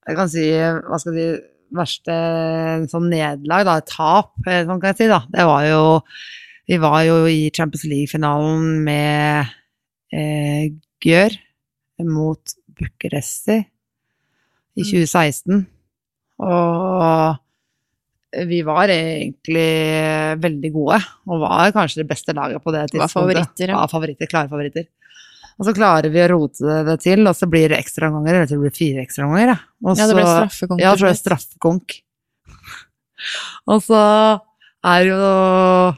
Jeg kan si, hva skal jeg si, verste sånn nederlag, da, tap, eh, sånn kan jeg si, da. Det var jo Vi var jo i Champions League-finalen med eh, Gjør mot Bucuresti i Mm. 2016. Og vi var egentlig veldig gode, og var kanskje det beste laget på det Var favoritter, ja. Var favoritter, klare favoritter. Og så klarer vi å rote det til, og så blir det ekstraomganger. eller det blir fire ekstraomganger. Ja. Og Ja, det ble straffekonk. Ja, så ble det straffekonk. [laughs] og så er jo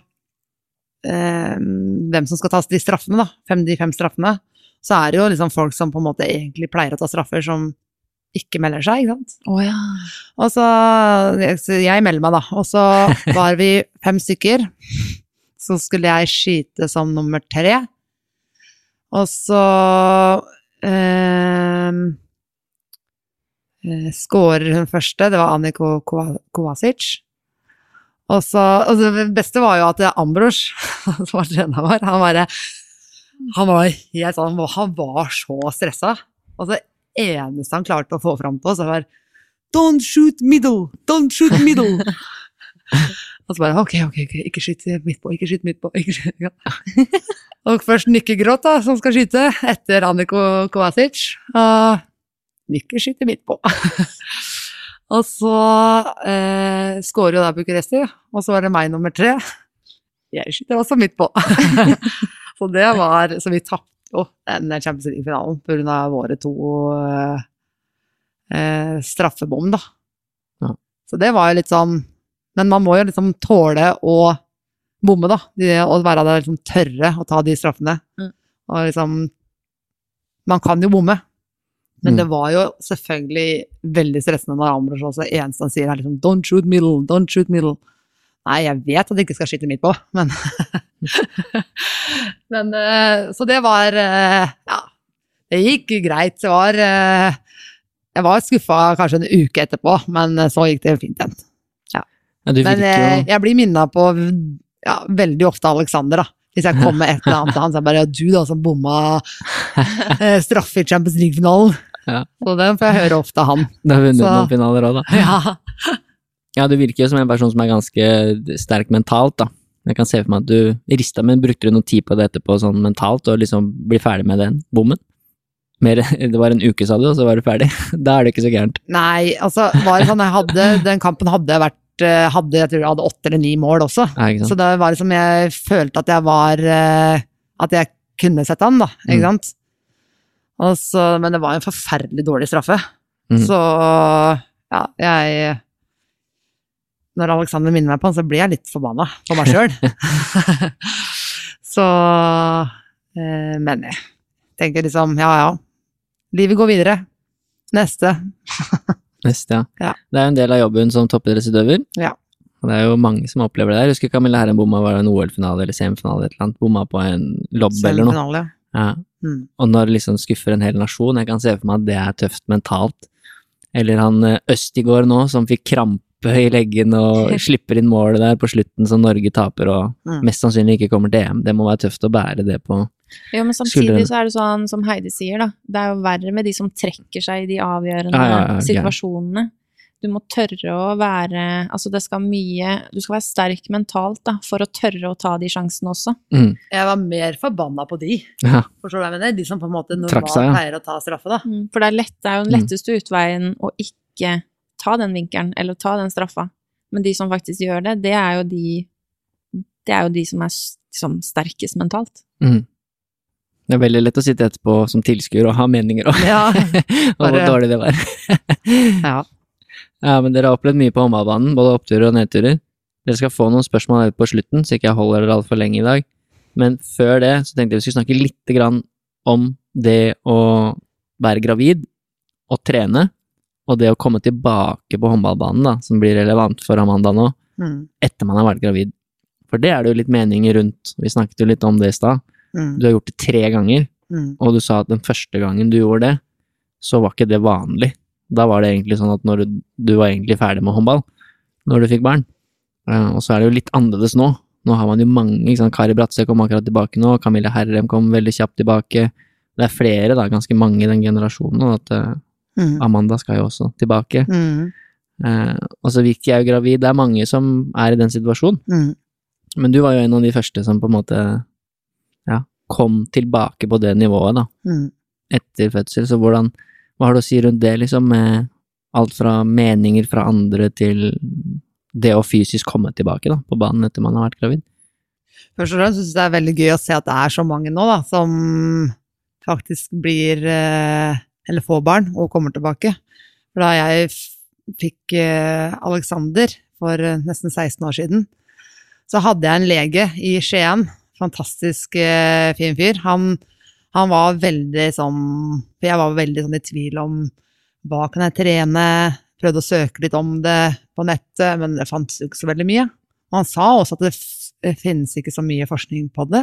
eh, hvem som skal ta de straffene, da. Fem, de fem straffene. Så er det jo liksom folk som på en måte egentlig pleier å ta straffer, som ikke melder seg, ikke sant. Oh, ja. Og så så Jeg melder meg, da. Og så [laughs] var vi fem stykker. Så skulle jeg skyte som nummer tre. Og så eh, eh, Skårer hun første. Det var Anniko Kovacic. Og så og Det beste var jo at Ambros, [laughs] som var treneren vår, han bare Han var helt sånn Han var så stressa. Og det eneste han klarte å få fram på, oss, var Don't shoot middle! Don't shoot middle! [laughs] Og så bare ok, ok, ok, ikke skyt midt på, ikke skyt midt på. Ikke skyt. Ja. [laughs] Og først Nikke Gråt, da, som skal skyte, etter Anniko Kovacic. Og Nikke skyter midt på. [laughs] og så eh, skårer jo da Bucuresti, og så var det meg nummer tre. Jeg skyter også midt på. så det var Så vi tapte jo den Champions League-finalen pga. våre to eh, eh, straffebom, da. Ja. Så det var jo litt sånn Men man må jo liksom tåle å bomme, da. De, og være der liksom tørre å ta de straffene. Mm. Og liksom Man kan jo bomme. Men Mm. det var jo selvfølgelig veldig stressende når Ambros også eneste han sier er liksom 'don't shoot middle', 'don't shoot middle'. Nei, jeg vet at jeg ikke skal skyte midt på, men [laughs] [laughs] Men eh, Så det var eh, Ja, det gikk greit. Det var eh, Jeg var skuffa kanskje en uke etterpå, men så gikk det fint igjen. Ja, Ja, Men eh, jeg blir minna på ja, veldig ofte Alexander, da. Hvis jeg kommer med et eller annet til han, så er det bare ja, du da som bomma [laughs] straffe i Champions League-finalen. Ja. Så det får jeg høre ofte av han. Du har vunnet Så- noen finaler òg, da. Ja. Ja, du virker jo som en person som er ganske sterk mentalt, da. Jeg kan se for meg at du rista, men brukte du noe tid på det etterpå sånn mentalt, og liksom bli ferdig med den bommen? Mer, [laughs] det var en uke, sa du, og så var du ferdig. [laughs] Da er det ikke så gærent. Nei, altså, var det sånn jeg hadde, den kampen hadde jeg vært eh, hadde, jeg tror jeg hadde åtte eller ni mål også. Så det var liksom, jeg følte at jeg var eh, At jeg kunne sette han, da. Ikke Mm. sant? Så, men det var en forferdelig dårlig straffe. Mm. Så ja, jeg Når Alexander minner meg på han, så blir jeg litt forbanna på meg sjøl. [laughs] så eh, Men jeg tenker liksom, ja ja. Livet går videre. Neste. [laughs] Neste, ja. Ja. Det er jo en del av jobben som toppidrettsutøver. Ja. Og det er jo mange som opplever det. Jeg husker Camilla Herren bomma var det en OL-finale eller semifinale eller et eller annet. Bomma på en lobb eller noe. Ja. Mm. Og når liksom skuffer en hel nasjon, jeg kan se for meg at det er tøft mentalt. Eller han eh, Østigård nå, som fikk krampe i leggen og [laughs] slipper inn målet der på slutten som Norge taper og Mm. mest sannsynlig ikke kommer til EM. Det må være tøft å bære det på Jo, men Skuldrene. samtidig så er det sånn som Heidi sier, da. Det er jo verre med de som trekker seg i de avgjørende Ja, ja, ja, situasjonene. Du må tørre å være Altså, det skal mye Du skal være sterk mentalt, da, for å tørre å ta de sjansene også. mm. Jeg var mer forbanna på de, Ja. forstår du hva jeg mener? De som på en måte normalt seg, ja. pleier å ta straffe, da. Mm, For det er, lett, det er jo den Mm. letteste utveien å ikke ta den vinkelen, eller ta den straffa. Men de som faktisk gjør det, det er jo de Det er jo de som er liksom, sterkest mentalt. Mm. Det er veldig lett å sitte etterpå som tilskuer og ha meninger om Ja. [laughs] hvor dårlig det var. [laughs] ja. Ja, men dere har opplevd mye på håndballbanen, både oppturer og nedturer. Dere skal få noen spørsmål her på slutten, så ikke jeg holder dere altfor lenge i dag. Men før det så tenkte jeg vi skulle snakke litt grann om det å være gravid og trene, og det å komme tilbake på håndballbanen, da, som blir relevant for Amanda nå, Mm. etter man har vært gravid. For det er det jo litt meninger rundt, vi snakket jo litt om det i stad. Mm. Du har gjort det tre ganger, Mm. og du sa at den første gangen du gjorde det, så var ikke det vanlig. Da var det egentlig sånn at når du, du var egentlig ferdig med håndball, når du fikk barn. Eh, og så er det jo litt annerledes nå. Nå har man jo mange, ikke sant. Kari Bratseth kom akkurat tilbake nå, Camilla Herrem kom veldig kjapt tilbake. Det er flere, da, ganske mange i den generasjonen, at eh, Mm. Amanda skal jo også tilbake. Mm. Eh, og så vidt jeg jo gravid, det er mange som er i den situasjonen. Mm. Men du var jo en av de første som på en måte ja, kom tilbake på det nivået, da, Mm. etter fødsel. Så hvordan, hva har du å si rundt det, liksom, med alt fra meninger fra andre til det å fysisk komme tilbake, da, på banen etter man har vært gravid? Først og fremst syns jeg det er veldig gøy å se at det er så mange nå, da, som faktisk blir eh, Eller få barn og kommer tilbake. For da jeg fikk eh, Alexander for eh, nesten 16 år siden, så hadde jeg en lege i Skien. Fantastisk eh, fin fyr. Han, han var veldig sånn jeg var veldig sånn i tvil om hva kan jeg trene? Prøvde å søke litt om det på nettet, men det fantes jo ikke så veldig mye. Han sa også at det finnes ikke så mye forskning på det.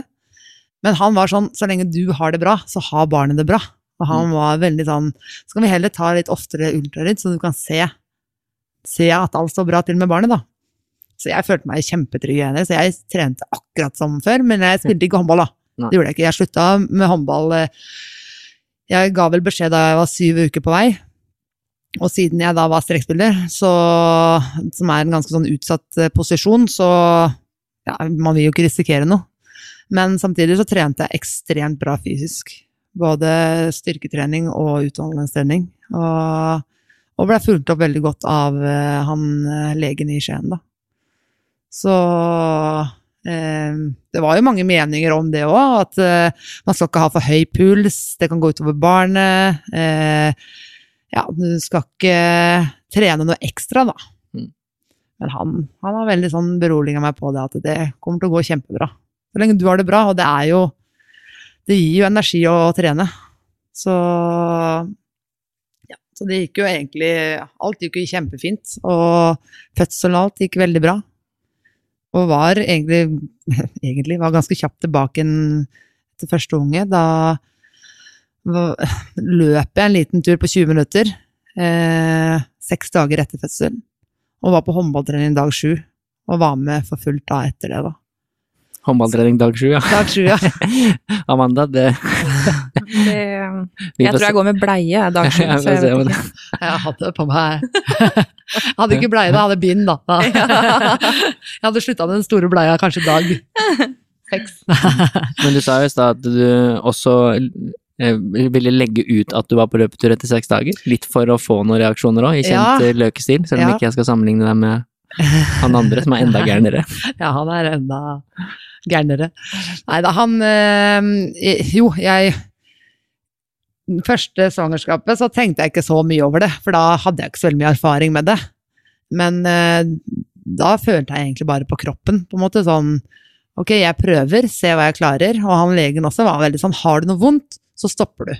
Men han var sånn, så lenge du har det bra, så har barnet det bra. Og han var veldig sånn, så kan vi heller ta litt oftere ultralyd, så du kan se, se at alt står bra til med barnet da. Så jeg følte meg kjempetrygg igjen, så jeg trente akkurat som før, men jeg spilte ikke håndball da. Nei. Det gjorde jeg ikke. Jeg slutta med håndball. eh, Jeg ga vel beskjed da jeg var syv uker på vei, og siden jeg da var strekspiller, så, som er en ganske sånn utsatt eh, posisjon, så ja, man vil jo ikke risikere noe. Men samtidig så trente jeg ekstremt bra fysisk. Både styrketrening og utholdenhetstrening. Og, og ble fulgt opp veldig godt av eh, han eh, legen i Skien, da. Så eh, det var jo mange meninger om det òg, at eh, man skal ikke ha for høy puls, det kan gå utover barnet. Eh, ja, du skal ikke trene noe ekstra, da. Mm. Men han, han har veldig sånn beroliga meg på det, at det kommer til å gå kjempebra. Så lenge du har det bra, og det er jo Det gir jo energi å trene. Så ja, så det gikk jo egentlig Alt gikk jo kjempefint, og fødselen og alt gikk veldig bra. Og var egentlig, [laughs] egentlig var ganske kjapt tilbake til første unge. Da [laughs] løp jeg en liten tur på 20 minutter, eh, seks dager etter fødsel, og var på håndballtrening dag sju. og var med for fullt da etter det, da. Håndballtrening dag sju, ja. Dag sju, ja. [laughs] Amanda, det Det, jeg tror jeg går med bleie dag sju, [laughs] Ja, jeg ikke. [laughs] Jeg hadde på meg Jeg hadde ikke bleie, da, jeg hadde bind, da. Jeg hadde slutta med den store bleia kanskje dag seks. Men du sa jo i stad at du også eh, ville legge ut at du var på løpetur etter seks dager. Litt for å få noen reaksjoner òg, i kjent Ja. eh, løkestil. Selv om Ja. ikke jeg skal sammenligne deg med han andre som er enda gærnere. Ja, han er enda gærnere. Nei da, han øh, Jo, jeg Første svangerskapet så tenkte jeg ikke så mye over det, for da hadde jeg ikke så veldig mye erfaring med det. Men øh, da følte jeg egentlig bare på kroppen, på en måte sånn Ok, jeg prøver, se hva jeg klarer. Og han legen også var veldig sånn Har du noe vondt, så stopper du.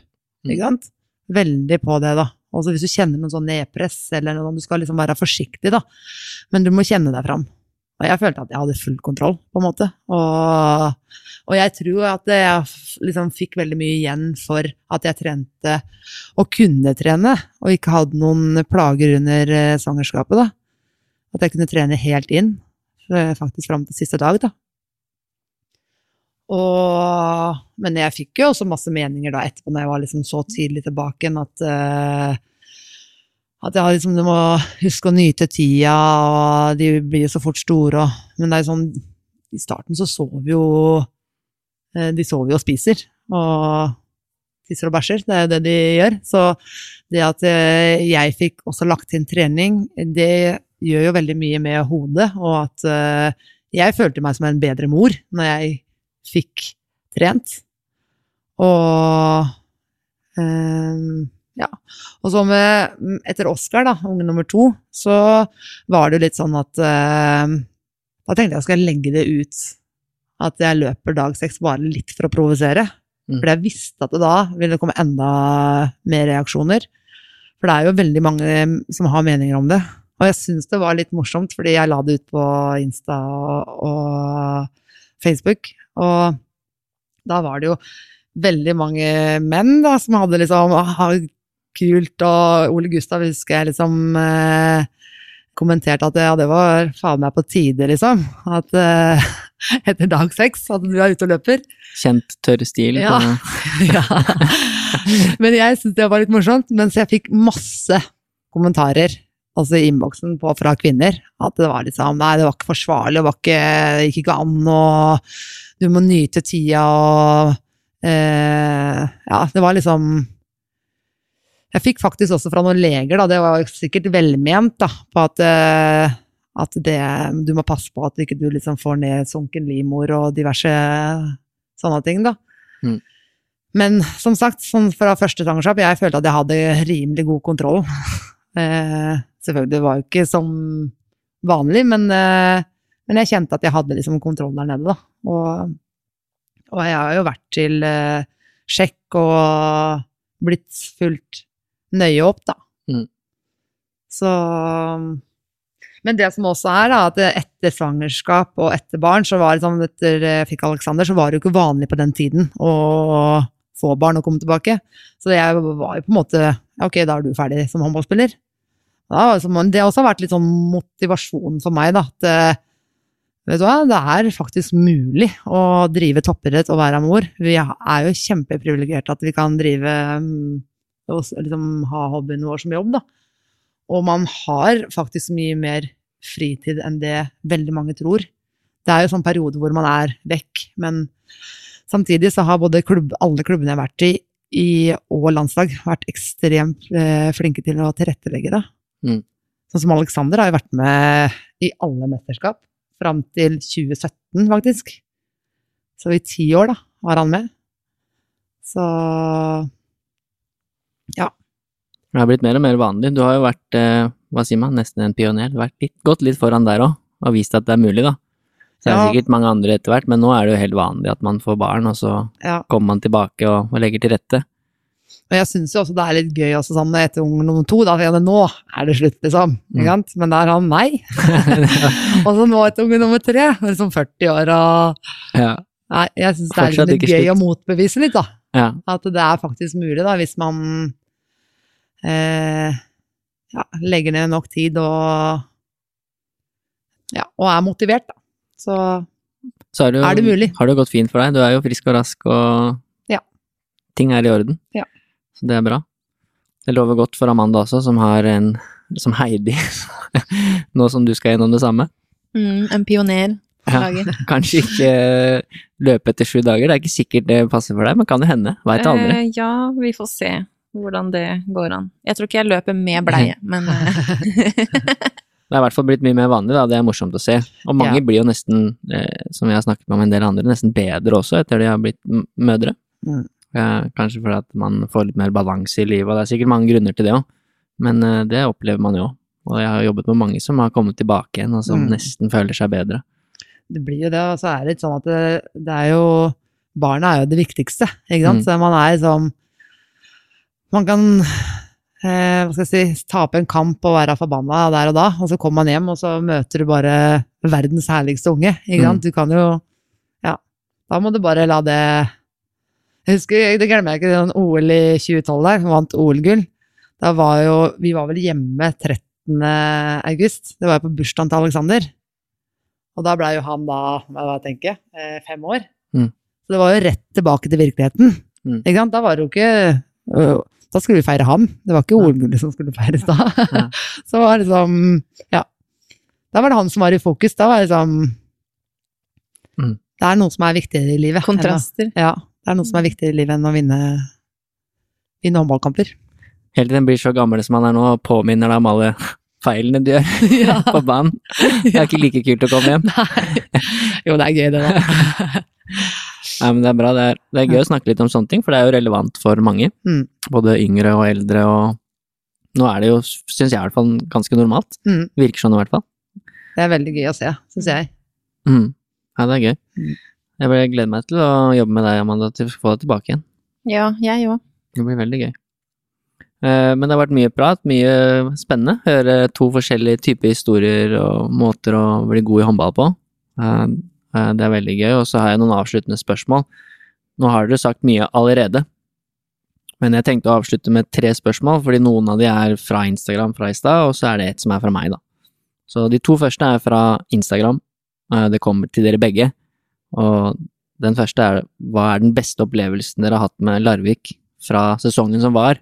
Ikke sant? Veldig på det, da. Også hvis du kjenner noen sånn nedpress, eller noe, du skal liksom være forsiktig, da. Men du må kjenne deg fram. Og jeg følte at jeg hadde full kontroll, på en måte. Og, og jeg tror at jeg liksom fikk veldig mye igjen for at jeg trente og kunne trene, og ikke hadde noen plager under eh, svangerskapet, da. At jeg kunne trene helt inn, eh, faktisk fram til siste dag, da. Og, men jeg fikk jo også masse meninger da etterpå, når jeg var liksom så tidlig tilbake igjen, at eh, at jeg liksom, du må huske å nyte tida, og de blir jo så fort store. Og, men det er jo sånn, i starten så sover jo eh, De sover jo og spiser, og tisser og bæsjer. Det er jo det de gjør. Så det at eh, jeg fikk også lagt inn trening, det gjør jo veldig mye med hodet, og at eh, jeg følte meg som en bedre mor når jeg fikk trent. Og ehm, ja. Og så med, etter Oscar, da, unge nummer to, så var det jo litt sånn at eh, Da tenkte jeg skal jeg legge det ut at jeg løper dag seks bare litt for å provosere. Mm. For jeg visste at det da ville komme enda mer reaksjoner. For det er jo veldig mange som har meninger om det. Og jeg syns det var litt morsomt, fordi jeg la det ut på Insta og, og Facebook. Og da var det jo veldig mange menn da, som hadde liksom kult, og Ole Gustav husker jeg liksom eh, kommenterte at ja, det var faen meg på tide, liksom. At eh, [laughs] etter dag seks, at du er ute og løper. Kjent tørr stil. Ja. [laughs] ja. Men jeg syntes det var litt morsomt, mens jeg fikk masse kommentarer altså i innboksen fra kvinner, at det var liksom Nei, det var ikke forsvarlig, det, var ikke, det gikk ikke an, og du må nyte tida, og eh, Ja, det var liksom Jeg fikk faktisk også fra noen leger, da, det var sikkert velment, da, på at eh, at det, du må passe på at ikke du liksom får ned sunken livmor og diverse sånne ting, da. Mm. Men som sagt, sånn fra første svangerskap, jeg følte at jeg hadde rimelig god kontroll. [laughs] Eh, selvfølgelig, det var jo ikke som vanlig, men, eh, men jeg kjente at jeg hadde liksom kontroll der nede, da. Og, og jeg har jo vært til eh, sjekk og blitt fulgt nøye opp, da. Mm. Så Men det som også er, da, at etter svangerskap og etter barn, så var det sånn etter jeg fikk Alexander, så var det jo ikke vanlig på den tiden å få barn og komme tilbake. Så jeg var jo på en måte Ok, da er du ferdig som håndballspiller. Da, det har også vært litt sånn motivasjon for meg, da. At eh, vet du hva, det er faktisk mulig å drive toppidrett og være mor. Vi er jo kjempeprivilegerte at vi kan drive s- liksom ha hobbyen vår som jobb, da. Og man har faktisk mye mer fritid enn det veldig mange tror. Det er jo sånn periode hvor man er vekk, men samtidig så har både klubb, alle klubbene jeg har vært i, i og landslag vært ekstremt eh, flinke til å tilrettelegge det. Mm. Sånn som Alexander har jo vært med i alle mesterskap, fram til 2017 faktisk. Så i ti år da, var han med. Så Det har blitt mer og mer vanlig. Du har jo vært, eh, hva sier man, nesten en pioner. Vært litt, gått litt foran der òg, og vist at det er mulig, da. Så det er Ja. sikkert mange andre etter hvert, men nå er det jo helt vanlig at man får barn, og så ja. kommer man tilbake og, og legger til rette. Og jeg syns jo også det er litt gøy også sånn etter unge nummer to, da, for ja, nå er det slutt, liksom. Mm. Men da er han meg. [laughs] [laughs] og så nå etter unge nummer tre, liksom 40 år og Ja. Nei, jeg syns det er litt gøy slutt. å motbevise litt, da. Ja. At det er faktisk mulig, da, hvis man eh, ja, legger ned nok tid og Ja, og er motivert, da. Så Så er det, jo, Er det mulig? har det gått fint for deg. Du er jo frisk og rask, og Ja. ting er i orden. Ja. Så det er bra. Det lover godt for Amanda også, som har en som Heidi, [laughs] nå som du skal gjennom det samme. Mm, en pioner. Ja. Lager. [laughs] Kanskje ikke løpe etter sju dager, det er ikke sikkert det passer for deg, men kan jo hende. Veit aldri. Eh, ja, vi får se hvordan det går an. Jeg tror ikke jeg løper med bleie, [laughs] men [laughs] eh, Det er i hvert fall blitt mye mer vanlig, da. Det er morsomt å se. Og mange Ja. blir jo nesten, eh, som jeg har snakket med om en del andre, nesten bedre også etter de har blitt mødre. Mm. Eh, kanskje fordi at man får litt mer balanse i livet, og det er sikkert mange grunner til det òg. Men eh, det opplever man jo. Og jeg har jobbet med mange som har kommet tilbake igjen, og som Mm. nesten føler seg bedre. Det blir jo det, og så er det litt sånn at det, det er jo Barna er jo det viktigste, ikke sant. Mm. Så man er liksom Man kan eh, hva skal jeg si, tape en kamp og være forbanna der og da, og så kommer man hjem, og så møter du bare verdens herligste unge, ikke sant. Mm. Du kan jo Ja. Da må du bare la det Jeg husker, det glemmer jeg ikke, den OL i 2012 der, vant OL-gull. Da var jo Vi var vel hjemme 13. august. Det var jo på bursdagen til Alexander. Og da blei jo han da, hva jeg tenker, jeg, fem år. Mm. Så det var jo rett tilbake til virkeligheten. Mm. Ikke sant? Da var det jo ikke øh, Da skulle vi feire han. Det var ikke. OL-gullet som skulle feires da. Ja. [laughs] Så var det liksom Ja. Da var det han som var i fokus. Da var det liksom Mm. Det er noe som er viktigere i livet. å- kontraster. Ja. Det er noe som er viktigere i livet enn å vinne, vinne håndballkamper. Helt til den blir så gammel som han er nå, og påminner deg om alle feilene du gjør [laughs] på banen. Det er ikke like kult å komme hjem. [laughs] Jo, det er gøy, det da. [laughs] Nei, men det er bra. Det er, det er gøy å snakke litt om sånne ting, for det er jo relevant for mange. Mm. Både yngre og eldre, og nå er det jo, syns jeg i hvert fall, ganske normalt. Mm. Virker sånn i hvert fall. Det er veldig gøy å se, syns jeg. Mm. Ja, det er gøy. Mm. Jeg gleder meg til å jobbe med deg, Amanda, til å få deg tilbake igjen. Ja, jeg òg. Det blir veldig gøy. Eh, Men det har vært mye prat, mye spennende. Høre to forskjellige typer historier og måter å bli god i håndball på. Eh, eh, Det er veldig gøy. Og så har jeg noen avsluttende spørsmål. Nå har dere sagt mye allerede, men jeg tenkte å avslutte med tre spørsmål, fordi noen av de er fra Instagram fra i stad, og så er det et som er fra meg, da. Så de to første er fra Instagram. Det kommer til dere begge. Og den første er hva er den beste opplevelsen dere har hatt med Larvik fra sesongen som var?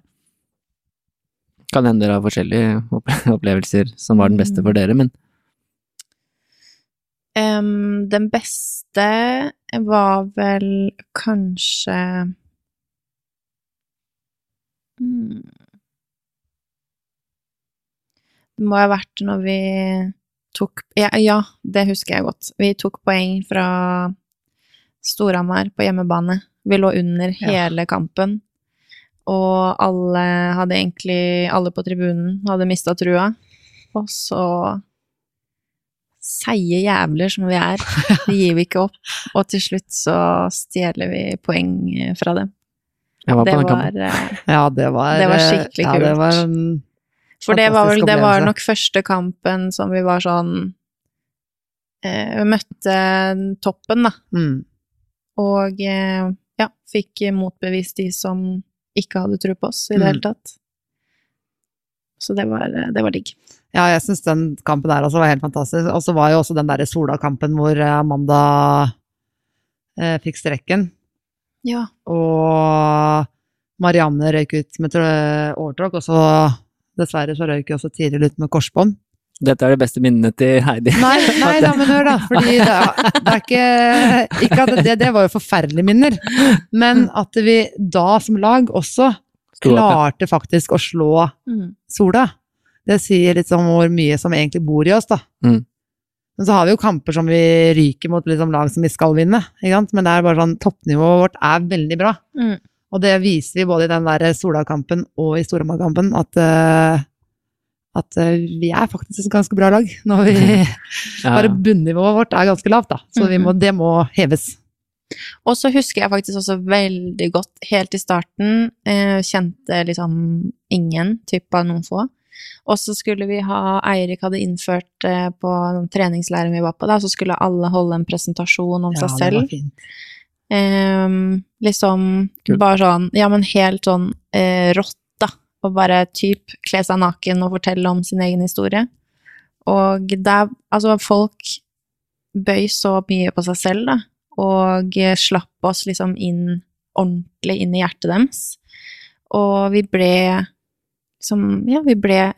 Kan hende dere har forskjellige [laughs] opplevelser som var den beste for dere, men um, den beste var vel kanskje hmm. Det må ha vært når vi tok ja, ja, det husker jeg godt. Vi tok poeng fra Storhamar på hjemmebane. Vi lå under Ja. hele kampen. Og alle hadde egentlig Alle på tribunen hadde mista trua. Og så seige jævler som vi er, [laughs] det gir vi ikke opp. Og til slutt så stjeler vi poeng fra dem. Det var eh, Ja, det var Det var skikkelig ja, Det kult. var en For det var, vel, det var nok første kampen som vi var sånn eh, Vi møtte toppen, da. mm. Og eh, ja, fikk motbevist de som ikke hadde tro på oss i det Mm. hele tatt. Så det var, det var digg. Ja, jeg syns den kampen der altså var helt fantastisk. Og så var jo også den derre Sola-kampen hvor eh, Amanda eh, fikk strekken, Ja. og Marianne røyk ut med tr- overtråkk, og så dessverre så røyk hun også Tiril ut med korsbånd. Dette er de beste minnene til Heidi. Nei, nei da, men hør da, fordi [laughs] det, er- det er ikke Ikke at det, det var jo forferdelige minner, men at vi da som lag også klarte faktisk å slå Mm. Sola. Det sier litt om hvor mye som egentlig bor i oss, da. Mm. Men så har vi jo kamper som vi ryker mot liksom lag som vi skal vinne, ikke sant? men det er bare sånn, toppnivået vårt er veldig bra. Mm. Og det viser vi både i den der Sola-kampen og i Storhamar-kampen, at, eh, at eh, vi er faktisk et ganske bra lag. Når vi, [laughs] Ja, bare bunnivået vårt er ganske lavt, da. Så vi må, det må heves. Og så husker jeg faktisk også veldig godt helt i starten, eh, kjente liksom ingen, typ av noen få. Og så skulle vi ha, Eirik hadde innført eh, på treningsleiren vi var på da, så skulle alle holde en presentasjon om seg selv. det var fint. Eh, liksom Kult. bare sånn, ja, men helt sånn eh, rått. Og bare typ kle seg naken og fortelle om sin egen historie. Og der Altså, folk bøy så mye på seg selv, da, og slapp oss liksom inn ordentlig inn i hjertet deres. Og vi ble som Ja, vi ble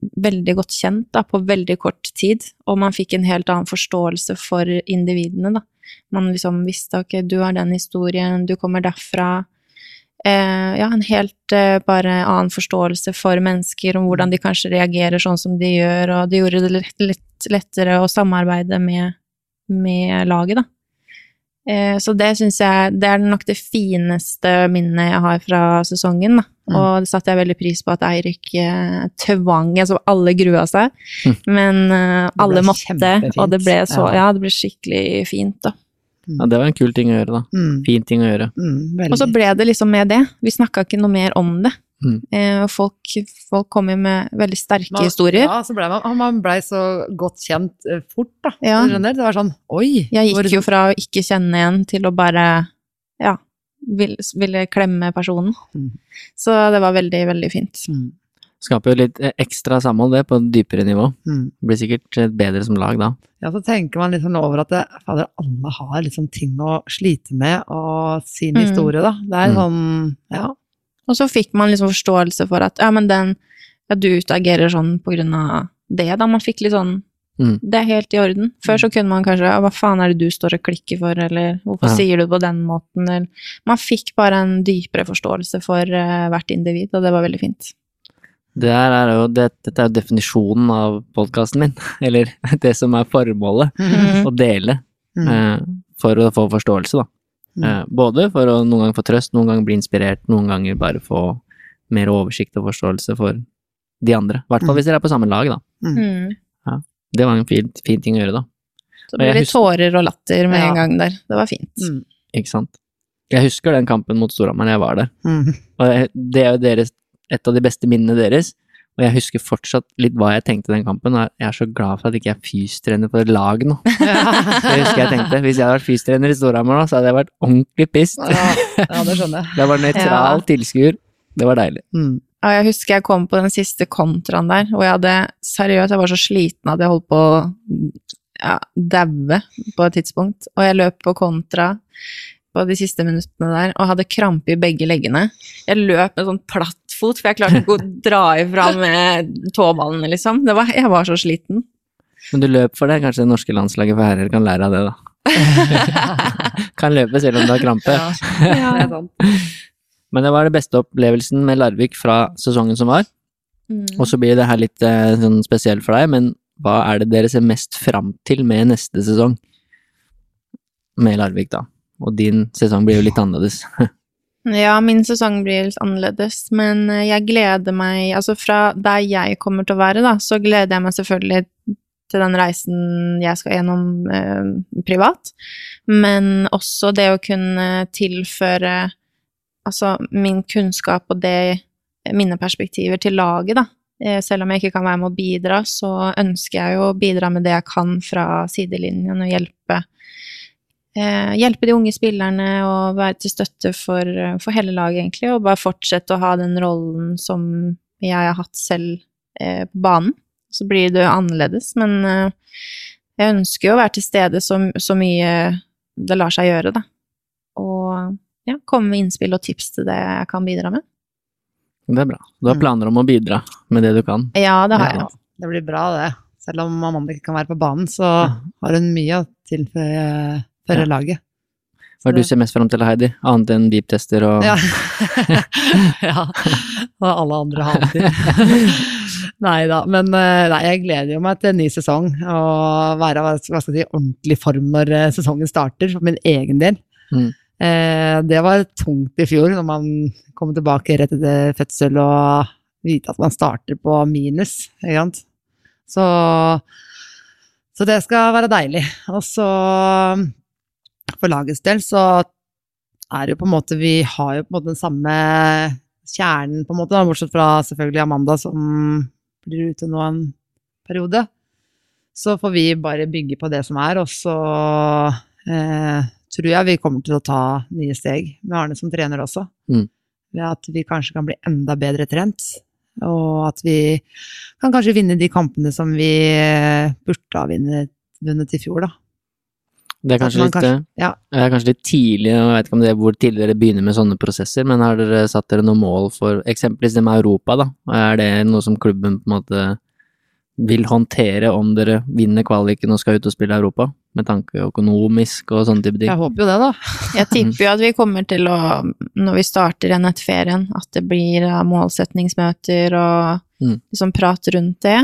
veldig godt kjent da, på veldig kort tid, og man fikk en helt annen forståelse for individene, da. Man liksom visste ok, du har den historien, du kommer derfra. Eh, ja, en helt eh, bare annen forståelse for mennesker, om hvordan de kanskje reagerer sånn som de gjør, og det gjorde det litt, litt lettere å samarbeide med, med laget, da. Eh, så det syns jeg Det er nok det fineste minnet jeg har fra sesongen, da. Mm. Og det satte jeg veldig pris på at Eirik eh, tvang Altså, alle grua seg, Mm. men eh, alle måtte, kjempefint. og det ble så Ja. Ja, det ble skikkelig fint, da. Ja, det var en kul ting å gjøre, da. Mm, Fin ting å gjøre. mm. Og så ble det liksom med det. Vi snakka ikke noe mer om det. Mm. Eh, og folk, folk kom jo med veldig sterke Man- historier. Ja, så ble man, man ble så godt kjent eh, fort, da. Ja. Det var sånn oi! Jeg hvor- gikk jo fra å ikke kjenne en til å bare ja, ville, ville klemme personen. Mm. Så det var veldig, veldig fint. Mm, Skaper jo litt eh, ekstra samhold, det, på et dypere nivå. mm. Blir sikkert eh, bedre som lag da. Ja, så tenker man litt sånn over at det, fader, alle har liksom ting å slite med, og sin Mm. historie, da. Det er Mm. sånn, ja. Og så fikk man liksom forståelse for at ja, men den ja, du utagerer sånn på grunn av det, da. Man fikk litt sånn Mm. Det er helt i orden. Før så kunne man kanskje hva faen er det du står og klikker for, eller hvorfor Ja. sier du det på den måten, eller Man fikk bare en dypere forståelse for uh, hvert individ, og det var veldig fint. Det her er jo, det, dette er jo definisjonen av podkasten min, [laughs] eller [laughs] det som er formålet. Mm. Å dele Mm. eh, for å få forståelse, da. Mm. Eh, både for å noen ganger få trøst, noen ganger bli inspirert, noen ganger bare få mer oversikt og forståelse for de andre. I hvert fall Mm. hvis dere er på samme lag, da. Mm. Det var en fin, fin ting å gjøre, da. Så det ble litt tårer og latter med Ja. en gang der. Det var fint. Mm. Ikke sant? Jeg husker den kampen mot Storhamar jeg var der. Mm. Og det er jo deres, et av de beste minnene deres. Og jeg husker fortsatt litt hva jeg tenkte den kampen. Jeg er så glad for at jeg ikke er fystrener for et lag nå. [laughs] Det husker jeg tenkte. Hvis jeg hadde vært fystrener i Storhamar nå, så hadde jeg vært ordentlig pissed. Ja, ja, det skjønner jeg. [laughs] Jeg var nøytral Ja. tilskuer. Det var deilig. Mm. Ja, jeg husker jeg kom på den siste kontraen der, og jeg hadde seriøst, jeg var så sliten at jeg holdt på å ja, daue på et tidspunkt. Og jeg løp på kontra på de siste minuttene der, og hadde krampe i begge leggene. Jeg løp med sånn platt fot, for jeg klarte ikke å [laughs] dra ifra med tåballene, liksom. Det var, jeg var så sliten. Men du løp for det. Kanskje det norske landslaget for herrer kan lære av det, da. [laughs] kan løpe selv om du har krampe. Ja, det er sant. [laughs] Men det var det beste opplevelsen med Larvik fra sesongen som var. Mm. Og så blir det her litt eh, sånn spesielt for deg, men hva er det dere ser mest fram til med neste sesong? Med Larvik, da. Og din sesong blir jo litt annerledes. [laughs] Ja, min sesong blir litt annerledes, men eh, jeg gleder meg Altså fra der jeg kommer til å være, da, så gleder jeg meg selvfølgelig til den reisen jeg skal gjennom eh, privat, men også det å kunne tilføre altså min kunnskap og det mine perspektiver til laget, da. Eh, Selv om jeg ikke kan være med å bidra, så ønsker jeg jo å bidra med det jeg kan fra sidelinjen og hjelpe eh, hjelpe de unge spillerne og være til støtte for, for hele laget, egentlig, og bare fortsette å ha den rollen som jeg har hatt selv eh, på banen. Så blir det annerledes, men eh, jeg ønsker jo å være til stede så, så mye det lar seg gjøre, da. Og ja, komme med innspill og tips til det jeg kan bidra med. Det er bra. Du har Mm. planer om å bidra med det du kan. Ja, det har Ja, jeg. det blir bra, det. Selv om Amanda ikke kan være på banen, så har hun mye å tilføre for Ja. laget. Hva er det du ser mest fram til, Heidi? Annet enn beep-tester og Ja. [laughs] ja. Og alle andre alltid. [laughs] nei da. Men eh, nei, jeg gleder jo meg til en ny sesong og være hva skal jeg si, ordentlig form når eh, sesongen starter, for min egen del. Mm. Eh, det var tungt i fjor, når man kom tilbake rett etter fødsel og vite at man starter på minus. Ikke sant? Så, så det skal være deilig. Og så for lagets del så er det jo på en måte Vi har jo på en måte den samme kjernen, på en måte, da, bortsett fra selvfølgelig Amanda, som blir ute nå en periode. Så får vi bare bygge på det som er, og så eh, tror jeg vi kommer til å ta nye steg med Arne som trener også. Mm. Ved at vi kanskje kan bli enda bedre trent. Og at vi kan kanskje vinne de kampene som vi eh, burde ha vunnet, vunnet i fjor, da. Det er kanskje litt, kanskje- eh, ja. det er kanskje litt tidlig, jeg vet ikke om det er hvor tidlig dere begynner med sånne prosesser, men har dere satt dere noen mål for eksempelvis det med Europa, da? Er det noe som klubben på en måte vil håndtere om dere vinner kvaliken og skal ut og spille Europa? Med tanke økonomisk og sånne type ting. Jeg håper jo det, da. [laughs] Jeg tipper jo at vi kommer til å, når vi starter igjen etter ferien, at det blir eh, målsetningsmøter og Mm. liksom prat rundt det.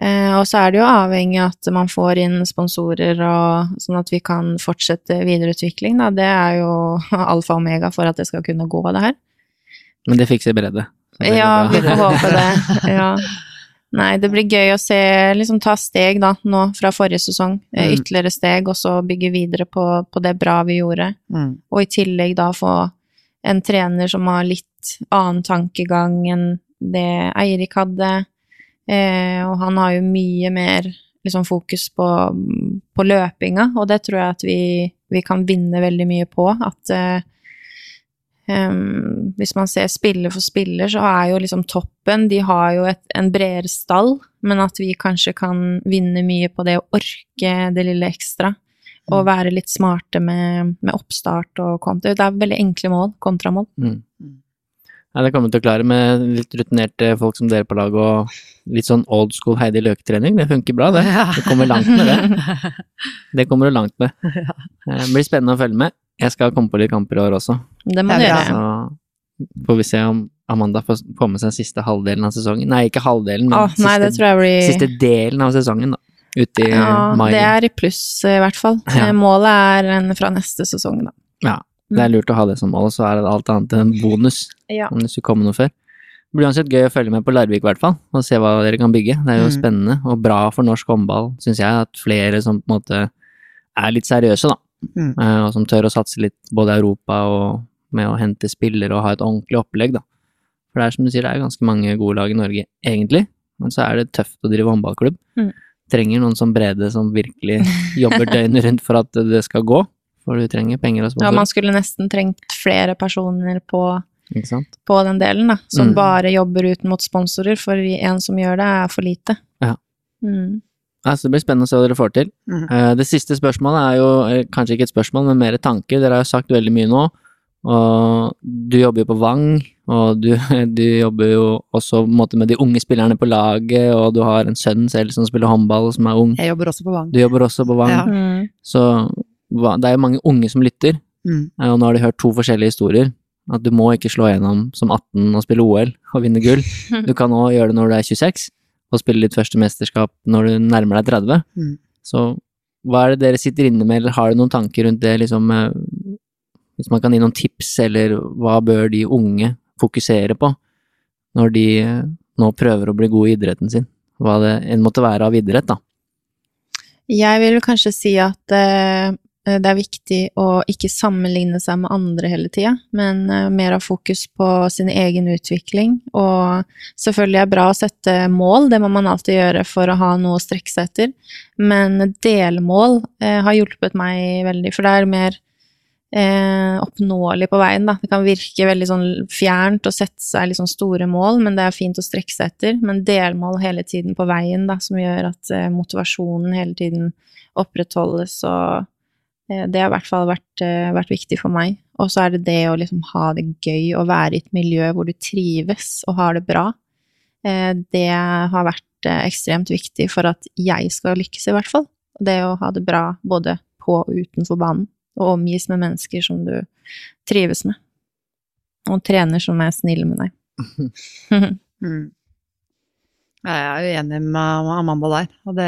Eh, og så er det jo avhengig av at man får inn sponsorer og sånn at vi kan fortsette videreutvikling, da. Det er jo [laughs] alfa og omega for at det skal kunne gå, det her. Men det fikser går Ja, vi får håpe det. [laughs] Ja. Nei, det blir gøy å se, liksom ta steg da, nå fra forrige sesong. eh, Mm. Ytterligere steg, og så bygge videre på, på det bra vi gjorde. Mm. Og i tillegg da få en trener som har litt annen tankegang enn det Eirik hadde. Eh, og han har jo mye mer liksom, fokus på, på løpinga, og det tror jeg at vi, vi kan vinne veldig mye på. At eh, em, hvis man ser spiller for spiller, så er jo liksom toppen De har jo et, en bredere stall, men at vi kanskje kan vinne mye på det å orke det lille ekstra. Og være litt smarte med, med oppstart og kontra. Det er veldig enkle mål, kontramål. Mm. Ja, det kommer vi til å klare med litt rutinerte folk som dere på laget, og litt sånn old school Heidi Løke-trening. Det funker bra, det. Det kommer langt med det. [laughs] Det kommer du langt med. Det blir spennende å følge med. Jeg skal komme på litt kamper i år også. Det må du gjøre. Så får vi se om Amanda får får med seg siste halvdelen av sesongen. Nei, ikke halvdelen, men Åh, nei, siste, blir siste delen av sesongen, da. Ute i Ja, mai. det er i pluss, i hvert fall. Ja. Eh, Målet er fra neste sesong, da. Ja, det er lurt å ha det som mål, så er det alt annet en bonus. Ja. om det skulle komme noe før. Det blir uansett gøy å følge med på Larvik, i hvert fall, og se hva dere kan bygge. Det er jo Mm. spennende og bra for norsk håndball, syns jeg, at flere som på en måte er litt seriøse, da, Mm. eh, og som tør å satse litt både i Europa og med å hente spillere og ha et ordentlig opplegg, da. For det er som du sier, det er ganske mange gode lag i Norge, egentlig, men så er det tøft å drive håndballklubb. Mm. Trenger noen som Brede som virkelig [laughs] jobber døgnet rundt for at det skal gå, for du trenger penger og ja, man skulle nesten trengt flere personer på, ikke sant? på den delen, da. Som Mm. bare jobber ut mot sponsorer, for en som gjør det, er for lite. Ja. Mm. Altså, det blir spennende å se hva dere får til. Mm. Eh, Det siste spørsmålet er jo eh, kanskje ikke et spørsmål, men mer tanker. Dere har jo sagt veldig mye nå. Og du jobber jo på Vang, og du, [laughs] du jobber jo også på en måte med de unge spillerne på laget, og du har en sønn selv som spiller håndball, som er ung. Jeg jobber også på Vang. Du jobber også på Vang. Ja. Mm. Så det er jo mange unge som lytter, Mm. eh, og nå har de hørt to forskjellige historier. At du må ikke slå gjennom som 18 og spille OL og vinne gull. [laughs] Du kan òg gjøre det når du er 26, og spille ditt første mesterskap når du nærmer deg 30. Mm. Så hva er det dere sitter inne med, eller har dere noen tanker rundt det, liksom eh, Hvis man kan gi noen tips, eller hva bør de unge fokusere på når de eh, nå prøver å bli gode i idretten sin? Hva det enn måtte være av idrett, da. Jeg vil kanskje si at eh, det er viktig å ikke sammenligne seg med andre hele tida, men eh, mer ha fokus på sin egen utvikling. Og selvfølgelig er det bra å sette mål, det må man alltid gjøre for å ha noe å strekke seg etter. Men delmål eh, har hjulpet meg veldig, for det er mer eh, oppnåelig på veien, da. Det kan virke veldig sånn fjernt å sette seg sånn store mål, men det er fint å strekke seg etter. Men delmål hele tiden på veien, da, som gjør at eh, motivasjonen hele tiden opprettholdes, og eh, det har i hvert fall vært, eh, vært viktig for meg. Og så er det det å liksom ha det gøy og være i et miljø hvor du trives og har det bra. Eh, det har vært eh, ekstremt viktig for at jeg skal lykkes, i hvert fall. Det å ha det bra både på og utenfor banen, og omgis med mennesker som du trives med. Og trener som er snill med deg. [laughs] [laughs] Mm. Jeg er jo enig med Amanda der, og det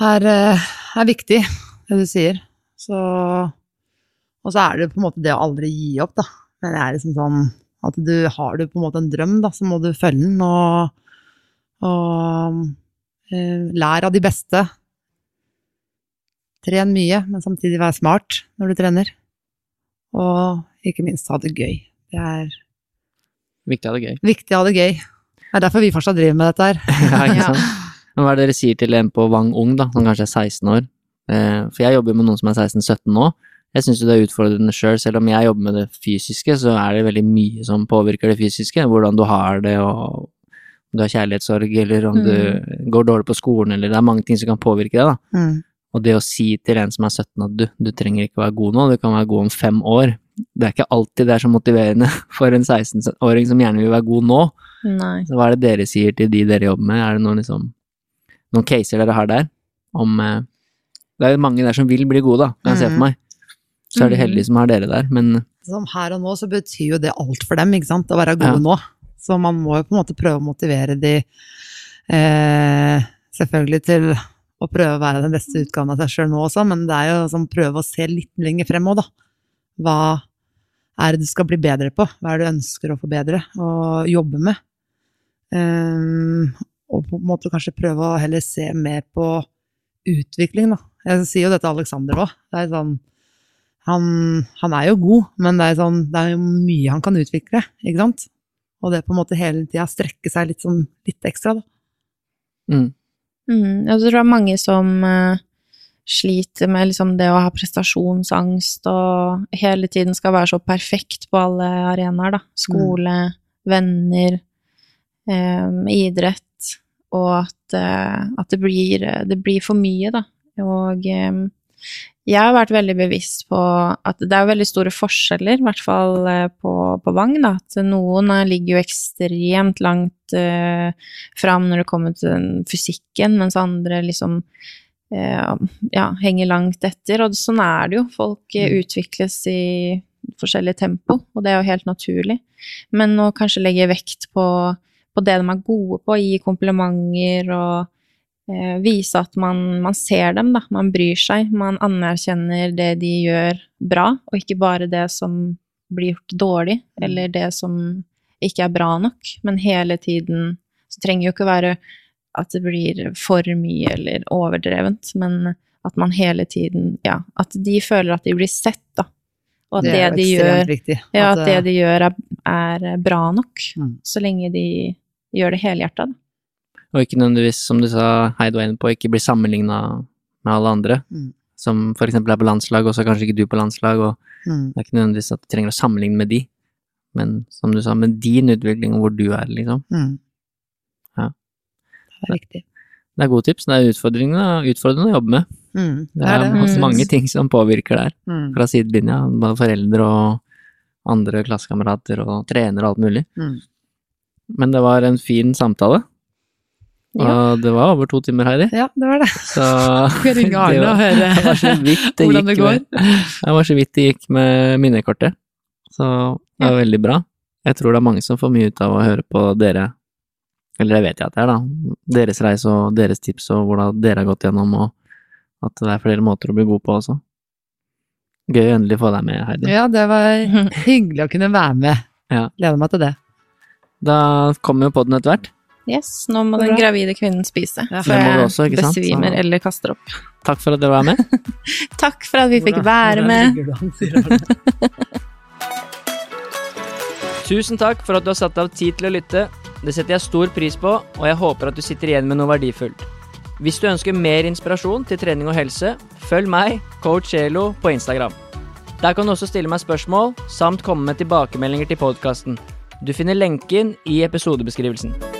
er, eh, er viktig, det du sier. Så, og så er det på en måte det å aldri gi opp, da. Men det er liksom sånn at du har du på en måte en drøm, da, så må du følge den, og, og eh, lær av de beste. Tren mye, men samtidig være smart når du trener. Og ikke minst ha det gøy. Det er Viktig å ha det gøy. viktig å ha det gøy. Det er derfor vi fortsatt driver med dette her. [laughs] Ja, ikke [laughs] sant? Men hva er det dere sier til en på Vang Ung, da, som kanskje er 16 år? Eh, for jeg jobber med noen som er 16-17 nå. Jeg syns det er utfordrende sjøl, selv, selv om jeg jobber med det fysiske, så er det veldig mye som påvirker det fysiske. Hvordan du har det, og om du har kjærlighetssorg, eller om du går dårlig på skolen, eller det er mange ting som kan påvirke det, da. Mm. Og det å si til en som er 17 at du, du trenger ikke være god nå, du kan være god om fem år, det er ikke alltid det er så motiverende [laughs] for en 16-åring som gjerne vil være god nå. Nei. Så hva er det dere sier til de dere jobber med? Er det noen, liksom, noen caser dere har der? Om eh, Det er mange der som vil bli gode, da, kan jeg se for Mhm. meg. Så er de Mhm. heldige som har dere der, men Som her og nå så betyr jo det alt for dem, ikke sant, å være gode Ja. nå. Så man må jo på en måte prøve å motivere de eh, selvfølgelig til å prøve å være den beste utgaven av seg sjøl nå også, men det er jo sånn prøve å se litt lenger frem òg, da. Hva er det du skal bli bedre på? Hva er det du ønsker å forbedre og jobbe med? Um, og på en måte kanskje prøve å heller se mer på utvikling, da. Jeg sier jo dette til Aleksander òg. Det er sånn han, han er jo god, men det er, sånn, det er jo mye han kan utvikle, ikke sant? Og det på en måte hele tida strekke seg litt, sånn, litt ekstra, da. mm, Mm, jeg tror det er mange som uh, sliter med liksom det å ha prestasjonsangst og hele tiden skal være så perfekt på alle arenaer, da. Skole, venner, um, idrett, og at, uh, at det, blir, det blir for mye, da. Og jeg har vært veldig bevisst på at det er veldig store forskjeller, i hvert fall eh, på, på Vang, da. At noen eh, ligger jo ekstremt langt uh, fram når det kommer til fysikken, mens andre liksom uh, ja, henger langt etter. Og sånn er det jo. Folk mm. utvikles i forskjellig tempo, og det er jo helt naturlig. Men å kanskje legge vekt på, på det de er gode på, gi komplimenter og vise at man, man ser dem, da. Man bryr seg. Man anerkjenner det de gjør bra, og ikke bare det som blir gjort dårlig, eller det som ikke er bra nok. Men hele tiden Så trenger jo ikke være at det blir for mye eller overdrevent, men at man hele tiden Ja, at de føler at de blir sett, da. Og at det, det de gjør, viktig. ja, At, at det eh, de gjør, er, er bra nok. Mm. Så lenge de gjør det helhjerta, da. Og ikke nødvendigvis, som du sa, Heid var inne på, ikke bli sammenligna med alle andre. Mm. Som for eksempel er på landslag, og så er kanskje ikke du på landslag, og mm. det er ikke nødvendigvis at du trenger å sammenligne med de, men som du sa, med din utvikling og hvor du er, liksom. Mm. Ja. Det er riktig. Det er gode tips. Det er utfordrende, å jobbe med. Mm. Det er, det. mange ting som påvirker der, Mm. fra sidelinja. Både foreldre og andre klassekamerater og trenere og alt mulig. Mm. Men det var en fin samtale. Og Ja. det var over to timer, Heidi. Ja, det var det. Så [laughs] Skal ringe [laughs] Arne var- og høre [laughs] hvordan det går. Det var så vidt det gikk med minnekortet. Så det var veldig bra. Jeg tror det er mange som får mye ut av å høre på dere, eller det vet jeg at det er, da, deres reise og deres tips og hvordan dere har gått gjennom, og at det er flere måter å bli god på også. Gøy å endelig få deg med, Heidi. Ja, det var hyggelig å kunne være med. Ja. Gleder meg til det. Da kommer jo podden etter hvert. Yes, nå må den gravide kvinnen spise Ja, du jeg også, besvimer Så- eller kaster opp. Takk for at dere var med. [laughs] Takk for at vi fikk være med. [laughs] Tusen takk for at du har satt av tid til å lytte. Det setter jeg stor pris på, og jeg håper at du sitter igjen med noe verdifullt. Hvis du ønsker mer inspirasjon til trening og helse, følg meg, coach Elo, på Instagram. Der kan du også stille meg spørsmål, samt komme med tilbakemeldinger til podkasten. Du finner lenken i episodebeskrivelsen.